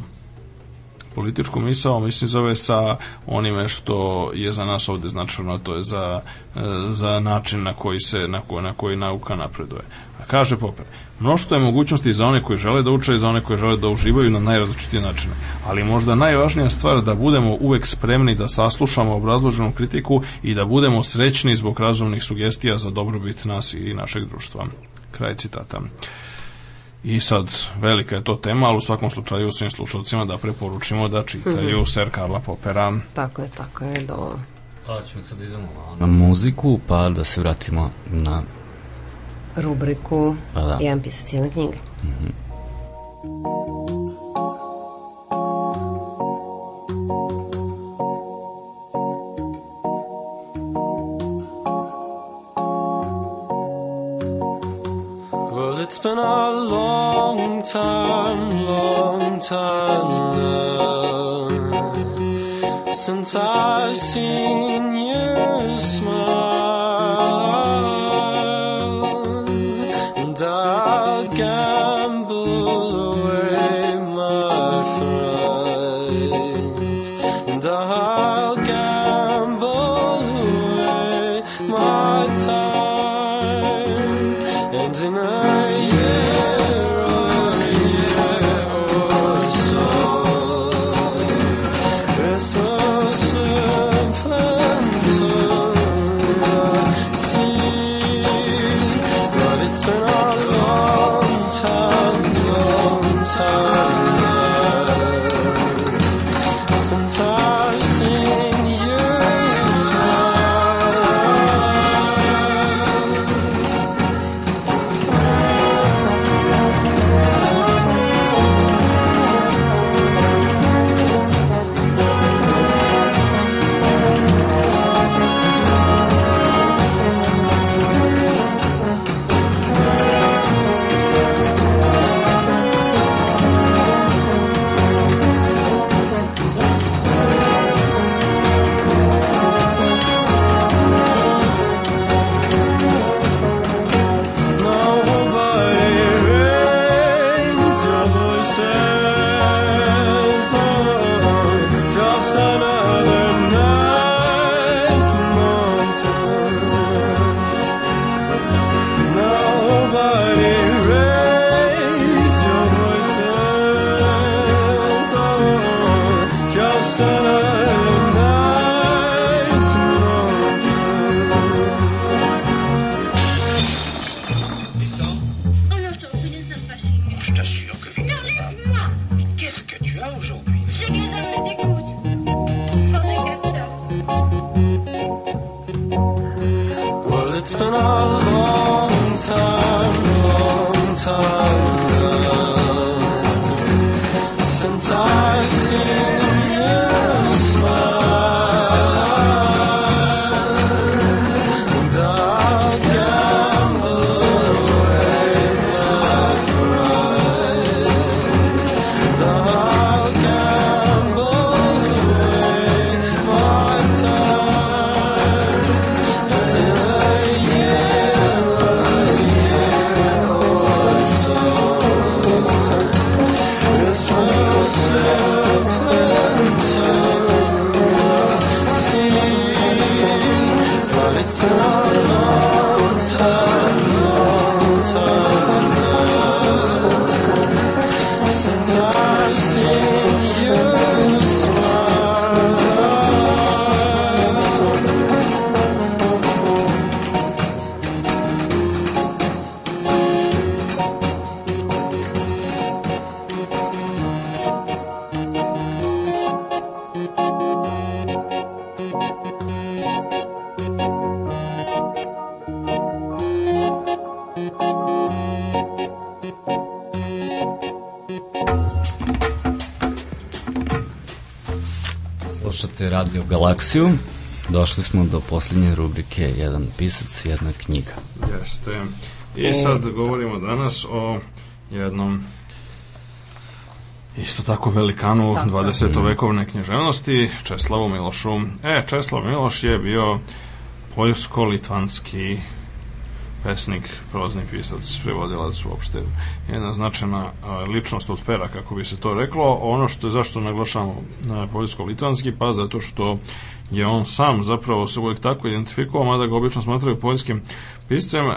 političku misao, mislim, zove sa onime što je za nas ovde značajno, to je za, e, za način na koji se, na koji, na koji nauka napreduje. A kaže Popper, Mnošto je mogućnosti za one koji žele da uče i za one koji žele da uživaju na najrazličitije načine. Ali možda najvažnija stvar da budemo uvek spremni da saslušamo obrazloženu kritiku i da budemo srećni zbog razumnih sugestija za dobrobit nas i našeg društva. Kraj citata. I sad, velika je to tema, ali u svakom slučaju svim slušalcima da preporučimo da čitaju mm -hmm. Ser Karla Popera. Tako je, tako je, do... Pa ćemo sad idemo na muziku, pa da se vratimo na rubriku pa da. Jedan pisac, jedna knjiga. Mm -hmm. It's been a long time, long time now since I've seen you smile. emisiju. Došli smo do poslednje rubrike Jedan pisac, jedna knjiga. Jeste. I sad govorimo danas o jednom isto tako velikanu tako. 20. vekovne književnosti, Česlavu Milošu. E, Česlav Miloš je bio poljsko-litvanski pesnik, prozni pisac, prevodilac uopšte, jedna značajna ličnost od pera, kako bi se to reklo. Ono što je zašto naglašamo e, poljsko-litvanski, pa zato što je on sam zapravo se uvijek tako identifikovao, mada ga obično smatraju poljskim piscem. E,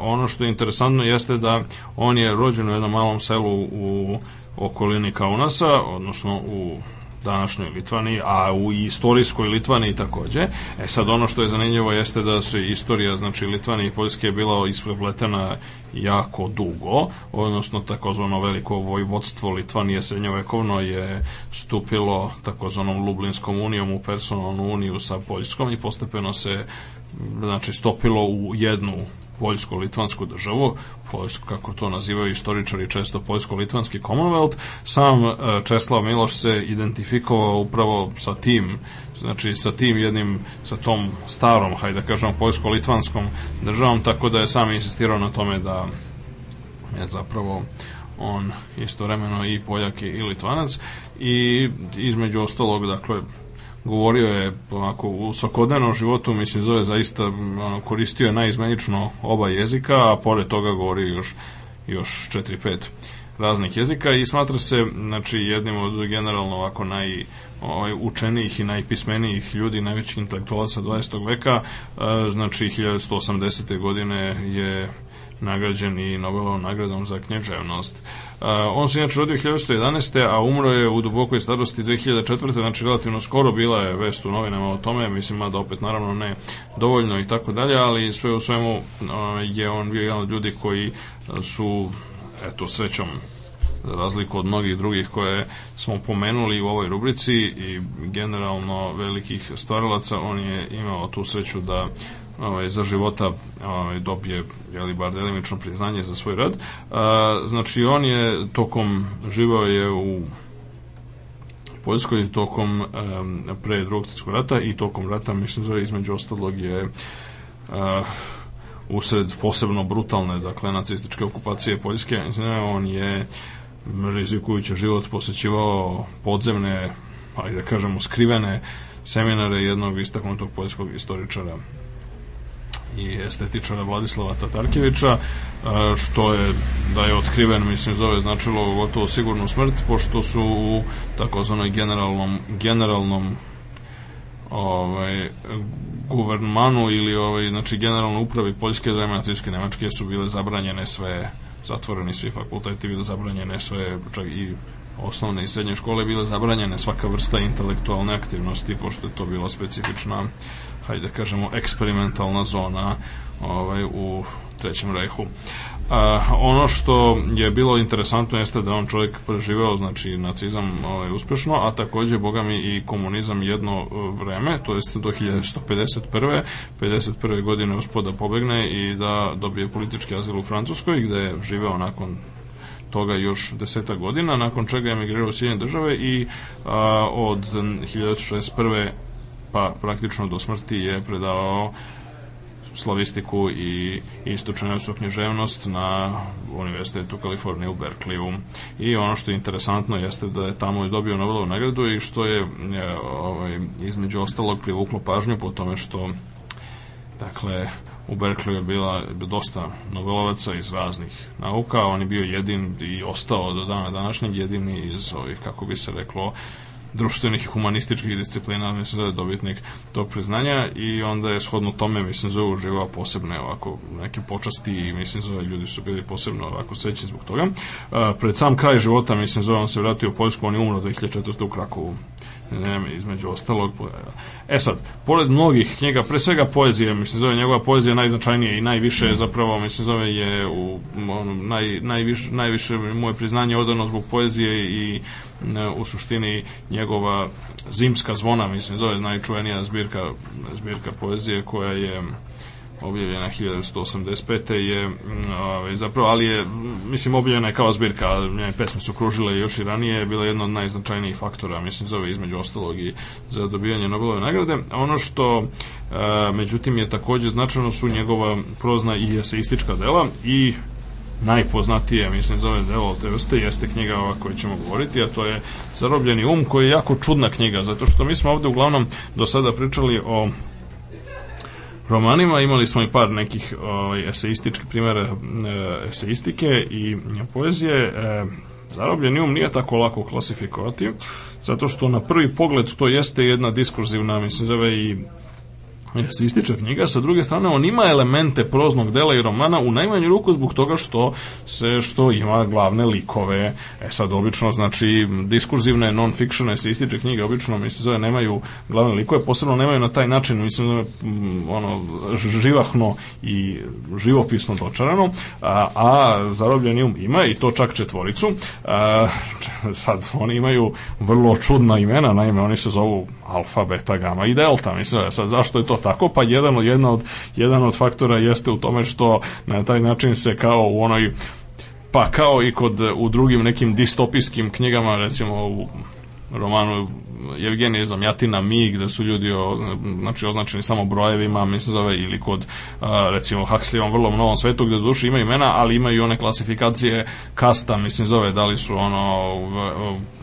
ono što je interesantno jeste da on je rođen u jednom malom selu u okolini Kaunasa, odnosno u današnjoj Litvani, a u istorijskoj Litvani takođe. E sad ono što je zanimljivo jeste da se istorija znači Litvani i Poljske je bila isprepletena jako dugo, odnosno takozvano veliko vojvodstvo Litvanije srednjovekovno je stupilo takozvanom Lublinskom unijom u personalnu uniju sa Poljskom i postepeno se znači stopilo u jednu poljsko-litvansku državu, poljsko, kako to nazivaju istoričari često poljsko-litvanski Commonwealth, sam e, Česlav Miloš se identifikovao upravo sa tim znači sa tim jednim, sa tom starom, hajde da kažem, poljsko-litvanskom državom, tako da je sam insistirao na tome da je zapravo on istovremeno i Poljak i Litvanac i između ostalog, dakle, govorio je onako u svakodnevnom životu mislim zove zaista ono, koristio je najizmenično oba jezika a pored toga govori još još 4 5 raznih jezika i smatra se znači jednim od generalno ovako naj ovaj, učenijih i najpismenijih ljudi, najvećih intelektualaca 20. veka, e, znači 1180. godine je nagrađen i Nobelovom nagradom za knježevnost. E, on se inače rodio 1911. a umro je u dubokoj starosti 2004. Znači relativno skoro bila je vest u novinama o tome, mislim da opet naravno ne dovoljno i tako dalje, ali sve u svemu e, je on bio jedan od ljudi koji su eto srećom za razliku od mnogih drugih koje smo pomenuli u ovoj rubrici i generalno velikih stvaralaca, on je imao tu sreću da ovaj, za života ovaj, dobije jeli, bar delimično priznanje za svoj rad. A, znači, on je tokom, živao je u Poljskoj tokom um, pre drugog svjetskog rata i tokom rata, mislim da između ostalog je uh, usred posebno brutalne, dakle, nacističke okupacije Poljske, on je rizikujući život posećivao podzemne, ali da kažemo skrivene seminare jednog istaknutog poljskog istoričara i estetičara Vladislava Tatarkevića, e, što je, da je otkriven, mislim, zove značilo gotovo sigurnu smrt, pošto su u takozvanoj generalnom, generalnom ovaj, guvernmanu ili ovaj, znači generalno upravi Poljske, Zemljacičke, Nemačke su bile zabranjene sve, zatvoreni svi fakulteti, bile zabranjene sve, čak i osnovne i srednje škole bile zabranjene svaka vrsta intelektualne aktivnosti, pošto je to bila specifična hajde da kažemo, eksperimentalna zona ovaj, u Trećem rehu. A, ono što je bilo interesantno jeste da on čovjek preživeo znači nacizam ovaj, uspješno, a takođe boga mi i komunizam jedno e, vreme, to jest do 1151. 51. godine uspio da pobegne i da dobije politički azil u Francuskoj gde je živeo nakon toga još deseta godina, nakon čega je emigrirao u Sjedinje države i a, od 1961 pa praktično do smrti je predavao slavistiku i istočnjačku književnost na Univerzitetu Kalifornije u Berkleyu. I ono što je interesantno jeste da je tamo i dobio Nobelovu nagradu i što je e, ovaj, između ostalog privuklo pažnju po tome što dakle u Berkleyu je bila dosta nobelovaca iz raznih nauka, on je bio jedin i ostao do dana današnjeg jedini iz ovih, kako bi se reklo, društvenih i humanističkih disciplina, mislim da je dobitnik tog priznanja i onda je shodno tome, mislim, Zoe uživa posebne ovako neke počasti i mislim Zoe ljudi su bili posebno ovako srećni zbog toga. E, pred sam kraj života, mislim, da on se vratio u Poljsku, on je umro 2004. u Krakovu između ostalog. E sad, pored mnogih knjiga, pre svega poezije, mislim zove njegova poezija najznačajnija i najviše zapravo, mislim zove je u, on, naj, najviše, najviše moje priznanje odano zbog poezije i ne, u suštini njegova zimska zvona, mislim zove najčuvenija zbirka, zbirka poezije koja je objavljena 1985. je mm, ove, ovaj, zapravo, ali je, mislim, objavljena je kao zbirka, njene pesme su kružile još i ranije, je bila jedna od najznačajnijih faktora, mislim, za ove između ostalog i za dobijanje Nobelove nagrade. Ono što, e, međutim, je takođe značajno su njegova prozna i eseistička dela i najpoznatije, mislim, zove delo te vrste, jeste knjiga ova koju ćemo govoriti, a to je Zarobljeni um, koja je jako čudna knjiga, zato što mi smo ovde uglavnom do sada pričali o romanima, imali smo i par nekih ovaj, eseističkih primere eseistike i poezije. E, Zarobljeni um nije tako lako klasifikovati, zato što na prvi pogled to jeste jedna diskurzivna, mislim, zove i esistična knjiga, sa druge strane on ima elemente proznog dela i romana u najmanju ruku zbog toga što se što ima glavne likove. E sad obično znači diskurzivne non-fiction esističke knjige obično mi se zove nemaju glavne likove, posebno nemaju na taj način mislim da je mm, ono živahno i živopisno dočarano, a, a zarobljeni um ima i to čak četvoricu. A, sad oni imaju vrlo čudna imena, naime oni se zovu alfa, beta, gama i delta. Mislim, e, sad zašto je to tako? Pa jedan, od, jedna od, jedan od faktora jeste u tome što na taj način se kao u onoj pa kao i kod u drugim nekim distopijskim knjigama recimo u romanu Evgenije Zamjatina Mi, gde su ljudi o, znači, označeni samo brojevima, mislim zove, da ili kod recimo Huxleyon vrlo novom svetu, gde duše imaju imena, ali imaju one klasifikacije kasta, mislim zove, da li su ono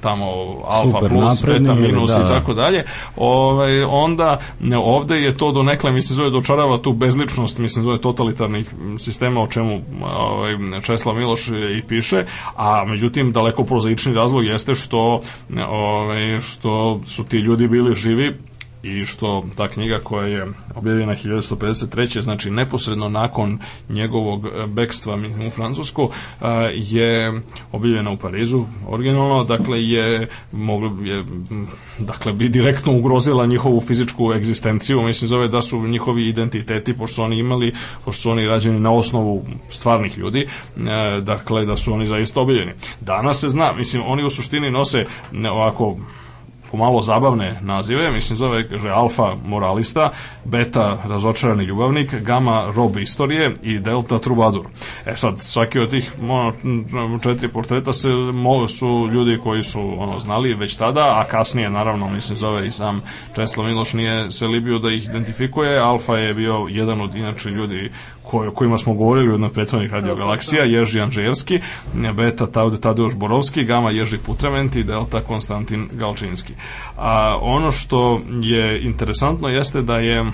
tamo alfa Super, plus, beta minus da, i da. tako dalje. Ovaj onda ne, ovde je to do nekle mislim zove dočarava tu bezličnost mislim zove totalitarnih sistema o čemu ovaj Česlav Miloš i piše, a međutim daleko prozaični razlog jeste što ovaj što što su ti ljudi bili živi i što ta knjiga koja je objavljena 1953. znači neposredno nakon njegovog e, bekstva u Francusku e, je objavljena u Parizu originalno, dakle je moglo je dakle bi direktno ugrozila njihovu fizičku egzistenciju, mislim zove da su njihovi identiteti, pošto su oni imali pošto su oni rađeni na osnovu stvarnih ljudi, e, dakle da su oni zaista objavljeni. Danas se zna, mislim oni u suštini nose ovako pomalo zabavne nazive, mislim zove, kaže Alfa moralista, Beta razočarani ljubavnik, Gama rob istorije i Delta trubadur. E sad, svaki od tih ono, četiri portreta se, mo, su ljudi koji su ono, znali već tada, a kasnije naravno, mislim zove i sam Česlav Miloš nije se libio da ih identifikuje, Alfa je bio jedan od inače ljudi o kojima smo govorili u jednoj prethodnih galaksija, Ježi Anđerski, Beta Tadeuš Borovski, Gama Ježi Putramenti, Delta Konstantin Galčinski. A ono što je interesantno jeste da je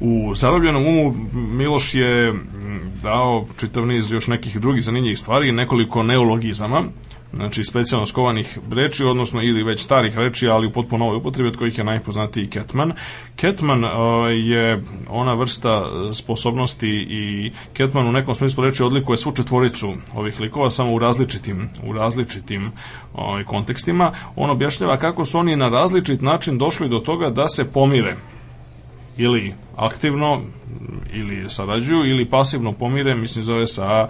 u zarobljenom umu Miloš je dao čitav niz još nekih drugih zanimljivih stvari, nekoliko neologizama znači specijalno skovanih reči, odnosno ili već starih reči, ali u potpuno novoj upotrebi, od kojih je najpoznatiji Catman. Catman uh, je ona vrsta uh, sposobnosti i Catman u nekom smislu reči odlikuje svu četvoricu ovih likova, samo u različitim, u različitim ovaj, kontekstima. On objašnjava kako su oni na različit način došli do toga da se pomire ili aktivno ili sarađuju ili pasivno pomire, mislim zove sa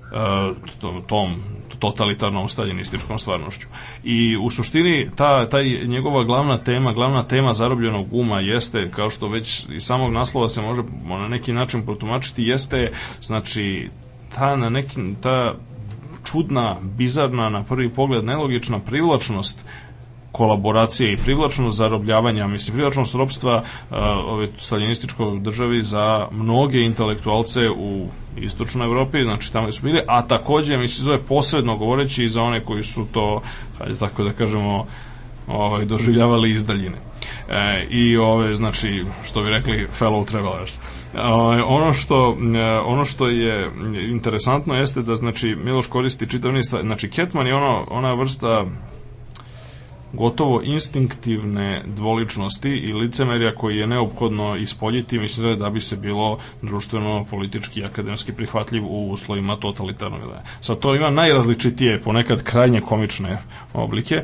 uh, tom totalitarnom staljinističkom stvarnošću. I u suštini ta, taj njegova glavna tema, glavna tema zarobljenog uma jeste, kao što već iz samog naslova se može na neki način protumačiti, jeste znači ta na neki, ta čudna, bizarna, na prvi pogled nelogična privlačnost kolaboracije i privlačnost zarobljavanja, mislim, privlačno ropstva uh, ove staljinističkoj državi za mnoge intelektualce u istočnoj Evropi, znači tamo su bili, a takođe, mislim, zove posredno govoreći i za one koji su to, hajde tako da kažemo, ovaj, doživljavali iz daljine. E, I ove, znači, što bi rekli fellow travelers. E, ono, što, e, ono što je interesantno jeste da, znači, Miloš koristi čitav znači, Ketman je ono, ona vrsta gotovo instinktivne dvoličnosti i licemerja koji je neophodno ispoljiti, mislim da je da bi se bilo društveno, politički akademski prihvatljiv u uslovima totalitarnog daja. Sa to ima najrazličitije, ponekad krajnje komične oblike. E,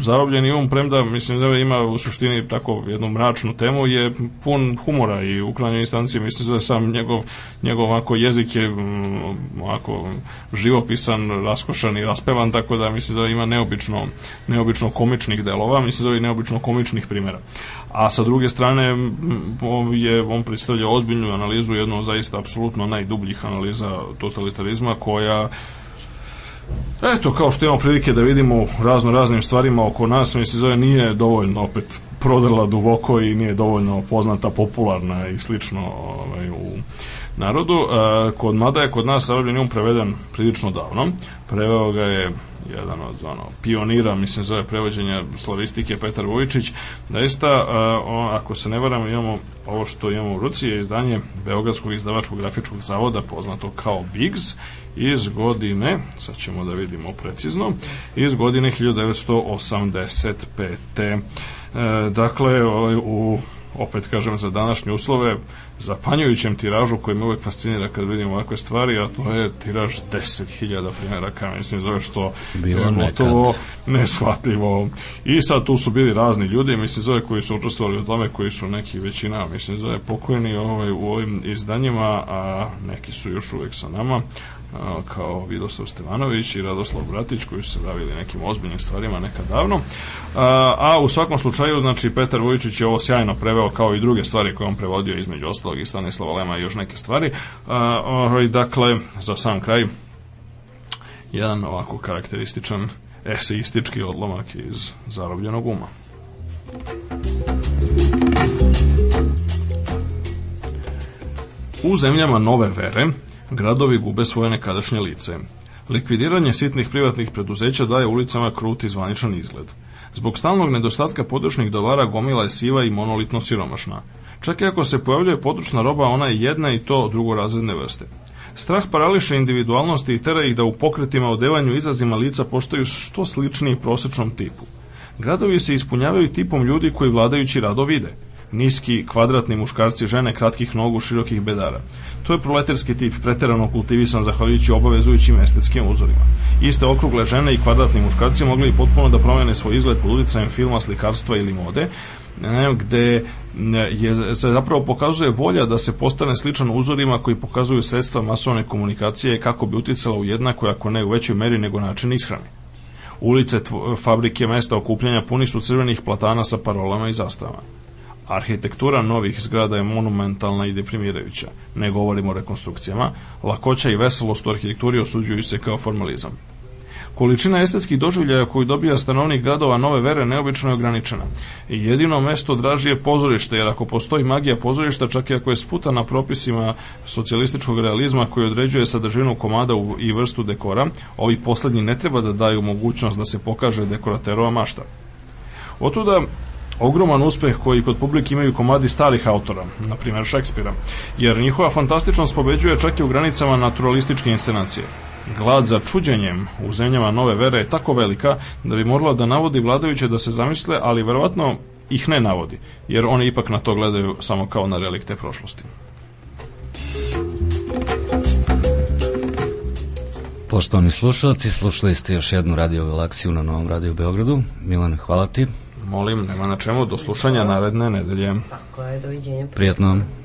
zarobljeni um, premda mislim da ima u suštini tako jednu mračnu temu, je pun humora i u krajnjoj instanci mislim da sam njegov, njegov ovako jezik je mm, ovako živopisan, raskošan i raspevan, tako da mislim da ima neobično, neobično komičnih delova, mislim da je neobično komičnih primjera. A sa druge strane on, je on predstavlja ozbiljnu analizu, jednu zaista apsolutno najdubljih analiza totalitarizma koja Eto, kao što imamo prilike da vidimo razno raznim stvarima oko nas, mislim, zove nije dovoljno opet prodrla duboko i nije dovoljno poznata, popularna i slično ovaj, u narodu. E, kod Mada je kod nas Arabljan um preveden prilično davno. Preveo ga je jedan od ono, pionira, mislim, zove prevođenja slavistike Petar Vujičić. Daista, e, ako se ne varam, imamo ovo što imamo u ruci je izdanje Beogradskog izdavačkog grafičkog zavoda, poznato kao BIGS, iz godine, sad ćemo da vidimo precizno, iz godine 1985. E, dakle, u opet kažem za današnje uslove, zapanjujućem tiražu koji me uvek fascinira kad vidim ovakve stvari, a to je tiraž 10.000 primjeraka, mislim zove što Bilo je gotovo neshvatljivo. I sad tu su bili razni ljudi, mislim zove koji su učestvovali u tome, koji su neki većina, mislim zove pokojni ovaj, u ovim izdanjima, a neki su još uvek sa nama kao Vidoslav Stevanović i Radoslav Bratić koji su se bavili nekim ozbiljnim stvarima nekad davno. A, a u svakom slučaju, znači, Petar Vujičić je ovo sjajno preveo kao i druge stvari koje on prevodio između ostalog i Stanislava Lema i još neke stvari. A, ovaj, dakle, za sam kraj, jedan ovako karakterističan eseistički odlomak iz zarobljenog uma. U zemljama nove vere gradovi gube svoje nekadašnje lice. Likvidiranje sitnih privatnih preduzeća daje ulicama kruti zvaničan izgled. Zbog stalnog nedostatka područnih dovara gomila je siva i monolitno siromašna. Čak i ako se pojavljuje područna roba, ona je jedna i to drugorazredne vrste. Strah parališe individualnosti i tera ih da u pokretima odevanju izazima lica postaju što sličniji prosečnom tipu. Gradovi se ispunjavaju tipom ljudi koji vladajući rado vide – niski, kvadratni muškarci, žene kratkih nogu, širokih bedara. To je proletarski tip, preterano kultivisan zahvaljujući obavezujućim estetskim uzorima. Iste okrugle žene i kvadratni muškarci mogli i potpuno da promene svoj izgled pod utjecajem filma, slikarstva ili mode, gde je, se zapravo pokazuje volja da se postane sličan uzorima koji pokazuju sredstva masovne komunikacije kako bi utjecala u jednakoj, ako ne u većoj meri nego način ishrane. Ulice, fabrike, mesta okupljanja puni su crvenih platana sa parolama i zastavama. Arhitektura novih zgrada je monumentalna i deprimirajuća. Ne govorimo o rekonstrukcijama. Lakoća i veselost u arhitekturi osuđuju se kao formalizam. Količina estetskih doživljaja koju dobija stanovnik gradova nove vere neobično je ograničena. I jedino mesto draži je pozorište, jer ako postoji magija pozorišta, čak i ako je sputana propisima socijalističkog realizma koji određuje sadržinu komada i vrstu dekora, ovi poslednji ne treba da daju mogućnost da se pokaže dekoraterova mašta. Otuda ogroman uspeh koji kod publike imaju komadi starih autora, na primjer Šekspira, jer njihova fantastičnost pobeđuje čak i u granicama naturalističke inscenacije. Glad za čuđenjem u zemljama nove vere je tako velika da bi moralo da navodi vladajuće da se zamisle, ali verovatno ih ne navodi, jer oni ipak na to gledaju samo kao na relikte prošlosti. Poštovani slušalci, slušali ste još jednu radio akciju na Novom radiju Beogradu. Milan, hvala ti. Molim, nema na čemu, do slušanja naredne nedelje. Tako je, doviđenja. Prijatno.